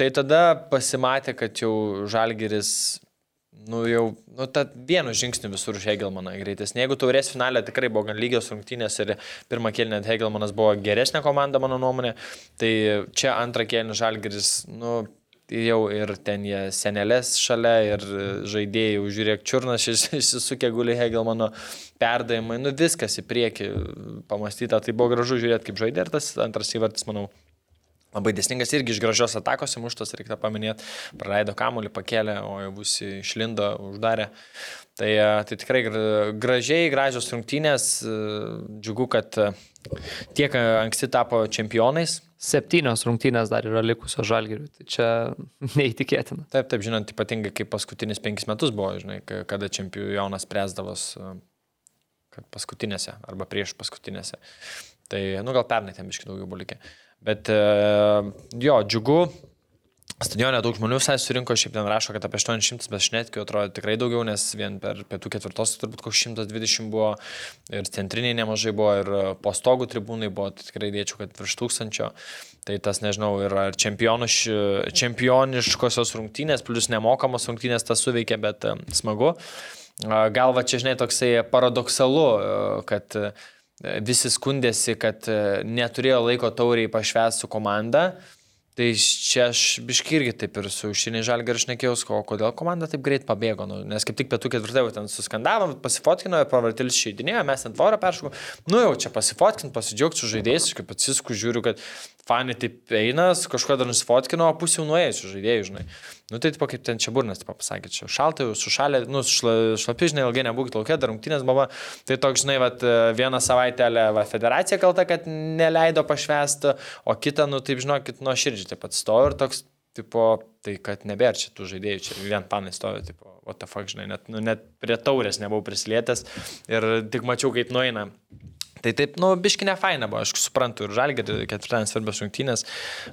tai tada pasimatė, kad jau žalgiris nu jau, nu, ta vienu žingsniu visur už Hegelmaną greitesnė. Jeigu taurės finale tikrai buvo gan lygios rungtynės ir pirmą kėlinį Hegelmanas buvo geresnė komanda, mano nuomonė, tai čia antrą kėlinį Žalgiris, nu, jau ir ten jie senelės šalia ir žaidėjai, žiūrėk, čiurnas išsisukė guli Hegelmano perdavimai, nu viskas į priekį pamastyta, tai buvo gražu žiūrėti, kaip žaidė ir tas antras įvartis, manau, Labai desningas irgi iš gražios atakos įmuštas, reikia paminėti, praleido kamuolį, pakėlė, o jau bus išlindo, uždarė. Tai, e, tai tikrai gra- gražiai, gražios rungtynės, e, džiugu, kad e, tiek anksti tapo čempionais. Septynios rungtynės dar yra likusios Žalgiriui. Tai čia [laughs] neįtikėtina. Taip, taip, žinant, ypatingai kaip paskutinis penkis metus buvo, žinai, ka- kada čempionas presdavos, paskutinėse arba prieš paskutinėse. Tai, nu, gal pernai ten biškai daugiau buvo likę. Bet, e, jo, džiugu. Stadione daug žmonių visai surinko, šiaip ten rašo, kad apie 800, bet šnetkiu atrodo tikrai daugiau, nes vien per pietų ketvirtos turbūt koks 120 buvo ir centriniai nemažai buvo ir po stogų tribūnai buvo, tai tikrai dėčiau, kad virš tūkstančio. Tai tas, nežinau, yra čempioniš, čempioniškosios rungtynės, plus nemokamos rungtynės tas suveikia, bet e, smagu. A, Gal va čia, žinai, toksai paradoksalu, e, kad e, visi skundėsi, kad e, neturėjo laiko tauriai pašvęsti su komanda. Tai čia aš biški irgi taip ir su užsienį žalgą aš nekėjau, o kodėl komanda taip greit pabėgo. Nu, nes kaip tik pietų ketvirtą jau ten suskandavom, pasifotkino, pravartilis šeidinėjo, mes ant tvorą peršokom. Nu jau čia pasifotkint, pasidžiaugti su žaidėjais, kaip atsisku žiūriu, kad fani taip eina, kažkuo dar nusifotkino, o pusė jau nuėjusių žaidėjų, žinai. Nu tai, tipo, kaip ten čia burnas, tipo, pasakė, čia šaltai, sušalė, nu, šla, šlapi, žinai, ilgai nebūkit laukia, dar rungtynės buvo. Tai toks, žinai, vat, vieną savaitę va, federacija kalta, kad neleido pašvesti, o kitą, nu, taip, žinokit, nuo širdžiai taip pat stovi ir toks, tipo, tai kad nebėra čia tų žaidėjų, čia vien panai stovi, tipo, what the fuck, žinai, net, nu, net prie taurės nebuvau prisilietęs ir tik mačiau, kaip nueina. Tai taip, nu, biški ne faina buvo, aš suprantu ir žalgį, ketvirtadienis svarbios rungtynės,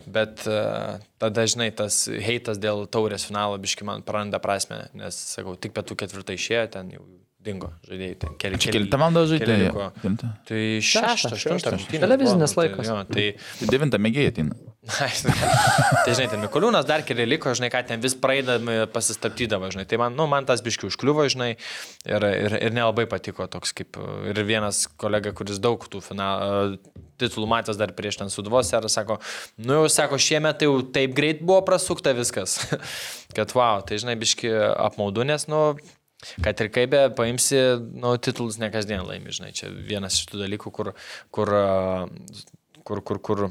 bet uh, tada, žinai, tas heitas dėl taurės finalo biški man praranda prasme, nes, sakau, tik pietų ketvirtą išėjo, ten jau dingo žaidėjai, ten keli keli- kelintą valandą keli žaidėjai. Tai šeštą, aštuntą Televizinis nu, laikas. Tai, jo, tai, Tai devintą mėgėjai ateina. [laughs] tai žinai, ten Mikoliūnas dar keli liko, žinai, ką ten vis praeidami pasistabdydavo, žinai. Tai man, nu, man tas biškių užkliuvo, žinai, ir, ir, ir nelabai patiko toks kaip ir vienas kolega, kuris daug tų final, titulų matęs dar prieš ten sudvos ir sako, nu jau sako, šiemet tai jau taip greit buvo prasukta viskas, [laughs] kad wow, tai žinai, biški apmaudu, nes, nu, Kad ir kaip be paimsi, nu, titulus ne kasdien laimi, žinai, čia vienas iš tų dalykų, kur, kur, kur, kur, kur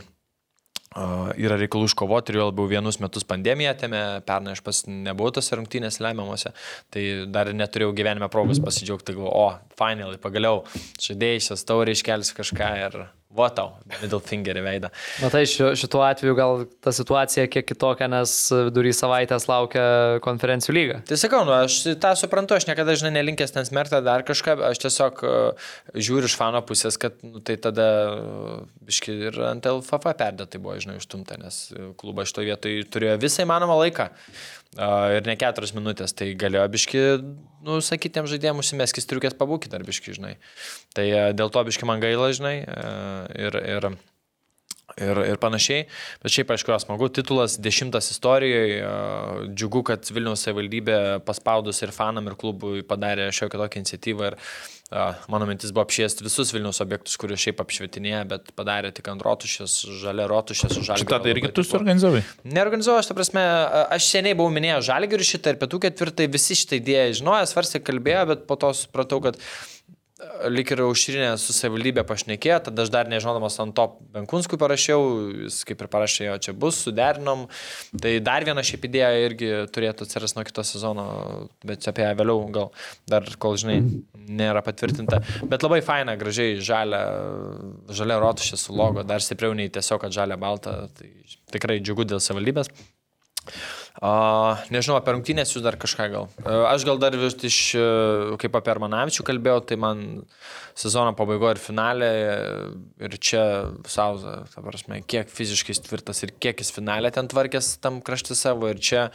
yra reikalų iškovoti ir jau labiau vienus metus pandemija teme, pernai aš pas nebuvau tose rungtynėse lemiamuose, tai dar neturėjau gyvenime progos pasidžiaugti, galvoju, o, finally, pagaliau, žaidėjai šias taurį iškels kažką ir va tau, middle finger į veidą. Matai, šiuo, šituo atveju gal ta situacija kiek kitokia, nes vidury savaitės laukia konferencijų lyga. Tai sakau, nu, aš tą suprantu, aš niekada, žinai, nelinkęs ten smertą dar kažką, aš tiesiog uh, žiūriu iš fano pusės, kad nu, tai tada, uh, biški, ir ant LFF perdėtai buvo, žinai, užtumta, nes uh, klubas šitoje vietoje turėjo visą įmanomą laiką. Uh, ir ne keturias minutės, tai galėjo biški, nu, sakytėm žaidėjim, užsimeskis triukės pabūkit dar biški, žinai. Tai uh, dėl to biški man gaila, žinai. Uh, ir, ir, ir, ir panašiai. Bet šiaip, aišku, yra smagu, titulas dešimtas istorijoje, džiugu, kad Vilniaus savivaldybė paspaudus ir fanam, ir klubui padarė šiokią tokią iniciatyvą ir a, mano mintis buvo apšviesti visus Vilniaus objektus, kuriuos šiaip apšvietinėje, bet padarė tik ant rotušės, žalia rotušės, žalia. Šitą tai irgi tu suorganizavai. Neorganizuoju, aš ta prasme, aš seniai buvau minėjęs žalgirių šitą ir pietų ketvirtai visi šitą idėją žinojo, svarstė, kalbėjo, bet po to supratau, kad a, lik ir aušrinė su savivaldybė pašnekėjo, tada aš dar nežinodamas ant to Benkunskui parašiau, jis kaip ir parašė, jo čia bus, suderinom. Tai dar viena šiaip idėja irgi turėtų atsirasti nuo kito sezono, bet apie ją vėliau gal dar, kol žinai, nėra patvirtinta. Bet labai faina, gražiai žalia, žalia rotušė su logo, dar stipriau nei tiesiog, kad žalia balta. Tai tikrai džiugu dėl savivaldybės. Uh, nežinau, apie rungtynės jūs dar kažką gal. Aš gal dar vis iš, uh, kaip apie Armanavičių kalbėjau, tai man sezono pabaigoje ir finalė ir čia Sauza, ta prasme, kiek fiziškai tvirtas ir kiek jis finalė ten tvarkės tam kraštį savo ir čia,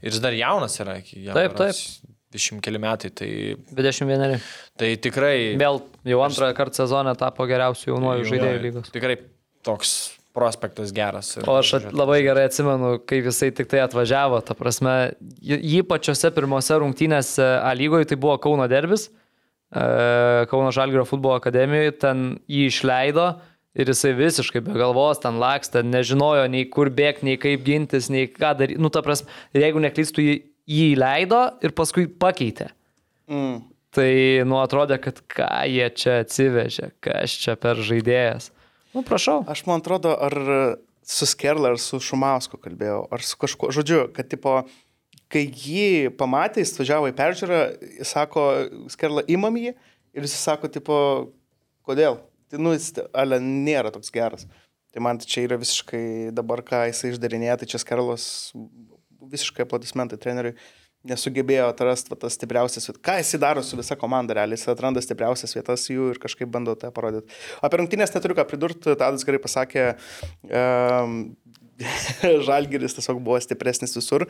ir jis dar jaunas yra. jam Taip, berods 20 keli metai, tai, 21. tai tikrai... Vėl jau antrą kartą sezoną tapo geriausių jaunuojų žaidėjų lygos. Tikrai toks prospektas geras. O aš at- labai gerai atsimenu, kaip jisai tik tai atvažiavo. Ta prasme, jį pačiose pirmose rungtynėse A lygoje tai buvo Kauno derbis, e, Kauno Žalgrio futbolo akademijoje, ten jį išleido ir jisai visiškai be galvos ten lakstė, nežinojo nei kur bėgti, nei kaip gintis, nei ką daryti. Nu, ta prasme, jeigu neklystų, jį, jį įleido ir paskui pakeitė. Mm. Tai, nu, atrodė, kad ką jie čia atsivežė, kas čia per žaidėjas. Nu, prašau. Aš man atrodo, ar su Skerla, ar su Šumausku kalbėjau, ar su kažkuo. Žodžiu, kad tipo, kai jį pamatė, jis važiavo į peržiūrą, sako, Skerla imam jį ir jis sako, tipo, kodėl? Tai, nu, jis, ale, nėra toks geras. Tai man čia yra visiškai dabar, ką jisai išdarinėja, tai čia Skerlos visiškai aplodismentai treneriui nesugebėjo atrasti tas stipriausias vietas. Ką jisai daro su visa komanda, realiai jis atranda stipriausias vietas jų ir kažkaip bando tą parodyti. Apie rungtynės neturiu ką pridurti, Tadas gerai pasakė, um, [laughs] Žalgiris tiesiog buvo stipresnis visur.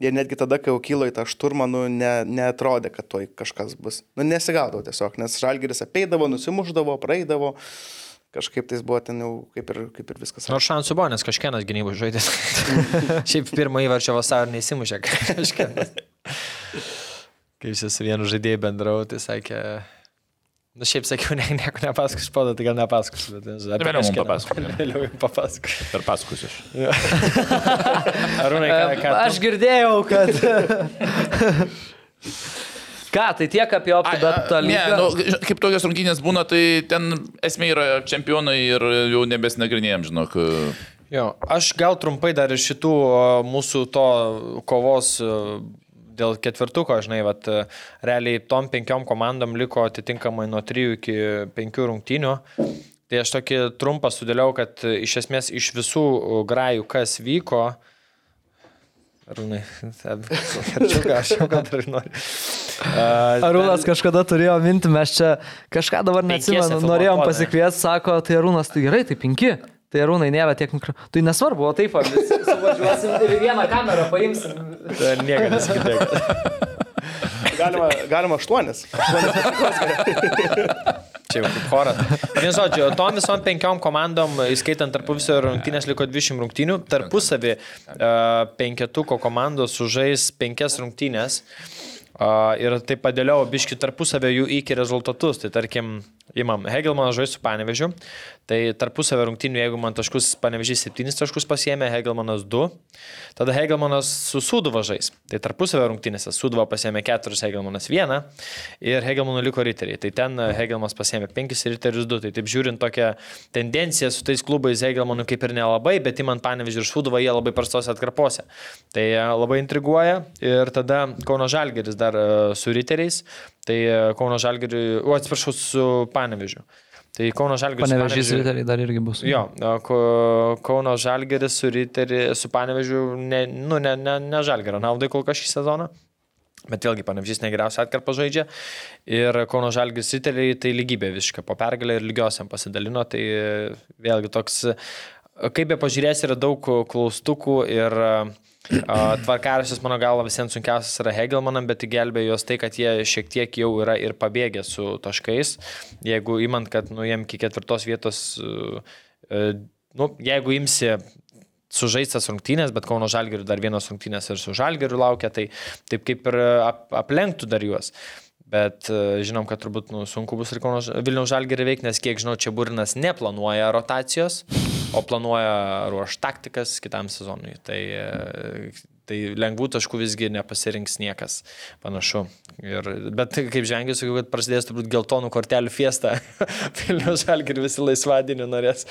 Ir netgi tada, kai jau kilo į tą šturmą, nu, ne, neatrodė, kad toj kažkas bus. Nu, nesigaudavo tiesiog, nes Žalgiris apeidavo, nusimuždavo, praeidavo. Kažkaip tai buvo ten jau kaip ir, kaip ir viskas. Nors šansų buvo, nes kažkienas gynybų žaidė. [laughs] Šiaip pirmą įvarčio vasarą neįsimušė kažkienas. Kai jis su vienu žaidėju bendrau, tai sakė... Na šiaip sakiau, ne, nieko nepasakosiu, spaudą, tai gal nepasakosiu, bet apie Vėliau kažkieno. papasakok. Vėliau jums papasakosiu. Per paskus [laughs] iš. Arūnai, ką, ką tu- Aš girdėjau, kad. [laughs] Ką, tai tiek apie optį, bet tą Ne, lygą. nu, kaip tokios rungtynės būna, tai ten esmė yra čempionai ir jau nebesnagrinėjom, žinok. Jo, aš gal trumpai dar iš šitų mūsų to kovos dėl ketvirtuko, žinai, vat, realiai tom penkiom komandom liko atitinkamai nuo 3 iki 5 rungtynių. Tai aš tokį trumpą sudėliau, kad iš esmės iš visų grajų, kas vyko, Arūnai, ką aš jau gal dar noriu. Uh, Arūnas kažkada turėjo mintį, mes čia kažką dabar neatsimenu, norėjom pasikviesti, sako, tai Arūnas, tai gerai, tai penki. Tai Arūnai nėra tiek mikro. Tai nesvarbu, o taip, suvažiuosim ir vieną kamerą paimsim. Niekas nesigirdėjo. Galima, galima aštuonis. Čia jau kaip choras. Vienu žodžiu, tom visom penkiom komandom, įskaitant tarpusavio rungtynės, liko 20 rungtynių. Tarpusavį uh, penketuko komandos sužais penkias rungtynės. Uh, ir taip padėliau biški tarpusavio jų iki rezultatus. Tai tarkim, imam Hegelmanas žais su Panevežiu. Tai tarpusavio rungtynių, jeigu man taškus Panevežys 7 taškus pasiemė, Hegelmanas 2. Tada Hegelmanas su Suduva žais. Tai tarpusavio rungtynėse Suduva pasiemė 4, Hegelmanas 1 ir Hegelmanų liko riteriai. Tai ten Hegelmanas pasiemė 5 ir riterius 2. Tai taip žiūrint tokią tendenciją su tais klubais Hegelmanų kaip ir nelabai, bet įman Panevežį ir Suduvą jie labai prastose atkarpose. Tai e, labai intriguoja ir tada Kauno Žalgeris dar e, su riteriais. Tai e, Kauno Žalgeriui, o atsiprašau, su Panevežiu. Tai Kauno Žalgeris. su Panevežys Panevėžiu- riteriai dar irgi bus. Jo, Kauno Žalgeris su, Riteri, su Panevežiu, ne, nu, ne, ne, ne Žalgerio naudai kol kas šį sezoną. Bet vėlgi, Panevežys negeriausia atkarpa žaidžia. Ir Kauno Žalgis Riteriai tai lygybė visiškai. Po pergalę ir lygiosiam pasidalino. Tai vėlgi toks, kaip be pažiūrės, yra daug klaustukų ir tvarkaraštis, mano galva, visiems sunkiausias yra Hegelmanam, bet gelbėjo juos tai, kad jie šiek tiek jau yra ir pabėgę su taškais. Jeigu imant, kad nu, jiem iki ketvirtos vietos, e, e, nu, jeigu imsi sužaistas rungtynės, bet Kauno Žalgirių dar vienos rungtynės ir su Žalgiriu laukia, tai taip kaip ir ap, aplenktų dar juos. Bet e, žinom, kad turbūt nu, sunku bus ir Vilniaus Žalgirį veikti, nes kiek žinau, čia Burinas neplanuoja rotacijos, o planuoja ruoš taktikas kitam sezonui. Tai, e, tai lengvų taškų visgi nepasirinks niekas panašu. Ir, bet kaip žengiu, sakiau, kad prasidės turbūt geltonų kortelių fiesta. [laughs] Vilniaus Žalgirį visi laisvadienį norės.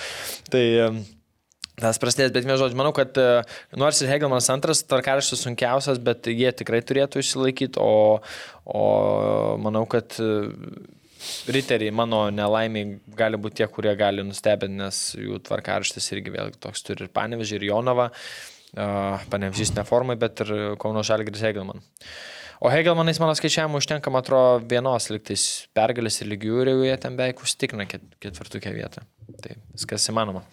Tai e, Tas prasidės, bet vienas žodžiu, manau, kad e, nors ir Hegelmanas antras, tvarkaraštis sunkiausias, bet jie tikrai turėtų išsilaikyti, o, o manau, kad riteriai mano nelaimiai gali būti tie, kurie gali nustebinti, nes jų tvarkaraštis irgi vėl toks turi ir Panevežį, ir Jonava, Panevežys ne formai, bet ir Kauno Žalgris Hegelman. O Hegelmanais mano skaičiavimu užtenka, man atrodo, vienos liktais pergalės ir lygių ir jau jie ten beveik užtikrina ket, ketvirtukę vietą. Tai viskas įmanoma.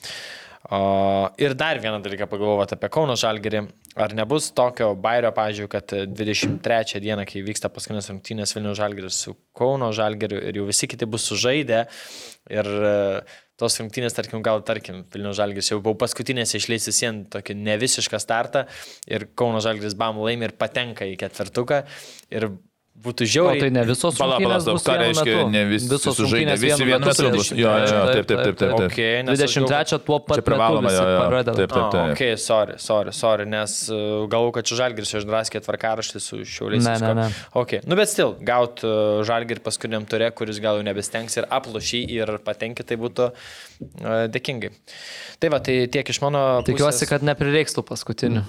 O, ir dar vieną dalyką pagalvoti apie Kauno Žalgerį. Ar nebus tokio bairio, pažiūrėjau, kad 23 dieną, kai vyksta paskutinės rungtynės Vilnių Žalgeris su Kauno Žalgeriu ir jau visi kiti bus sužaidę ir e, tos rungtynės, tarkim, gal, tarkim, Vilnių Žalgeris jau buvo paskutinės išleis visien tokį nevisišką startą ir Kauno Žalgeris bam laimi ir patenka į ketvirtuką ir būtų O žiauriai. tai ne visos rungtynės bus ką vienu reiškia, metu. ne visi Visos rungtynės visi vienu metu bus. Jo, jo, jo, taip, taip, taip, taip. taip. Okay, nes aš galvoju, 23 tuo pat privaloma, pradeda. taip, taip. Ah, ok, sorry, sorry, sorry, nes uh, galvoju, kad čia Žalgiris išdraskė tvarkaraštį su šiauliais. Ne, ne, ne. Ok, nu bet stil, gaut uh, Žalgirį paskutiniam turė, kuris gal jau nebestengs ir aplošy ir patenki, tai būtų uh, dėkingai. Tai va, tai tiek iš mano. Tikiuosi, pusės. kad neprireiks tų paskutinių.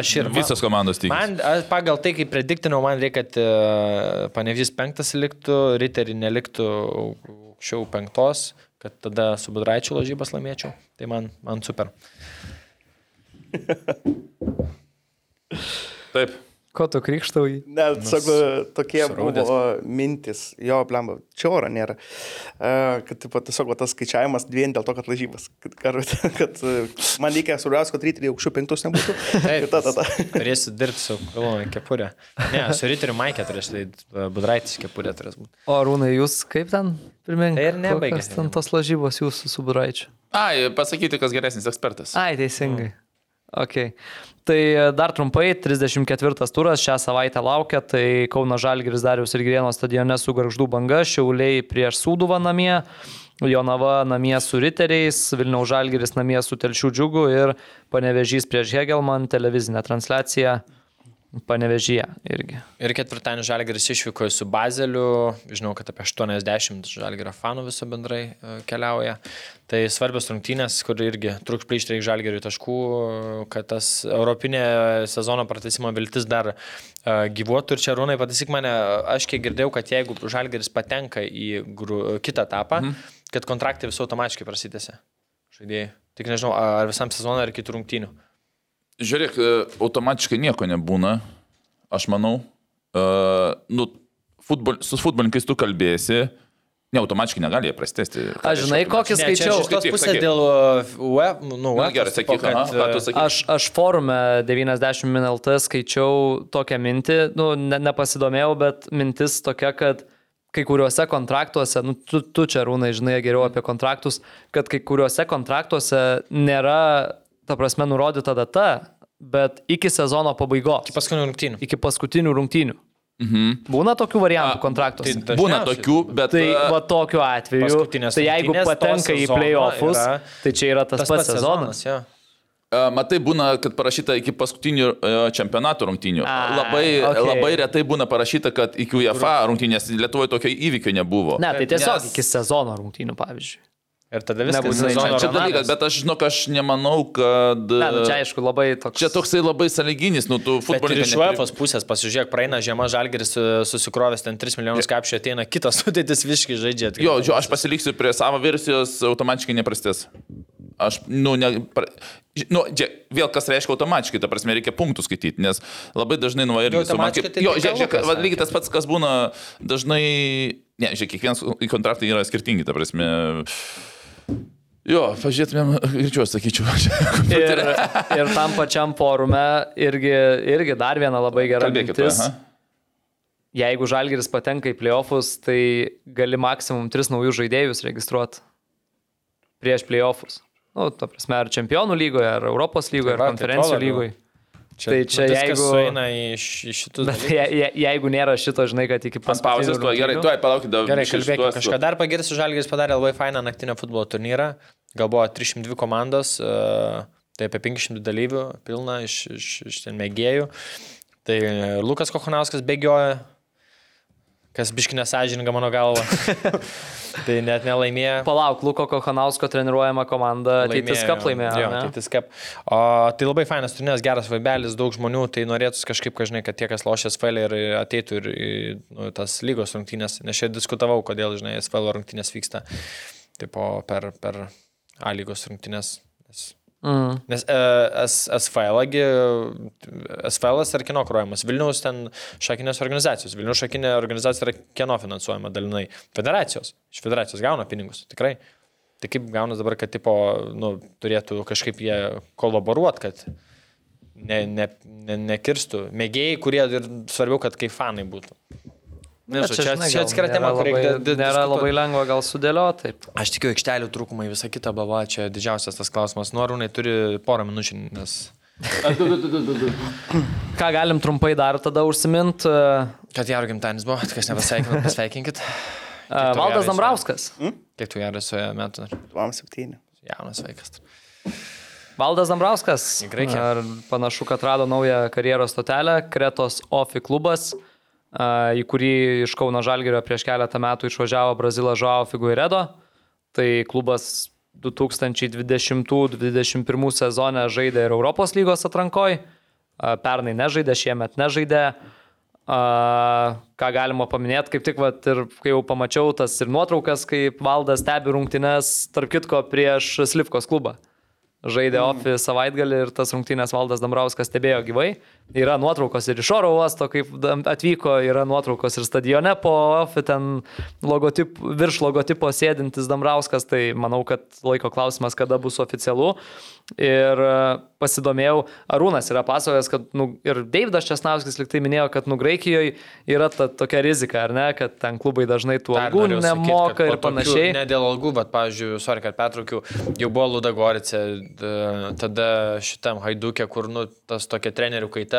aš ir Visos komandos tikisi. Man, a, pagal tai, kaip prediktinau, man reikia, kad uh, Panevys penktas liktų, Ritterį neliktų aukščiau penktos, kad tada su Budraičiu lažybas laimėčiau. Tai man, man super. Taip. Nu, Ko tu krikštauji? Ne, sakau, tokie suraudęs. buvo mintis, jo, blemba, čia oro nėra. Uh, kad taip pat tiesiog tas skaičiavimas vien dėl to, kad lažybas. Kad, kad, kad uh, man reikia svarbiausia, kad ryteriai aukščiau penktus nebūtų. [laughs] Taip, ta, ta, ta. [laughs] Turėsiu dirbti su galvoju kepurė. Ne, su Riteriu Maikė turės, tai Budraitis kepurė turės būti. O Rūnai, jūs kaip ten primink? Tai ir nebaigė. Kokios ten tos lažybos jūsų su Buraičiu. Ai, pasakyti, kas geresnis ekspertas. Ai, teisingai. Ok. Tai e, dar trumpai, 34 turas šią savaitę laukia, tai Kauna Žalgiris Darius ir Grieno stadione su Garždų banga, Šiauliai prieš Sūduvą namie, Jonava namie su Riteriais, Vilniaus Žalgiris namie su Telšių džiugu ir Panevežys prieš Hegelman, televizinė transliacija. Panevežyje irgi. Ir ketvirtadienį Žalgeris išvyko su Bazeliu, žinau, kad apie 80 Žalgerio fanų viso bendrai e, keliauja. Tai svarbios rungtynės, kur irgi truks plyšti reikia Žalgeriui taškų, kad tas europinė sezono pratesimo viltis dar uh, gyvuotų. Ir čia Rūnai pataisyk mane, aš kiek girdėjau, kad jeigu Žalgeris patenka į gru, kitą etapą, mhm. kad kontraktai visų automatiškai prasidėsi. Žaidėjai. Tik nežinau, ar visam sezonui, ar kitų rungtynių. Žiūrėk, e, automatiškai nieko nebūna, aš manau. Uh, nu, futbol, su futbolininkais tu kalbėsi, ne, automatiškai negali jie prastesti. Aš žinai, kokį skaičiau. Iš tos pusės dėl UEF, nu, Na, gerai, sakyk, kad... ką tu sakai. Aš, aš forume 90 min LT skaičiau tokią mintį, nu, ne, nepasidomėjau, bet mintis tokia, kad kai kuriuose kontraktuose, nu, tu, tu čia rūnai žinai geriau apie kontraktus, kad kai kuriuose kontraktuose nėra ta prasme, nurodyta data, bet iki sezono pabaigos. Iki paskutinių rungtynių. Iki paskutinių rungtynių. Mhm. Būna tokių variantų kontraktuose. tai Būna tokių, bet... Tai va tokiu atveju, Paskutinės tai jeigu patenka į yra tai čia yra tas, tas pats sezonas. jo. a, Matai, būna, kad parašyta iki paskutinių a, čempionato rungtynių. A, labai, okei. labai retai būna parašyta, kad iki UEFA rungtynės Lietuvoje tokio įvykio nebuvo. Ne, tai tiesiog Nes- iki sezono rungtynių, pavyzdžiui. Ir tada viskas Nebūtinai sezono Čia dalykas, Ronaldas. bet aš žinok, aš nemanau, kad... Ne, nu, čia aišku labai toks. Čia toksai labai saliginis, nu, tu futbolininkas. iš UEFA pusės pasižiūrėk, praeina žiema žalgeris e, susikrovęs ten 3 milijonus kapšio, ateina kitas [laughs] sudėtis visiškai žaidžia. Jo, jo, aš pasiliksiu prie savo versijos, automatiškai neprastės. Aš, nu, ne, pra, nu, džia, vėl kas reiškia automatiškai, ta prasme, reikia punktų skaityti, nes labai dažnai nuo irgi Jo, automatiškai tai Jo, žiūrėk, žiūrėk, lygiai tas pats, kas būna dažnai, ne, žiūrėk, kiekvienas kontraktai yra skirtingi, ta prasme. Jo, pažiūrėtumėm, greičiau sakyčiau. [laughs] Ir, ir tam pačiam forume irgi, irgi dar viena labai gera Kalbėkite. mintis. aha. Jeigu Žalgiris patenka į playoffus, tai gali maksimum tris naujus žaidėjus registruoti prieš playoffus. Nu, ta prasme, ar čempionų lygoje, ar Europos lygoje, Tai ar konferencijų lygoje. Čia, Tai čia viskas jeigu- sueina į, šitus. Bet je, je, jeigu nėra šito, žinai, kad iki tuo gerai, tuoj palaukit, dar Gerai, kalbėkime. Kažką dar pagirsiu, Žalgiris padarė labai fainą naktinio futbolo turnyrą. Gal buvo 302 komandos, e, tai apie 500 dalyvių, pilna iš, iš, iš ten mėgėjų. Tai Lukas Kochonauskas bėgioja, kas biškinė sąžininga mano galva. [laughs] tai net nelaimėjo. Palauk, Luko Kohanausko treniruojama komanda ateitis kap laimėjo. Jo, ateitis kap. O tai labai fainas turnyras, geras vaibelis, daug žmonių, tai norėtųsi kažkaip, kažinai, kad tie, kas lošia SFL ir ateitų ir į nu, tas lygos rungtynės, nes čia diskutavau, kodėl, žinai, SFL rungtynės vyksta tipo, per, per A lygos rungtynės. Mm. Nes e, S- SFL, agi, SFL yra kieno kruojamas. Vilniaus ten šakinės organizacijos. Vilniaus šakinė organizacija yra kieno finansuojama dalinai. Federacijos. Iš federacijos gauna pinigus, tikrai. Tai kaip gaunas dabar, kad tipo, nu, turėtų kažkaip jie kolaboruoti, kad ne, ne, ne, nekirstų. Mėgėjai, kurie ir svarbiau, kad kaip fanai būtų. Nežinau, čia, žinai, čia atskira nėra tema, kur reikia Nėra diskutuot. labai lengva gal sudėlioti. Aš tikiu, aikštelių trūkumai, visa kita bava, čia didžiausias tas klausimas. Norūnai turi porą minučių, nes... [coughs] Ką galim trumpai dar tada užsimint? Uh, Kad jaro gimtadienis buvo, kas nepasveikinat, pasveikinkit. Valdas gerai, Dambrauskas. Kiek tu jaro suėjo metų? dar? Tuom septyni. Jaunas vaikas. Valdas Dambrauskas. Ar panašu, kad rado naują karjeros stotelę, Kretos Ofi klubas, į kurį iš Kauno Žalgirio prieš keletą metų išvažiavo Brazilas Žuao Figuiredo. Tai klubas 2020-2021 sezone žaidė ir Europos lygos atrankoj, pernai nežaidė, šiemet nežaidė. Ką galima paminėti, kaip tik, vat, ir kai jau pamačiau tas ir nuotraukas, kaip valdas stebi rungtynes, tarp kitko, prieš Slivkos klubą. Žaidė mm. Ofi savaitgalį ir tas rungtynės valdas Dambrauskas stebėjo gyvai. Yra nuotraukos ir iš oro uosto, kaip atvyko, yra nuotraukos ir stadione po Ofi, ten logotip, virš logotipo sėdintis Dambrauskas, tai manau, kad laiko klausimas, kada bus oficialu. Ir e, pasidomėjau, Arūnas yra pasakojęs, kad nu, ir Deividas Česnauskis liktai minėjo, kad nu Graikijoje yra ta tokia rizika, ar ne, kad ten klubai dažnai tų algų sakyt, nemoka po ir panašiai. Tokių, ne dėl algų, bet, pavyzdžiui, sorry, kad pertraukiau, jau buvo Ludagorice, tada šitam Haidukė, kur, nu, tas tokia trenerių kaita.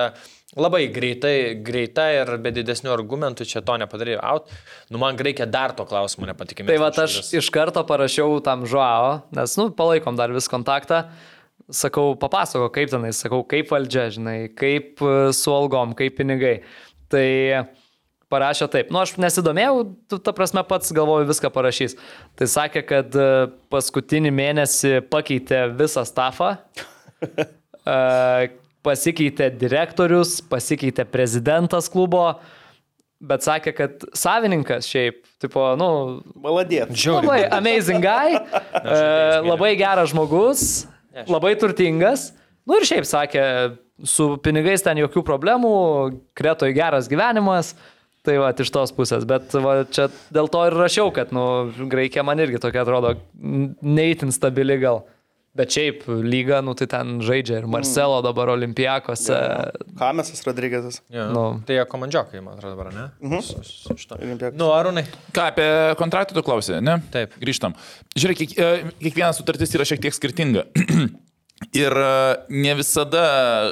Labai greitai, greita ir be didesnių argumentų čia to nepadarė. Out. Nu, man reikia dar to klausimo nepatikimai. Tai va, aš iš karto parašiau tam žuao, nes, nu, palaikom dar vis kontaktą. sakau, papasako, kaip tenai, sakau, kaip valdžia, žinai, kaip e, su algom, kaip pinigai. Tai parašė taip, nu aš nesidomėjau, tu, ta prasme pats galvoju viską parašys. Tai sakė, kad e, paskutinį mėnesį pakeitė visą stafą, [laughs] e, pasikeitė direktorius, pasikeitė prezidentas klubo, bet sakė, kad savininkas šiaip, tipo, nu, Maladėt. labai amazing guy, e, labai geras žmogus, labai turtingas. Nu ir šiaip sakė, su pinigais ten jokių problemų, kretoj geras gyvenimas. Tai va, iš tos pusės, bet va, čia dėl to ir rašiau, kad, nu, Graikija man irgi tokia atrodo neįtin stabili gal. Bet šiaip lyga, nu, tai ten žaidžia ir Marcelo dabar olimpijakose. Kamesas Rodrygėsas. Ja. Nu. Tai jie komandžiokai, man atrodo, dabar, ne? Mhm. Su, su. Olimpiakos. Nu, Arūnai. Ką apie kontraktą tu klausai, ne? Taip. Grįžtam. Žiūrėk, kiek, e, kiekviena sutartis yra šiek tiek skirtinga. [clears throat] Ir e, ne visada,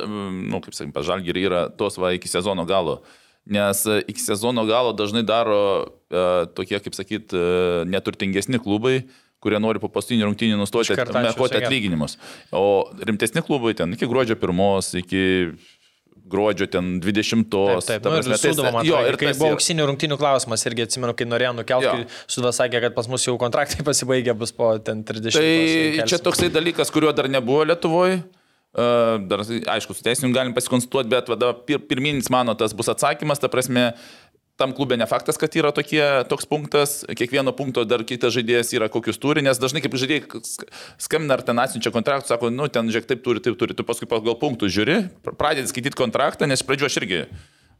mm, nu, kaip sakykim, pažalgiri yra tos va iki sezono galo. Nes e, iki sezono galo dažnai daro e, tokie, kaip sakyt, e, neturtingesni klubai, kurie nori po paskutinių rungtynių nustoti mekoti atlyginimus. O rimtesni klubai ten iki gruodžio pirmos, iki gruodžio ten 20. Taip, taip, ta nu, ir prasme, tai- Sūduva, man jo, ir kai tas buvo auksinių rungtynių klausimas, irgi atsimenu, kai norėjo nukelti, Sūduva sakė, kad pas mus jau kontraktai [laughs] pasibaigė, bus po ten 30. Tai čia toksai dalykas, kurio dar nebuvo Lietuvoje. Dar, aišku, su teisiniu galim pasikonsultuoti, bet vada, pir, pirminis mano tas bus atsakymas, ta prasme, tam klube ne faktas, kad yra tokie, toks punktas, kiekvieno punkto dar kitas žaidėjas yra kokius turi, nes dažnai kaip žaidėjai sk- skambina ar ten atsiunčia kontraktą, sako, nu ten žiūrėk, taip turi, taip turi, tu paskui pagal punktų žiūri, pr- pradedi skaityti kontraktą, nes pradžio aš irgi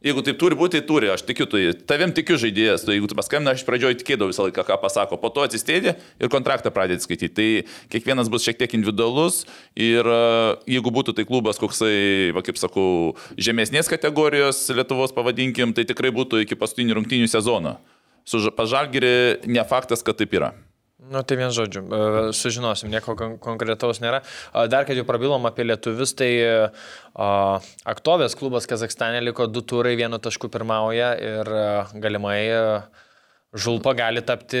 Jeigu taip turi būti, tai turi, aš tikiu, tai tavim tikiu žaidėjas, tai jeigu tu paskambina, aš pradžioje tikėdavau visą laiką, ką pasako, po to atsistėdė ir kontraktą pradėti skaityti. Tai kiekvienas bus šiek tiek individualus ir e, jeigu būtų tai klubas koksai, va, kaip sakau, žemesnės kategorijos Lietuvos pavadinkim, tai tikrai būtų iki paskutinių rungtynių sezono. Su Ža- pažalgiri ne faktas, kad taip yra. Nu, tai vien žodžiu, e, sužinosim, nieko kon- konkretaus nėra. Dar, kad jau prabilom apie lietuvius, tai a, Aktovės klubas Kazakstane liko du turai, vienu tašku pirmauja ir a, galimai Žulpa gali tapti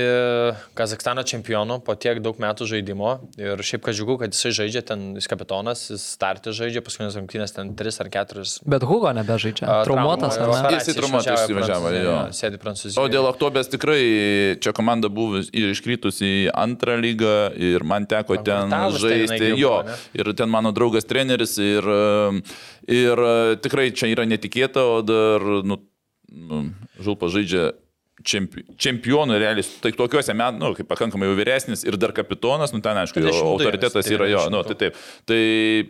Kazakstano čempionu po tiek daug metų žaidimo. Ir šiaip, kad džiugu, kad jisai žaidžia ten, jis kapitonas, jis startį žaidžia, paskutinės rungtynės ten 3 ar 4. Bet Hugo nebežaidžia. Traumuotas, ar ne? Jisai traumuotas išvažiavo, jo. Sėdi Prancūzijoje. O dėl Oktobės tikrai čia komanda buvo ir iškritus į antrą lygą ir man teko ten žaisti. Jo, ir ten mano draugas treneris ir, ir e, tikrai čia yra netikėta, o dar, nu, nu Žulpa žaidžia čempionų realiai, tai tokiuose metų, nu, kaip pakankamai jau vyresnis ir dar kapitonas, nu ten aišku, jo 22 autoritetas yra jo, 22. nu, tai taip. Tai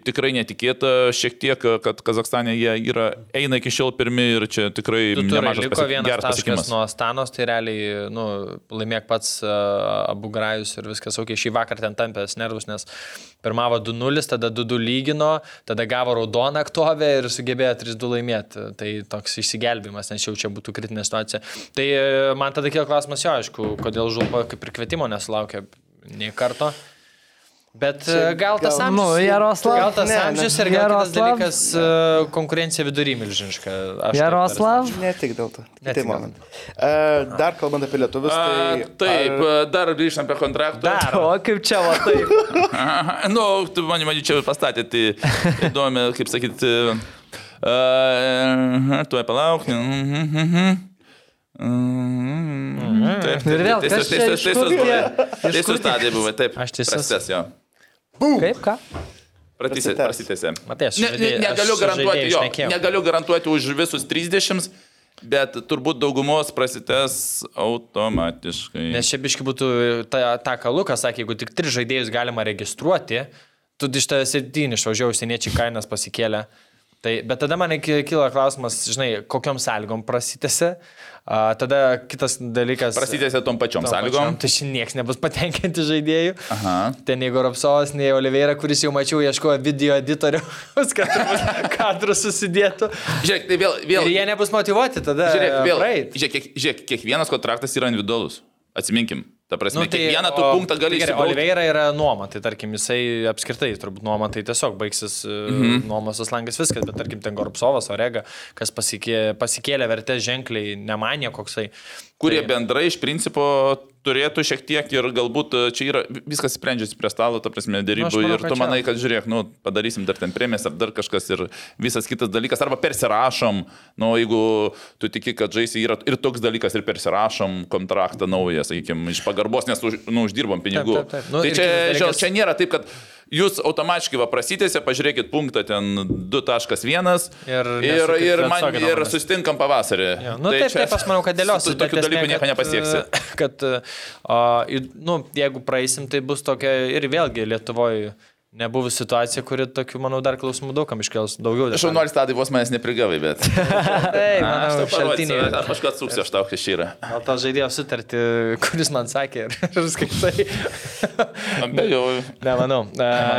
tikrai netikėta šiek tiek, kad Kazakstane jie yra, eina iki šiol pirmi ir čia tikrai turai nemažas liko pasi- vienas geras taškas pasiekimas. nuo Stanos, tai realiai, nu, laimėk pats uh, abu grajus ir viskas, ok, šį vakar ten tampęs nervus, nes pirmavo 2-0, tada 2-2 lygino, tada gavo raudoną aktovę ir sugebėjo 3-2 laimėti. Tai toks išsigelbimas, nes jau čia būtų kritinė situacija. Tai e, man tada kilo klausimas, jo, aišku, kodėl žulpa kaip ir kvietimo nesulaukė nei karto. Bet e, gal tas gal- amžius, Nu, Jaroslav- gal tas Ne, ne. amžius ir gal kitas Jaroslav- dalykas e, konkurencija vidury milžiniška. Jaroslav? Ne tik dėl to. Ne Tai tik moment. Uh, dar kalbant apie lietuvius, tai... taip, ar- dar grįžtam prie kontrakto. Dar. O kaip čia, va taip. [laughs] Nu, tu mane manyčiau pastatė, tai įdomi, kaip sakyti, uh, tuoj palauk. Mhm. Taip, taip, Ir vėl, teisus, teisus, teisus Teisus stadija buvo, taip. Aš teisus. Prasitęs, jo. Kaip ką? Pratysė, Prasitęs. prasitęsė. Matai, aš Ne, ne, negaliu garantuoti, jo, negaliu garantuoti už visus 30, bet turbūt daugumos prasitęs automatiškai. Nes čia biški būtų ta, ta ką Lukas sakė, jeigu tik tris žaidėjus galima registruoti, tu iš tavęs septyni išvažiavo, užsieniečiai kainas pasikėlė. Tai, bet tada man kyla klausimas, žinai, kokiam sąlygom prasitėsi. A, tada kitas dalykas. Prasitęsė tom pačiom tom sąlygom. pačiom, Tai šiandien niekas nebus patenkinti žaidėjų. Aha. Ten nei Goropsovas, nei Oliveira, kuris jau mačiau, ieškojo video editoriaus, [laughs] kad kadrų susidėtų. Žiūrėk, tai vėl, vėl, Ir jie nebus motivuoti tada. Žiūrėk, vėl, žiūrėk, kiek, žiūrėk, kiekvienas kontraktas yra individualus. Atsiminkim. Ta prasme, nu, tai, kiekvieną tu punktą gali tai gerai, įsibrauti. Oliveira yra nuoma, tai tarkim, jisai apskritai turbūt nuoma, tai tiesiog baigsis mm. -hmm. nuomos langas viskas, bet tarkim, ten Goropsovas, Orega, kas pasikė, pasikėlė vertę ženkliai, nemanė koksai. Kurie bendrai iš principo turėtų šiek tiek ir galbūt e, čia yra viskas sprendžiasi prie stalo, ta prasme, Nu, dėrybų aš manau, ir tu manai, kad žiūrėk, nu, padarysim dar ten premijas ar dar kažkas ir visas kitas dalykas, arba persirašom, nu, jeigu tu tiki, kad žaisi yra ir toks dalykas ir persirašom kontraktą naują, sakykime, iš pagarbos, nes nu, uždirbam pinigų. Taip, taip, taip. Nu, tai čia, dalykas- čia nėra taip, kad jūs automatiškai va prasitėse, pažiūrėkit punktą ten 2.1 Ir ir, ir, man, ir susitinkam pavasarį. Ja, nu, tai taip, taip, aš manau, kad dėliosi. Su tokiu dalyku nieko nepasieksi. [laughs] Kad, a, į- nu, jeigu praeisim, tai bus tokia ir vėlgi Lietuvoje nebuvo situacija, kuri tokių, manau, dar klausimų daugam iškels daugiau. detalių. Šaunuolis tadai vos manęs neprigavai, bet... [laughs] Taip, Aš manau, šaltiniai. aš kažką atsuksiu, aš tau kažkaip. Gal tą žaidėjo sutartį, kuris man sakė ir, [laughs] ir skaitai. Be jau. Nemanau.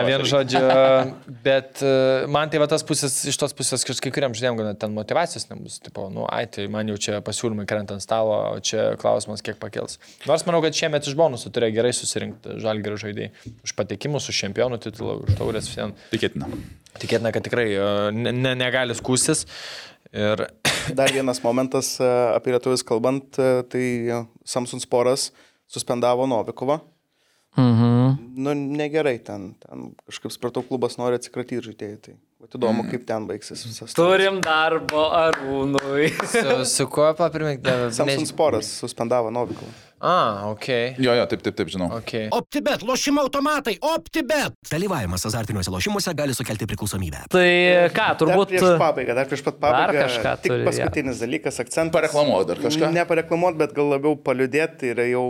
Vien žodžiu, [laughs] bet e, man tai va tas pusės, iš tos pusės kažkai kuriam žmonėm gal ten motivacijos nebus. Tipo, nu, ai, tai man jau čia pasiūlymai krenta ant stalo, o čia klausimas, kiek pakels. Nors manau, kad šiemet iš bonusų turėjo gerai susirinkti žalgerio žaidėjai. Už patekimus, už čempionų titulą, už taurės. Vien. Tikėtina. Tikėtina, kad tikrai e, ne, ne, negali skūstis. Ir [coughs] Dar vienas momentas e, apie lietuvis kalbant, e, tai Samsung Sporas suspendavo Novikovą. Mhm. Nu, negerai ten, ten kažkaip supratau, klubas nori atsikratyti žaidėjų. Tai vat įdomu, kaip ten baigsis visas. Turim darbo arūnui. su, su kuo papirmėkti? Samsung Sporas suspendavo Novikovą. A, ok. Jo, jo, taip, taip, taip, žinau. okay. OptiBet, lošimo automatai, OptiBet. Dalyvavimas azartiniuose lošimuose gali sukelti priklausomybę. Tai ką, Dar turbūt... prieš pabaigą, dar prieš pat pabaigą. kažką tik turi, paskutinis dalykas, akcentas. Pareklamuot dar kažką? Nepareklamuot, bet gal labiau paliudėti. Tai yra jau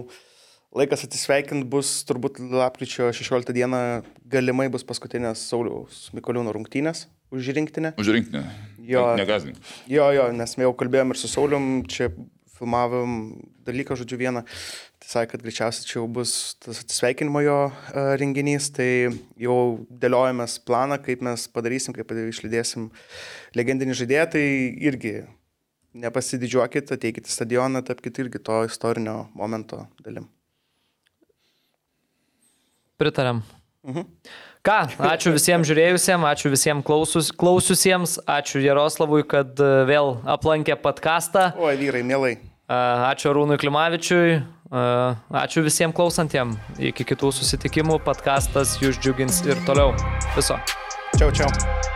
laikas atsisveikinti bus turbūt lapkričio 16 dieną galimai bus paskutinės Sauliaus Mikoliūno rungtynės už rinktinę. Už rinkinį. Jo. Negazink. Jo, jo, nes mes jau kalbėjom ir su Saulium, čia filmavom dalyką, žodžiu, vieną. Tai sakė, kad greičiausiai čia jau bus tas atsisveikinimo jo e, renginys, tai jau dėliojamės planą, kaip mes padarysim, kaip išlydėsim legendinį žaidėją, tai irgi nepasididžiuokit, ateikit į stadioną, tapkite irgi to istorinio momento dalim. Pritarėm. Ką, ačiū visiems žiūrėjusiems, ačiū visiems klausus, klausiusiems, ačiū Jaroslavui, kad e, vėl aplankė podcastą. Oi, vyrai, mielai. A, Ačiū Rūnui Klimavičiui, a, ačiū visiems klausantiems. Iki kitų susitikimų, podcastas jūs džiugins ir toliau. Viso. Čiau, čiau.